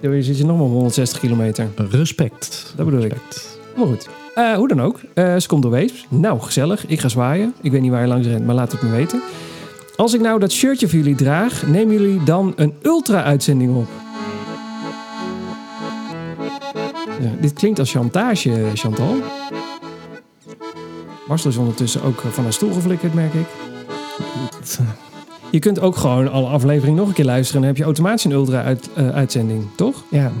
[SPEAKER 1] Dan zit je nog maar op 160 kilometer.
[SPEAKER 2] Respect.
[SPEAKER 1] Dat bedoel ik. Maar goed. Eh, hoe dan ook. Eh, ze komt door Weesp. Nou, gezellig. Ik ga zwaaien. Ik weet niet waar je langs rent, maar laat het me weten. Als ik nou dat shirtje voor jullie draag, nemen jullie dan een ultra-uitzending op? Ja, dit klinkt als chantage, Chantal. Marcel is ondertussen ook van haar stoel geflikkerd, merk ik. Je kunt ook gewoon alle afleveringen nog een keer luisteren... en dan heb je automatisch een ultra-uitzending, toch?
[SPEAKER 2] Ja.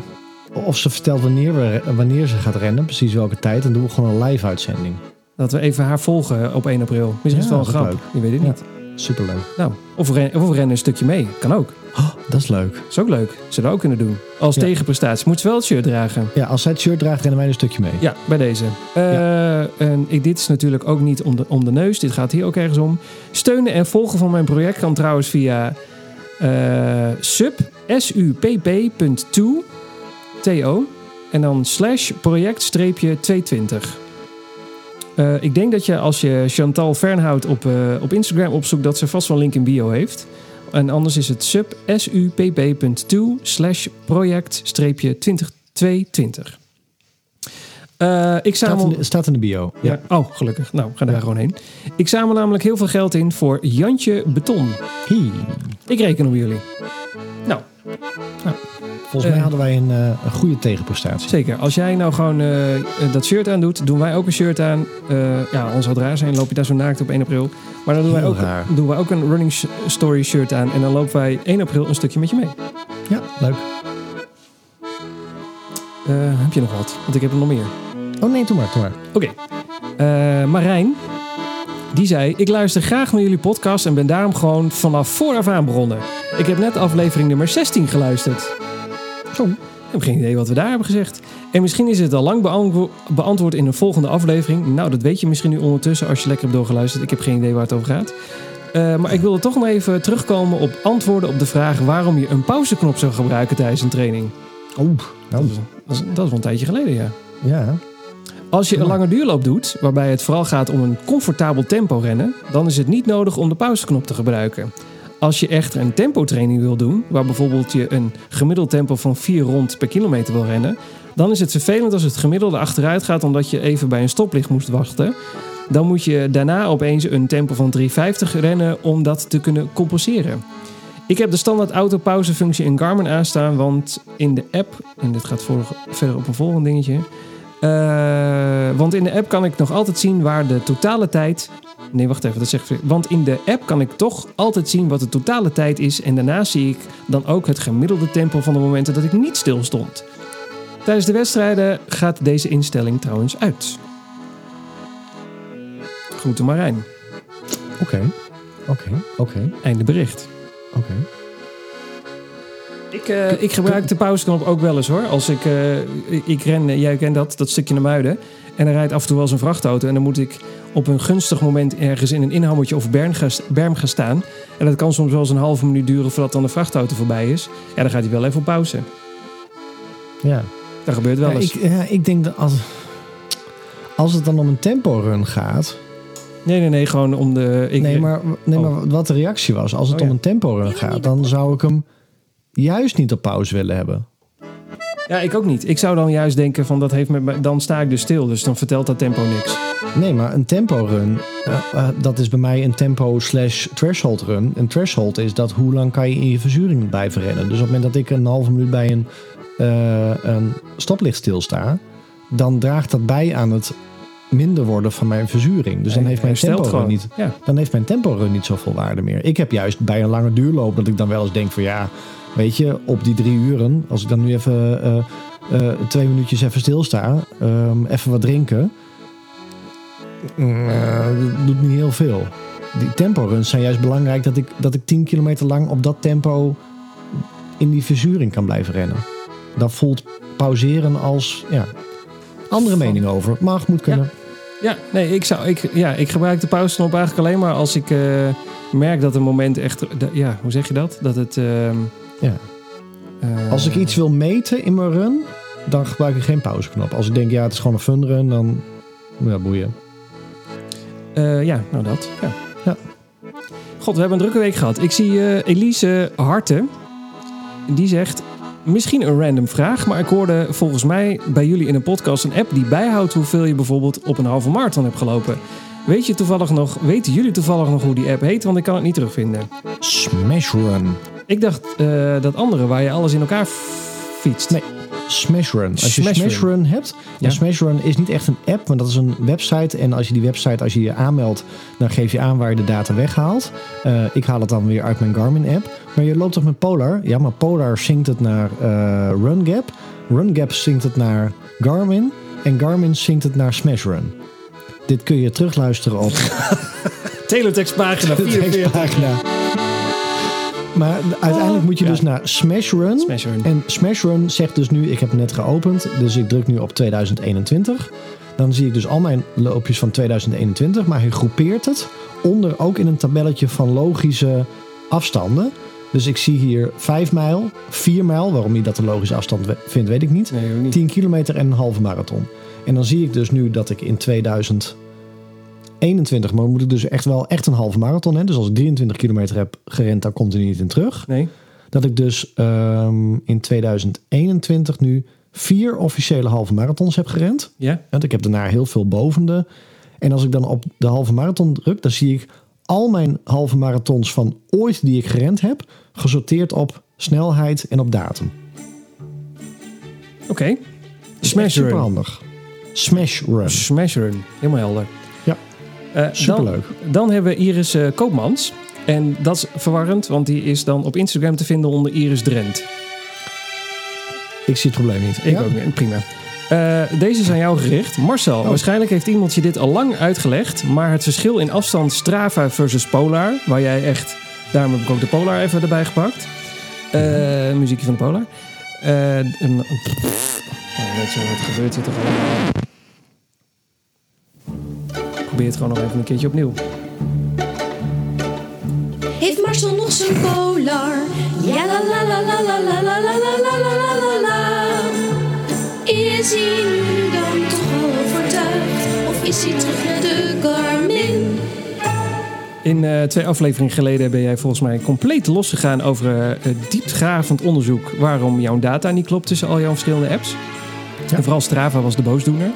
[SPEAKER 2] Of ze vertelt wanneer, we, wanneer ze gaat rennen, precies welke tijd. Dan doen we gewoon een live uitzending.
[SPEAKER 1] Dat we even haar volgen op 1 april. Misschien is het wel een grap.
[SPEAKER 2] leuk.
[SPEAKER 1] Je weet het
[SPEAKER 2] Ja. Superleuk.
[SPEAKER 1] Nou, of, ren, rennen een stukje mee. Kan ook.
[SPEAKER 2] Oh, dat is leuk.
[SPEAKER 1] Is ook leuk. Zullen we ook kunnen doen. Als tegenprestatie. Moet ze wel het shirt dragen.
[SPEAKER 2] Ja, als zij het shirt draagt, rennen wij een stukje mee.
[SPEAKER 1] Ja, bij deze. Eh, en dit is natuurlijk ook niet om de, neus. Dit gaat hier ook ergens om. Steunen en volgen van mijn project kan trouwens via uh, sub, supp.to, to, en dan slash project-220. Eh, ik denk dat je als je Chantal Fernhout op, eh, op Instagram opzoekt, dat ze vast wel een link in bio heeft. En anders is het sub supp.2 slash project 2022. Uh, eh, ik zamel...
[SPEAKER 2] staat, in de, staat in de bio.
[SPEAKER 1] Ja. Oh, gelukkig. Nou, ga daar gewoon heen. Ik zamel namelijk heel veel geld in voor Jantje Beton.
[SPEAKER 2] Hi.
[SPEAKER 1] Ik reken op jullie. Nou,
[SPEAKER 2] Volgens mij
[SPEAKER 1] Eh.
[SPEAKER 2] hadden wij een, eh, een goede tegenprestatie.
[SPEAKER 1] zeker. Als jij nou gewoon eh, dat shirt aan doet, doen wij ook een shirt aan. Ja, ons zou raar zijn, loop je daar zo naakt op 1 april. Maar dan doen wij, ook,
[SPEAKER 2] raar.
[SPEAKER 1] doen wij ook een running story shirt aan. En dan lopen wij 1 april een stukje met je mee.
[SPEAKER 2] Ja, leuk.
[SPEAKER 1] Heb je nog wat? Want ik heb er nog meer.
[SPEAKER 2] Oh nee, doe maar, doe maar.
[SPEAKER 1] Oké. Marijn, die zei... Ik luister graag naar jullie podcast en ben daarom gewoon vanaf vooraf aan begonnen. Ik heb net aflevering nummer 16 geluisterd.
[SPEAKER 2] Zo.
[SPEAKER 1] Ik heb geen idee wat we daar hebben gezegd. En misschien is het al lang beantwo- beantwoord in een volgende aflevering. Nou, dat weet je misschien nu ondertussen als je lekker hebt doorgeluisterd. Ik heb geen idee waar het over gaat. Eh, maar ik wilde toch nog even terugkomen op antwoorden op de vraag... waarom je een pauzeknop zou gebruiken tijdens een training.
[SPEAKER 2] Oh,
[SPEAKER 1] Dat
[SPEAKER 2] nou,
[SPEAKER 1] is, dat is, dat is wel een tijdje geleden, ja.
[SPEAKER 2] ja.
[SPEAKER 1] Als je een lange duurloop doet, waarbij het vooral gaat om een comfortabel tempo rennen, dan is het niet nodig om de pauzeknop te gebruiken. Als je echter een tempotraining wil doen, waar bijvoorbeeld je een gemiddeld tempo van 4 rond per kilometer wil rennen, dan is het vervelend als het gemiddelde achteruit gaat omdat je even bij een stoplicht moest wachten. Dan moet je daarna opeens een tempo van 3,50 rennen om dat te kunnen compenseren. Ik heb de standaard autopauzefunctie in Garmin aanstaan, want in de app, en dit gaat verder op een volgend dingetje, eh, want in de app kan ik nog altijd zien waar de totale tijd Nee, wacht even, dat zegt Want in de app kan ik toch altijd zien wat de totale tijd is. En daarnaast zie ik dan ook het gemiddelde tempo van de momenten dat ik niet stil stond. Tijdens de wedstrijden gaat deze instelling trouwens uit. Groeten Marijn.
[SPEAKER 2] Oké, oké, oké,
[SPEAKER 1] Einde bericht.
[SPEAKER 2] oké.
[SPEAKER 1] Ik, eh, ik gebruik de pauzeknop ook wel eens hoor. Als ik, eh, ik ren, eh, jij kent dat, dat stukje naar Muiden. En er rijdt af en toe wel eens een vrachtauto. En dan moet ik op een gunstig moment ergens in een inhammertje of berm gaan, berm gaan staan. En dat kan soms wel eens een halve minuut duren voordat dan de vrachtauto voorbij is. Ja, dan gaat hij wel even op pauze.
[SPEAKER 2] Ja.
[SPEAKER 1] Dat gebeurt wel
[SPEAKER 2] Ja,
[SPEAKER 1] eens.
[SPEAKER 2] ik, ja, ik denk dat als, als het dan om een tempo-run gaat...
[SPEAKER 1] Nee, nee, nee, gewoon om de... Ik,
[SPEAKER 2] nee, maar, nee,
[SPEAKER 1] Oh.
[SPEAKER 2] maar wat de reactie was. Als het
[SPEAKER 1] Oh,
[SPEAKER 2] om een tempo-run gaat, dan zou ik hem juist niet op pauze willen hebben.
[SPEAKER 1] Ja, ik ook niet. Ik zou dan juist denken van dat heeft met me, dan sta ik dus stil. Dus dan vertelt dat tempo niks.
[SPEAKER 2] Nee, maar een tempo-run, eh, eh, dat is bij mij een tempo slash threshold run. Een threshold is dat hoe lang kan je in je verzuring blijven rennen. Dus op het moment dat ik een halve minuut bij een, eh, een stoplicht stilsta, dan draagt dat bij aan het minder worden van mijn verzuring. Dus dan heeft mijn tempo
[SPEAKER 1] gewoon.
[SPEAKER 2] niet,
[SPEAKER 1] Ja.
[SPEAKER 2] dan heeft mijn tempo run niet zoveel waarde meer. Ik heb juist bij een lange duurloop dat ik dan wel eens denk van ja, weet je, op die drie uren, als ik dan nu even eh, eh, twee minuutjes even stilsta, ehm, even wat drinken, mm, eh, dat doet niet heel veel. Die tempo-runs zijn juist belangrijk dat ik, dat ik 10 kilometer lang op dat tempo in die verzuring kan blijven rennen. Dat voelt pauzeren als, ja, andere
[SPEAKER 1] Van-
[SPEAKER 2] mening over. Mag, moet kunnen.
[SPEAKER 1] Ja, nee, ik, zou, ik, ja, ik gebruik de pauzeknop eigenlijk alleen maar als ik merk dat een moment echt... ja, hoe zeg je dat? Dat het... ehm,
[SPEAKER 2] Ja.
[SPEAKER 1] eh,
[SPEAKER 2] Als ik iets wil meten in mijn run, dan gebruik ik geen pauzeknop. Als ik denk, ja, het is gewoon een fun run, dan ja, boeien.
[SPEAKER 1] eh, ja, nou dat. Ja.
[SPEAKER 2] Ja.
[SPEAKER 1] God, we hebben een drukke week gehad. Ik zie eh, Elise Harten. Die zegt... Misschien een random vraag, maar ik hoorde volgens mij bij jullie in een podcast een app die bijhoudt hoeveel je bijvoorbeeld op een halve marathon hebt gelopen. Weet je toevallig nog, weten jullie toevallig nog hoe die app heet? Want ik kan het niet terugvinden.
[SPEAKER 2] Smash Run.
[SPEAKER 1] Ik dacht eh, dat andere waar je alles in elkaar fietst.
[SPEAKER 2] Nee. Smash Run. Als je
[SPEAKER 1] Smash
[SPEAKER 2] Smash,
[SPEAKER 1] Run.
[SPEAKER 2] Run. hebt,
[SPEAKER 1] Ja.
[SPEAKER 2] Smash Run is niet echt een app, maar dat is een website. En als je die website, als je je aanmeldt, dan geef je aan waar je de data weghaalt. Eh, ik haal het dan weer uit mijn Garmin app. Maar je loopt toch met Polar? Ja, maar Polar zinkt het naar eh RunGap. RunGap zinkt het naar Garmin. En Garmin zinkt het naar Smash Run. Dit kun je terugluisteren op
[SPEAKER 1] Teletextpagina
[SPEAKER 2] de
[SPEAKER 1] 44.
[SPEAKER 2] tekstpagina. Maar uiteindelijk moet je dus naar Smash Run.
[SPEAKER 1] Smash Run.
[SPEAKER 2] En Smash Run zegt dus nu, ik heb net geopend, dus ik druk nu op 2021. Dan zie ik dus al mijn loopjes van 2021, maar hij groepeert het onder ook in een tabelletje van logische afstanden. Dus ik zie hier 5 mijl, 4 mijl, waarom hij dat een logische afstand vindt, weet ik niet.
[SPEAKER 1] Nee, niet.
[SPEAKER 2] 10 kilometer en een halve marathon. En dan zie ik dus nu dat ik in 2021, maar dan moet ik dus echt wel echt een halve marathon. Hè? Dus als ik 23 kilometer heb gerend, dan komt hij niet in terug
[SPEAKER 1] Nee.
[SPEAKER 2] dat ik dus ehm, in 2021 nu vier officiële halve marathons heb gerend.
[SPEAKER 1] Ja?
[SPEAKER 2] Want ik heb daarna heel veel bovende. En als ik dan op de halve marathon druk, dan zie ik al mijn halve marathons van ooit die ik gerend heb, gesorteerd op snelheid en op datum.
[SPEAKER 1] Oké. Smash
[SPEAKER 2] Super handig. Smash Run.
[SPEAKER 1] Smash Run. Helemaal helder.
[SPEAKER 2] Ja.
[SPEAKER 1] Eh,
[SPEAKER 2] Superleuk.
[SPEAKER 1] Dan, dan hebben we Iris eh, Koopmans. En dat is verwarrend, want die is dan op Instagram te vinden onder Iris Drent.
[SPEAKER 2] Ik zie het probleem niet.
[SPEAKER 1] Ik
[SPEAKER 2] Ja?
[SPEAKER 1] ook niet. Prima. Eh, deze is aan jou gericht. Marcel, waarschijnlijk heeft iemand je dit al lang uitgelegd. Maar het verschil in afstand Strava versus Polar, waar jij echt... Daarom heb ik ook de Polar even erbij gepakt. Eh, muziekje van de Polar. Oh, weet je, wat gebeurt hier toch allemaal? Probeer het gewoon nog even een keertje opnieuw.
[SPEAKER 4] Heeft Marcel nog zijn polar? Ja la la la la la la la la la la la la la la. Is hij nu dan toch al overtuigd? Of is hij terug naar de Garmin?
[SPEAKER 1] In eh, twee afleveringen geleden ben jij volgens mij compleet losgegaan over eh, het diepgravend onderzoek waarom jouw data niet klopt tussen al jouw verschillende apps. En vooral Strava was de boosdoener.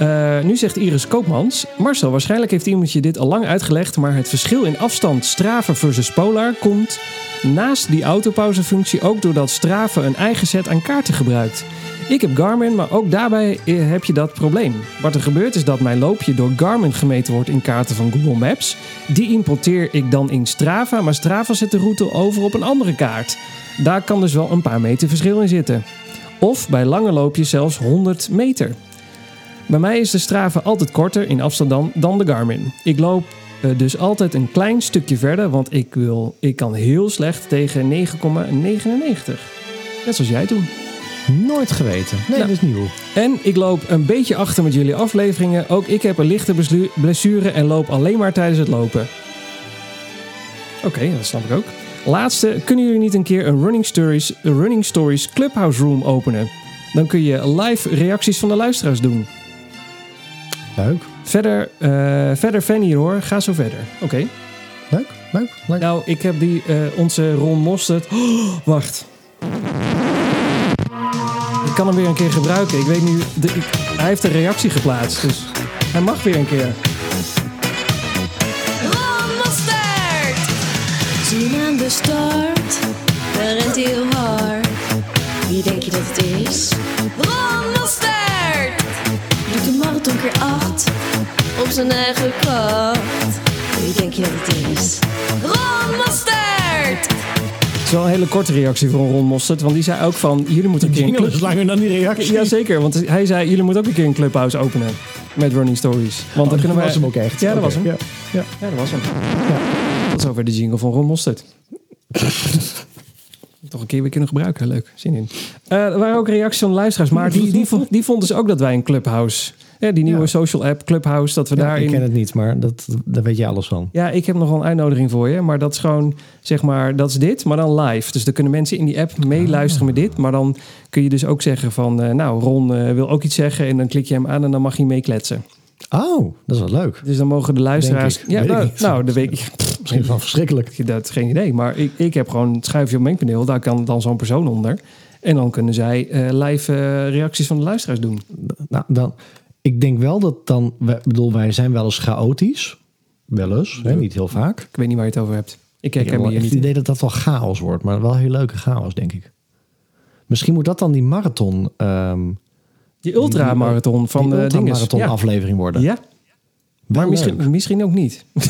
[SPEAKER 1] Eh, nu zegt Iris Koopmans. Marcel, waarschijnlijk heeft iemand je dit al lang uitgelegd, maar het verschil in afstand Strava versus Polar komt naast die autopauzefunctie ook doordat Strava een eigen set aan kaarten gebruikt. Ik heb Garmin, maar ook daarbij eh, heb je dat probleem. Wat er gebeurt is dat mijn loopje door Garmin gemeten wordt in kaarten van Google Maps. Die importeer ik dan in Strava, maar Strava zet de route over op een andere kaart. Daar kan dus wel een paar meter verschil in zitten. Of bij lange loopjes zelfs 100 meter. Bij mij is de Strava altijd korter in afstand dan, de Garmin. Ik loop eh, dus altijd een klein stukje verder, want ik, wil, ik kan heel slecht tegen 9,99. Net zoals jij toen.
[SPEAKER 2] Nooit geweten. Nee,
[SPEAKER 1] Nou.
[SPEAKER 2] dat is nieuw.
[SPEAKER 1] En ik loop een beetje achter met jullie afleveringen. Ook ik heb een lichte blessure en loop alleen maar tijdens het lopen. Oké, dat snap ik ook. Laatste, kunnen jullie niet een keer een Running Stories, een Running Stories Clubhouse Room openen? Dan kun je live reacties van de luisteraars doen.
[SPEAKER 2] Leuk.
[SPEAKER 1] Verder, eh, verder fan hier hoor, ga zo verder. Oké.
[SPEAKER 2] Leuk. Leuk. Leuk.
[SPEAKER 1] Nou, ik heb die, eh, onze Ron Mostert. Oh, wacht. Ik kan hem weer een keer gebruiken. Ik weet nu, de, ik- hij heeft een reactie geplaatst, dus hij mag weer een keer.
[SPEAKER 4] Ron Mostert! Zien aan de start, daar rent heel hard. Wie denk je dat het is? Ron Mostert! Doet de marathon keer acht, op zijn eigen kracht. Wie denk je dat het is? Ron Mostert!
[SPEAKER 1] Het is wel een hele korte reactie van Ron Mostert, want die zei ook van, jullie moeten een keer een club...
[SPEAKER 2] is langer dan die reactie.
[SPEAKER 1] Jazeker, want hij zei, jullie moeten ook een keer een clubhouse openen met Running Stories. Want dan
[SPEAKER 2] Oh, dat
[SPEAKER 1] kunnen wij...
[SPEAKER 2] was hem ook echt.
[SPEAKER 1] Ja, dat was hem.
[SPEAKER 2] Ja. Ja.
[SPEAKER 1] Ja, dat was hem. Tot zover de jingle van Ron Mostert. Toch een keer weer kunnen gebruiken. Leuk, zin in. Eh, er waren ook reacties van de luisteraars. Maar die, die, vo- die vonden dus ook dat wij een Clubhouse... Ja, die nieuwe
[SPEAKER 2] Ja.
[SPEAKER 1] social app Clubhouse, dat we
[SPEAKER 2] Ja,
[SPEAKER 1] daarin...
[SPEAKER 2] ik ken het niet, maar dat, daar weet je alles van.
[SPEAKER 1] Ja, ik heb nog wel een uitnodiging voor je. Maar dat is gewoon, zeg maar, dat is dit, maar dan live. Dus dan kunnen mensen in die app meeluisteren met dit. Maar dan kun je dus ook zeggen van... eh, nou, Ron eh, wil ook iets zeggen. En dan klik je hem aan en dan mag hij meekletsen.
[SPEAKER 2] Oh, dat is wel leuk.
[SPEAKER 1] Dus dan mogen de luisteraars... Ja, nou, nou, de weet ik...
[SPEAKER 2] Misschien wel verschrikkelijk.
[SPEAKER 1] Dat is geen idee. Maar ik, ik heb gewoon het schuifje op mijn paneel. Daar kan dan zo'n persoon onder. En dan kunnen zij eh, live reacties van de luisteraars doen.
[SPEAKER 2] Nou, dan, ik denk wel dat dan... Ik bedoel, wij zijn wel eens chaotisch. Wel eens, hè, niet heel vaak.
[SPEAKER 1] Ik weet niet waar je het over hebt. Ik
[SPEAKER 2] Ik heb echt
[SPEAKER 1] niet
[SPEAKER 2] het idee dat dat wel chaos wordt. Maar wel heel leuke chaos, denk ik. Misschien moet dat dan die marathon... ehm
[SPEAKER 1] Die ultramarathon van
[SPEAKER 2] die
[SPEAKER 1] de dinges.
[SPEAKER 2] ultramarathon
[SPEAKER 1] Ja.
[SPEAKER 2] aflevering worden.
[SPEAKER 1] ja,
[SPEAKER 2] Wel
[SPEAKER 1] maar misschien, misschien ook niet.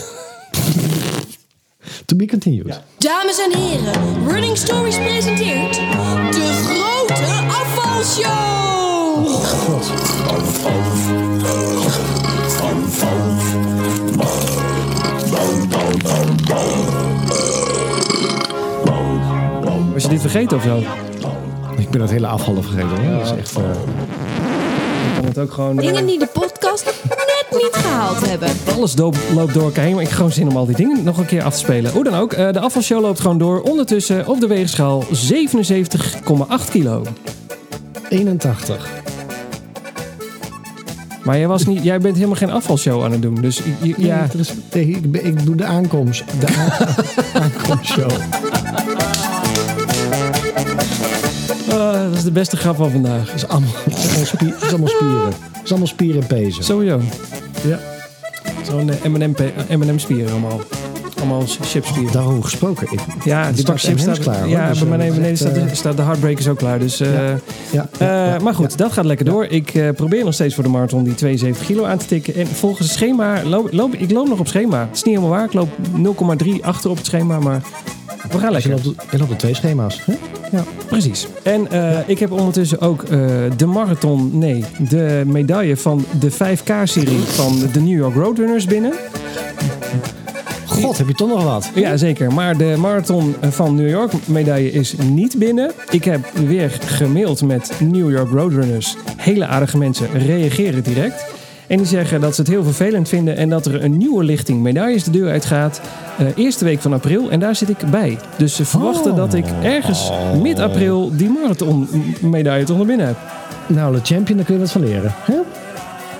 [SPEAKER 2] To be continued.
[SPEAKER 4] Dames en heren, Running Stories presenteert de grote afvalshow!
[SPEAKER 2] God.
[SPEAKER 1] Was je dit vergeten of zo?
[SPEAKER 2] Ik ben het hele afvallen vergeten. Hoor. Dat is echt... eh,
[SPEAKER 1] Ik kan het ook gewoon... eh,
[SPEAKER 4] Dingen die de podcast net niet gehaald hebben.
[SPEAKER 1] alles doop- loopt door elkaar heen. Maar ik heb gewoon zin om al die dingen nog een keer af te spelen. Hoe dan ook, eh, de afvalshow loopt gewoon door. Ondertussen op de weegschaal 77,8 kilo.
[SPEAKER 2] 81.
[SPEAKER 1] Maar jij, was niet, jij bent helemaal geen afvalshow aan het doen. Dus ja,
[SPEAKER 2] is, nee, ik, ben- ik doe de aankomst. De aan- aankomstshow.
[SPEAKER 1] ah, dat is de beste grap van vandaag.
[SPEAKER 2] Dat is allemaal, dat is allemaal, spie- dat is allemaal spieren. Dat is allemaal spieren en pezen.
[SPEAKER 1] Sowieso.
[SPEAKER 2] Ja.
[SPEAKER 1] Zo'n eh, M&M pe- M&M spieren allemaal. Allemaal chipspieren.
[SPEAKER 2] Daarover gesproken. Ik,
[SPEAKER 1] Ja, die bak chips staat
[SPEAKER 2] klaar.
[SPEAKER 1] Ja,
[SPEAKER 2] Dus,
[SPEAKER 1] bij mij
[SPEAKER 2] eh,
[SPEAKER 1] nee, beneden
[SPEAKER 2] echt,
[SPEAKER 1] staat, de,
[SPEAKER 2] eh,
[SPEAKER 1] staat de Heartbreakers ook klaar. Dus, eh,
[SPEAKER 2] Ja.
[SPEAKER 1] eh,
[SPEAKER 2] ja,
[SPEAKER 1] maar goed, dat gaat lekker door. Ik eh, probeer nog steeds voor de marathon die 72 kilo aan te tikken. En volgens het schema, loop, loop, ik loop nog op schema. Het is niet helemaal waar. Ik loop 0,3 achter op het schema, maar we gaan
[SPEAKER 2] Dus je
[SPEAKER 1] lekker.
[SPEAKER 2] loopt, je loopt op twee schema's. Hè? Ja.
[SPEAKER 1] Precies. En eh, ik heb ondertussen ook eh, de marathon, nee, de medaille van de 5K-serie van de New York Roadrunners binnen.
[SPEAKER 2] God, heb je toch nog wat?
[SPEAKER 1] Ja, zeker. Maar de marathon van New York medaille is niet binnen. Ik heb weer gemaild met New York Roadrunners. Hele aardige mensen reageren direct. En die zeggen dat ze het heel vervelend vinden en dat er een nieuwe lichting medailles de deur uitgaat. eh eerste week van april en daar zit ik bij. Dus ze verwachten
[SPEAKER 2] Oh.
[SPEAKER 1] dat ik ergens mid-april die marathon medaille toch naar binnen heb.
[SPEAKER 2] Nou, de champion, daar kun je wat van leren. Hè?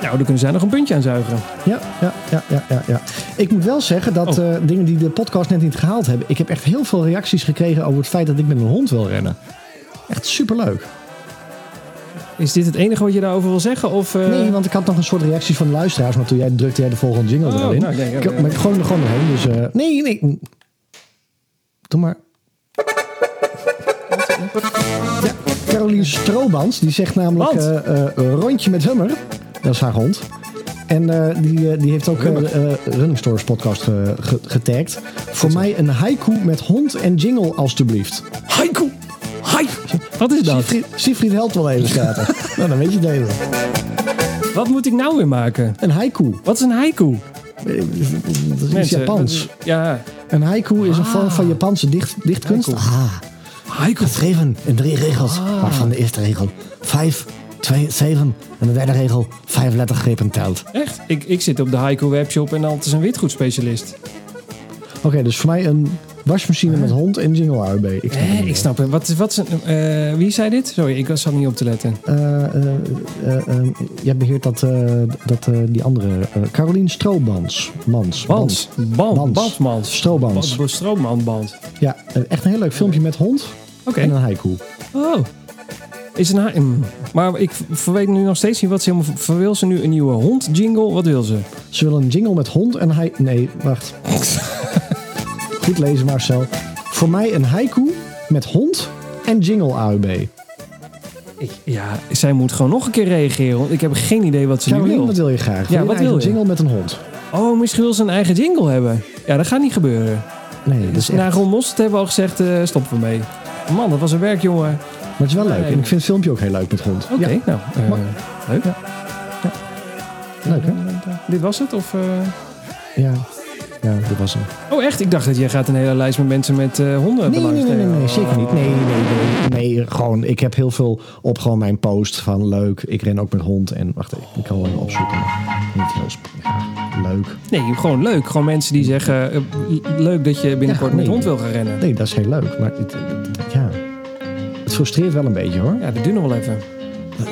[SPEAKER 1] Nou, dan kunnen zij nog een puntje aan zuigen.
[SPEAKER 2] Ja, ja, ja, ja, ja, ja. Ik moet wel zeggen dat
[SPEAKER 1] Oh.
[SPEAKER 2] eh, dingen die de podcast net niet gehaald hebben. Ik heb echt heel veel reacties gekregen over het feit dat ik met een hond wil rennen. Echt superleuk.
[SPEAKER 1] Is dit het enige wat je daarover wil zeggen? Of, eh,
[SPEAKER 2] Nee, want ik had nog een soort reacties van de luisteraars. Maar toen jij drukte jij de volgende jingle
[SPEAKER 1] Oh,
[SPEAKER 2] erin.
[SPEAKER 1] nou, nee,
[SPEAKER 2] ik, maar ik gooi er gewoon doorheen. Dus eh, nee, nee. Doe maar. Ja. Caroline Stroobans, die zegt namelijk rondje met Hummer. Dat is haar hond. En eh, die, eh, die heeft ook eh eh, Running Stories podcast ge- ge- getagd. Voor mij een haiku met hond en jingle alstublieft.
[SPEAKER 1] Haiku. Hai. Wat is dat?
[SPEAKER 2] Siegfried, helpt wel even schaten. nou, dan weet je het even.
[SPEAKER 1] Wat moet ik nou weer maken?
[SPEAKER 2] Een haiku.
[SPEAKER 1] Wat is een haiku?
[SPEAKER 2] Dat is
[SPEAKER 1] Mensen,
[SPEAKER 2] Japans.
[SPEAKER 1] is- Ja,
[SPEAKER 2] Een haiku is een vorm van Japanse dicht, dichtkunst.
[SPEAKER 1] Haiku.
[SPEAKER 2] Ah,
[SPEAKER 1] haiku.
[SPEAKER 2] geschreven in drie regels. Waarvan de eerste regel vijf, twee, zeven. En de derde regel vijf lettergrepen telt.
[SPEAKER 1] Echt? Ik, ik zit op de haiku webshop en altijd is een witgoedspecialist.
[SPEAKER 2] Oké, dus voor mij een wasmachine met hond en jingle AUB. Ik snap het niet
[SPEAKER 1] ik snap het. Wat, is- wat is een, eh, wie zei dit? Sorry, ik zat niet op te letten.
[SPEAKER 2] Eh, eh, eh, eh, jij beheert dat, eh, dat eh, die andere. eh Carolien Stroobans. Mans.
[SPEAKER 1] Bans. Band.
[SPEAKER 2] Stroobans.
[SPEAKER 1] Band- Stroommanband.
[SPEAKER 2] Ja, eh, echt een heel leuk filmpje met hond
[SPEAKER 1] Oké.
[SPEAKER 2] en een haiku.
[SPEAKER 1] Oh. Is een mm. Maar ik weet nu nog steeds niet wat ze helemaal... Wil ze nu een nieuwe hond jingle? Wat wil ze?
[SPEAKER 2] Ze willen een jingle met hond en hij. Nee, wacht. Goed lezen, Marcel. Voor mij een haiku met hond en jingle AUB.
[SPEAKER 1] Ik, ja, zij moet gewoon nog een keer reageren. Want ik heb geen idee wat ze nu wil.
[SPEAKER 2] wat wil je graag?
[SPEAKER 1] Ja, wat
[SPEAKER 2] een
[SPEAKER 1] wil je?
[SPEAKER 2] jingle met een hond?
[SPEAKER 1] Oh, misschien wil ze een eigen jingle hebben. Ja, dat gaat niet gebeuren.
[SPEAKER 2] Nee, dat is echt...
[SPEAKER 1] Na Ron hebben we al gezegd, stoppen we mee. Man, dat was een werk, jongen.
[SPEAKER 2] Maar het is wel leuk. En ik vind het filmpje ook heel leuk met hond.
[SPEAKER 1] Oké,
[SPEAKER 2] Ja,
[SPEAKER 1] nou, eh, leuk.
[SPEAKER 2] leuk hè?
[SPEAKER 1] Dit was het? Of, eh?
[SPEAKER 2] Ja. ja, dat was hem.
[SPEAKER 1] Oh, echt? Ik dacht dat jij gaat een hele lijst met mensen met eh honden
[SPEAKER 2] Nee, nee, nee, nee, nee, zeker niet. Nee, nee, nee, nee. Gewoon, ik heb heel veel op gewoon mijn post van leuk. Ik ren ook met hond. En wacht even, ik kan wel even opzoeken. Niet heel ja, leuk.
[SPEAKER 1] Nee, gewoon leuk. Gewoon mensen die zeggen, leuk dat je binnenkort
[SPEAKER 2] Ja,
[SPEAKER 1] met hond wil gaan rennen.
[SPEAKER 2] Nee, dat is heel leuk. Maar het, het- ja, het frustreert wel een beetje hoor.
[SPEAKER 1] Ja, dat duurt nog wel even.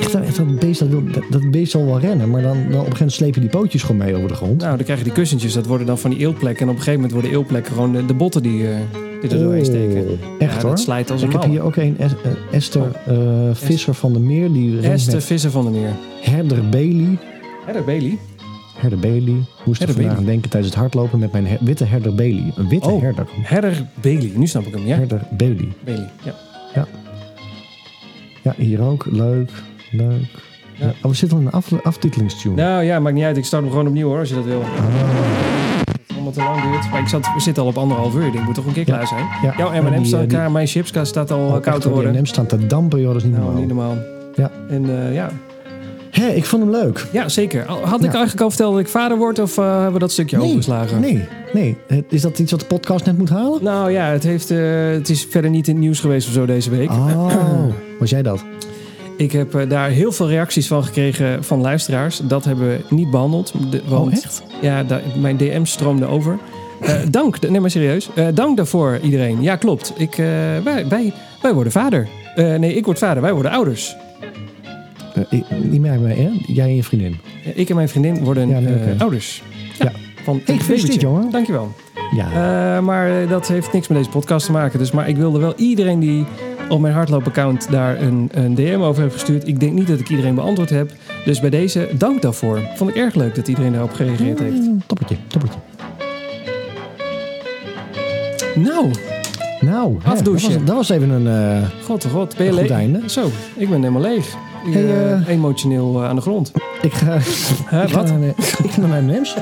[SPEAKER 2] Echt, echt dat, beest, dat, wil, dat, dat beest zal wel rennen. Maar dan, dan op een gegeven moment sleep je die pootjes gewoon mee over de grond.
[SPEAKER 1] Nou, dan krijg je die kussentjes. Dat worden dan van die eeltplekken. En op een gegeven moment worden eelplekken gewoon de, de botten die, eh, die er doorheen steken.
[SPEAKER 2] Oh, echt
[SPEAKER 1] ja,
[SPEAKER 2] hoor.
[SPEAKER 1] dat slijt als een
[SPEAKER 2] Ik heb hier ook een Es- eh, Esther eh, Visser van der Meer. Die
[SPEAKER 1] Esther Visser van der Meer.
[SPEAKER 2] Herder Bailey.
[SPEAKER 1] Herder Bailey.
[SPEAKER 2] Herder Bailey. Moest
[SPEAKER 1] Herder
[SPEAKER 2] vandaag
[SPEAKER 1] Bailey.
[SPEAKER 2] denken tijdens het hardlopen met mijn her- witte Herder Bailey. Een witte
[SPEAKER 1] Oh.
[SPEAKER 2] herder.
[SPEAKER 1] Herder Bailey. Nu snap ik hem, ja?
[SPEAKER 2] Herder Bailey.
[SPEAKER 1] Bailey, ja.
[SPEAKER 2] Ja, hier ook. Leuk. Leuk.
[SPEAKER 1] Ja.
[SPEAKER 2] Ja. Oh, we zitten al in een af, aftitelingstune.
[SPEAKER 1] Nou ja, maakt niet uit. Ik start hem gewoon opnieuw hoor, als je dat wil.
[SPEAKER 2] Ah.
[SPEAKER 1] Als het lang duurt. Maar ik zat, we zitten al op anderhalf uur. Ik moet toch een keer
[SPEAKER 2] Ja.
[SPEAKER 1] klaar zijn.
[SPEAKER 2] Ja.
[SPEAKER 1] Jouw
[SPEAKER 2] eh, die-
[SPEAKER 1] klaar. Mijn chipska staat al
[SPEAKER 2] Oh,
[SPEAKER 1] eh, koud te worden.
[SPEAKER 2] M&M's staan te dampen, joh. Dat is niet
[SPEAKER 1] Nou,
[SPEAKER 2] normaal.
[SPEAKER 1] niet normaal.
[SPEAKER 2] Ja.
[SPEAKER 1] En eh, ja.
[SPEAKER 2] Hé, ik vond hem leuk.
[SPEAKER 1] ja, zeker. Had ik
[SPEAKER 2] Ja.
[SPEAKER 1] eigenlijk al verteld dat ik vader word? Of eh, hebben we dat stukje overgeslagen?
[SPEAKER 2] Nee, nee. Het- Is dat iets wat de podcast net moet halen?
[SPEAKER 1] Nou ja, het, heeft, het is verder niet in het nieuws geweest of zo deze week.
[SPEAKER 2] Oh, was jij dat?
[SPEAKER 1] Ik heb eh, daar heel veel reacties van gekregen van luisteraars. Dat hebben we niet behandeld. De- want,
[SPEAKER 2] Oh, echt?
[SPEAKER 1] Ja, mijn DM stroomde over. Eh, dank, nee maar serieus. Eh, dank daarvoor iedereen. Ja, klopt. Ik, wij, wij, wij worden vader. Nee, ik word vader. Wij worden ouders.
[SPEAKER 2] Ik- niet meer mee, hè? Jij en je vriendin.
[SPEAKER 1] Ik en mijn vriendin worden
[SPEAKER 2] Ja, nee, oké.
[SPEAKER 1] ouders. Ja.
[SPEAKER 2] Ja.
[SPEAKER 1] Van
[SPEAKER 2] Hey, gefeliciteerd, jongen.
[SPEAKER 1] Dankjewel.
[SPEAKER 2] Ja.
[SPEAKER 1] Maar dat heeft niks met deze podcast te maken. Dus, maar ik wilde wel iedereen die op mijn hardloopaccount daar een, een DM over heeft gestuurd. Ik denk niet dat ik iedereen beantwoord heb. Dus bij deze, dank daarvoor. Vond ik erg leuk dat iedereen daarop gereageerd heeft.
[SPEAKER 2] Mm, Toppertje, toppertje.
[SPEAKER 1] Nou,
[SPEAKER 2] Nou, dat,
[SPEAKER 1] Afdouchen.
[SPEAKER 2] was, dat was even een... eh,
[SPEAKER 1] god oh god, ben je leeg?
[SPEAKER 2] einde.
[SPEAKER 1] Zo, ik ben helemaal leeg. Ik,
[SPEAKER 2] Hey,
[SPEAKER 1] eh,
[SPEAKER 2] eh,
[SPEAKER 1] emotioneel aan de grond.
[SPEAKER 2] ik ga...
[SPEAKER 1] Hè,
[SPEAKER 2] ik ga
[SPEAKER 1] wat?
[SPEAKER 2] naar, ik ga naar mijn Nems.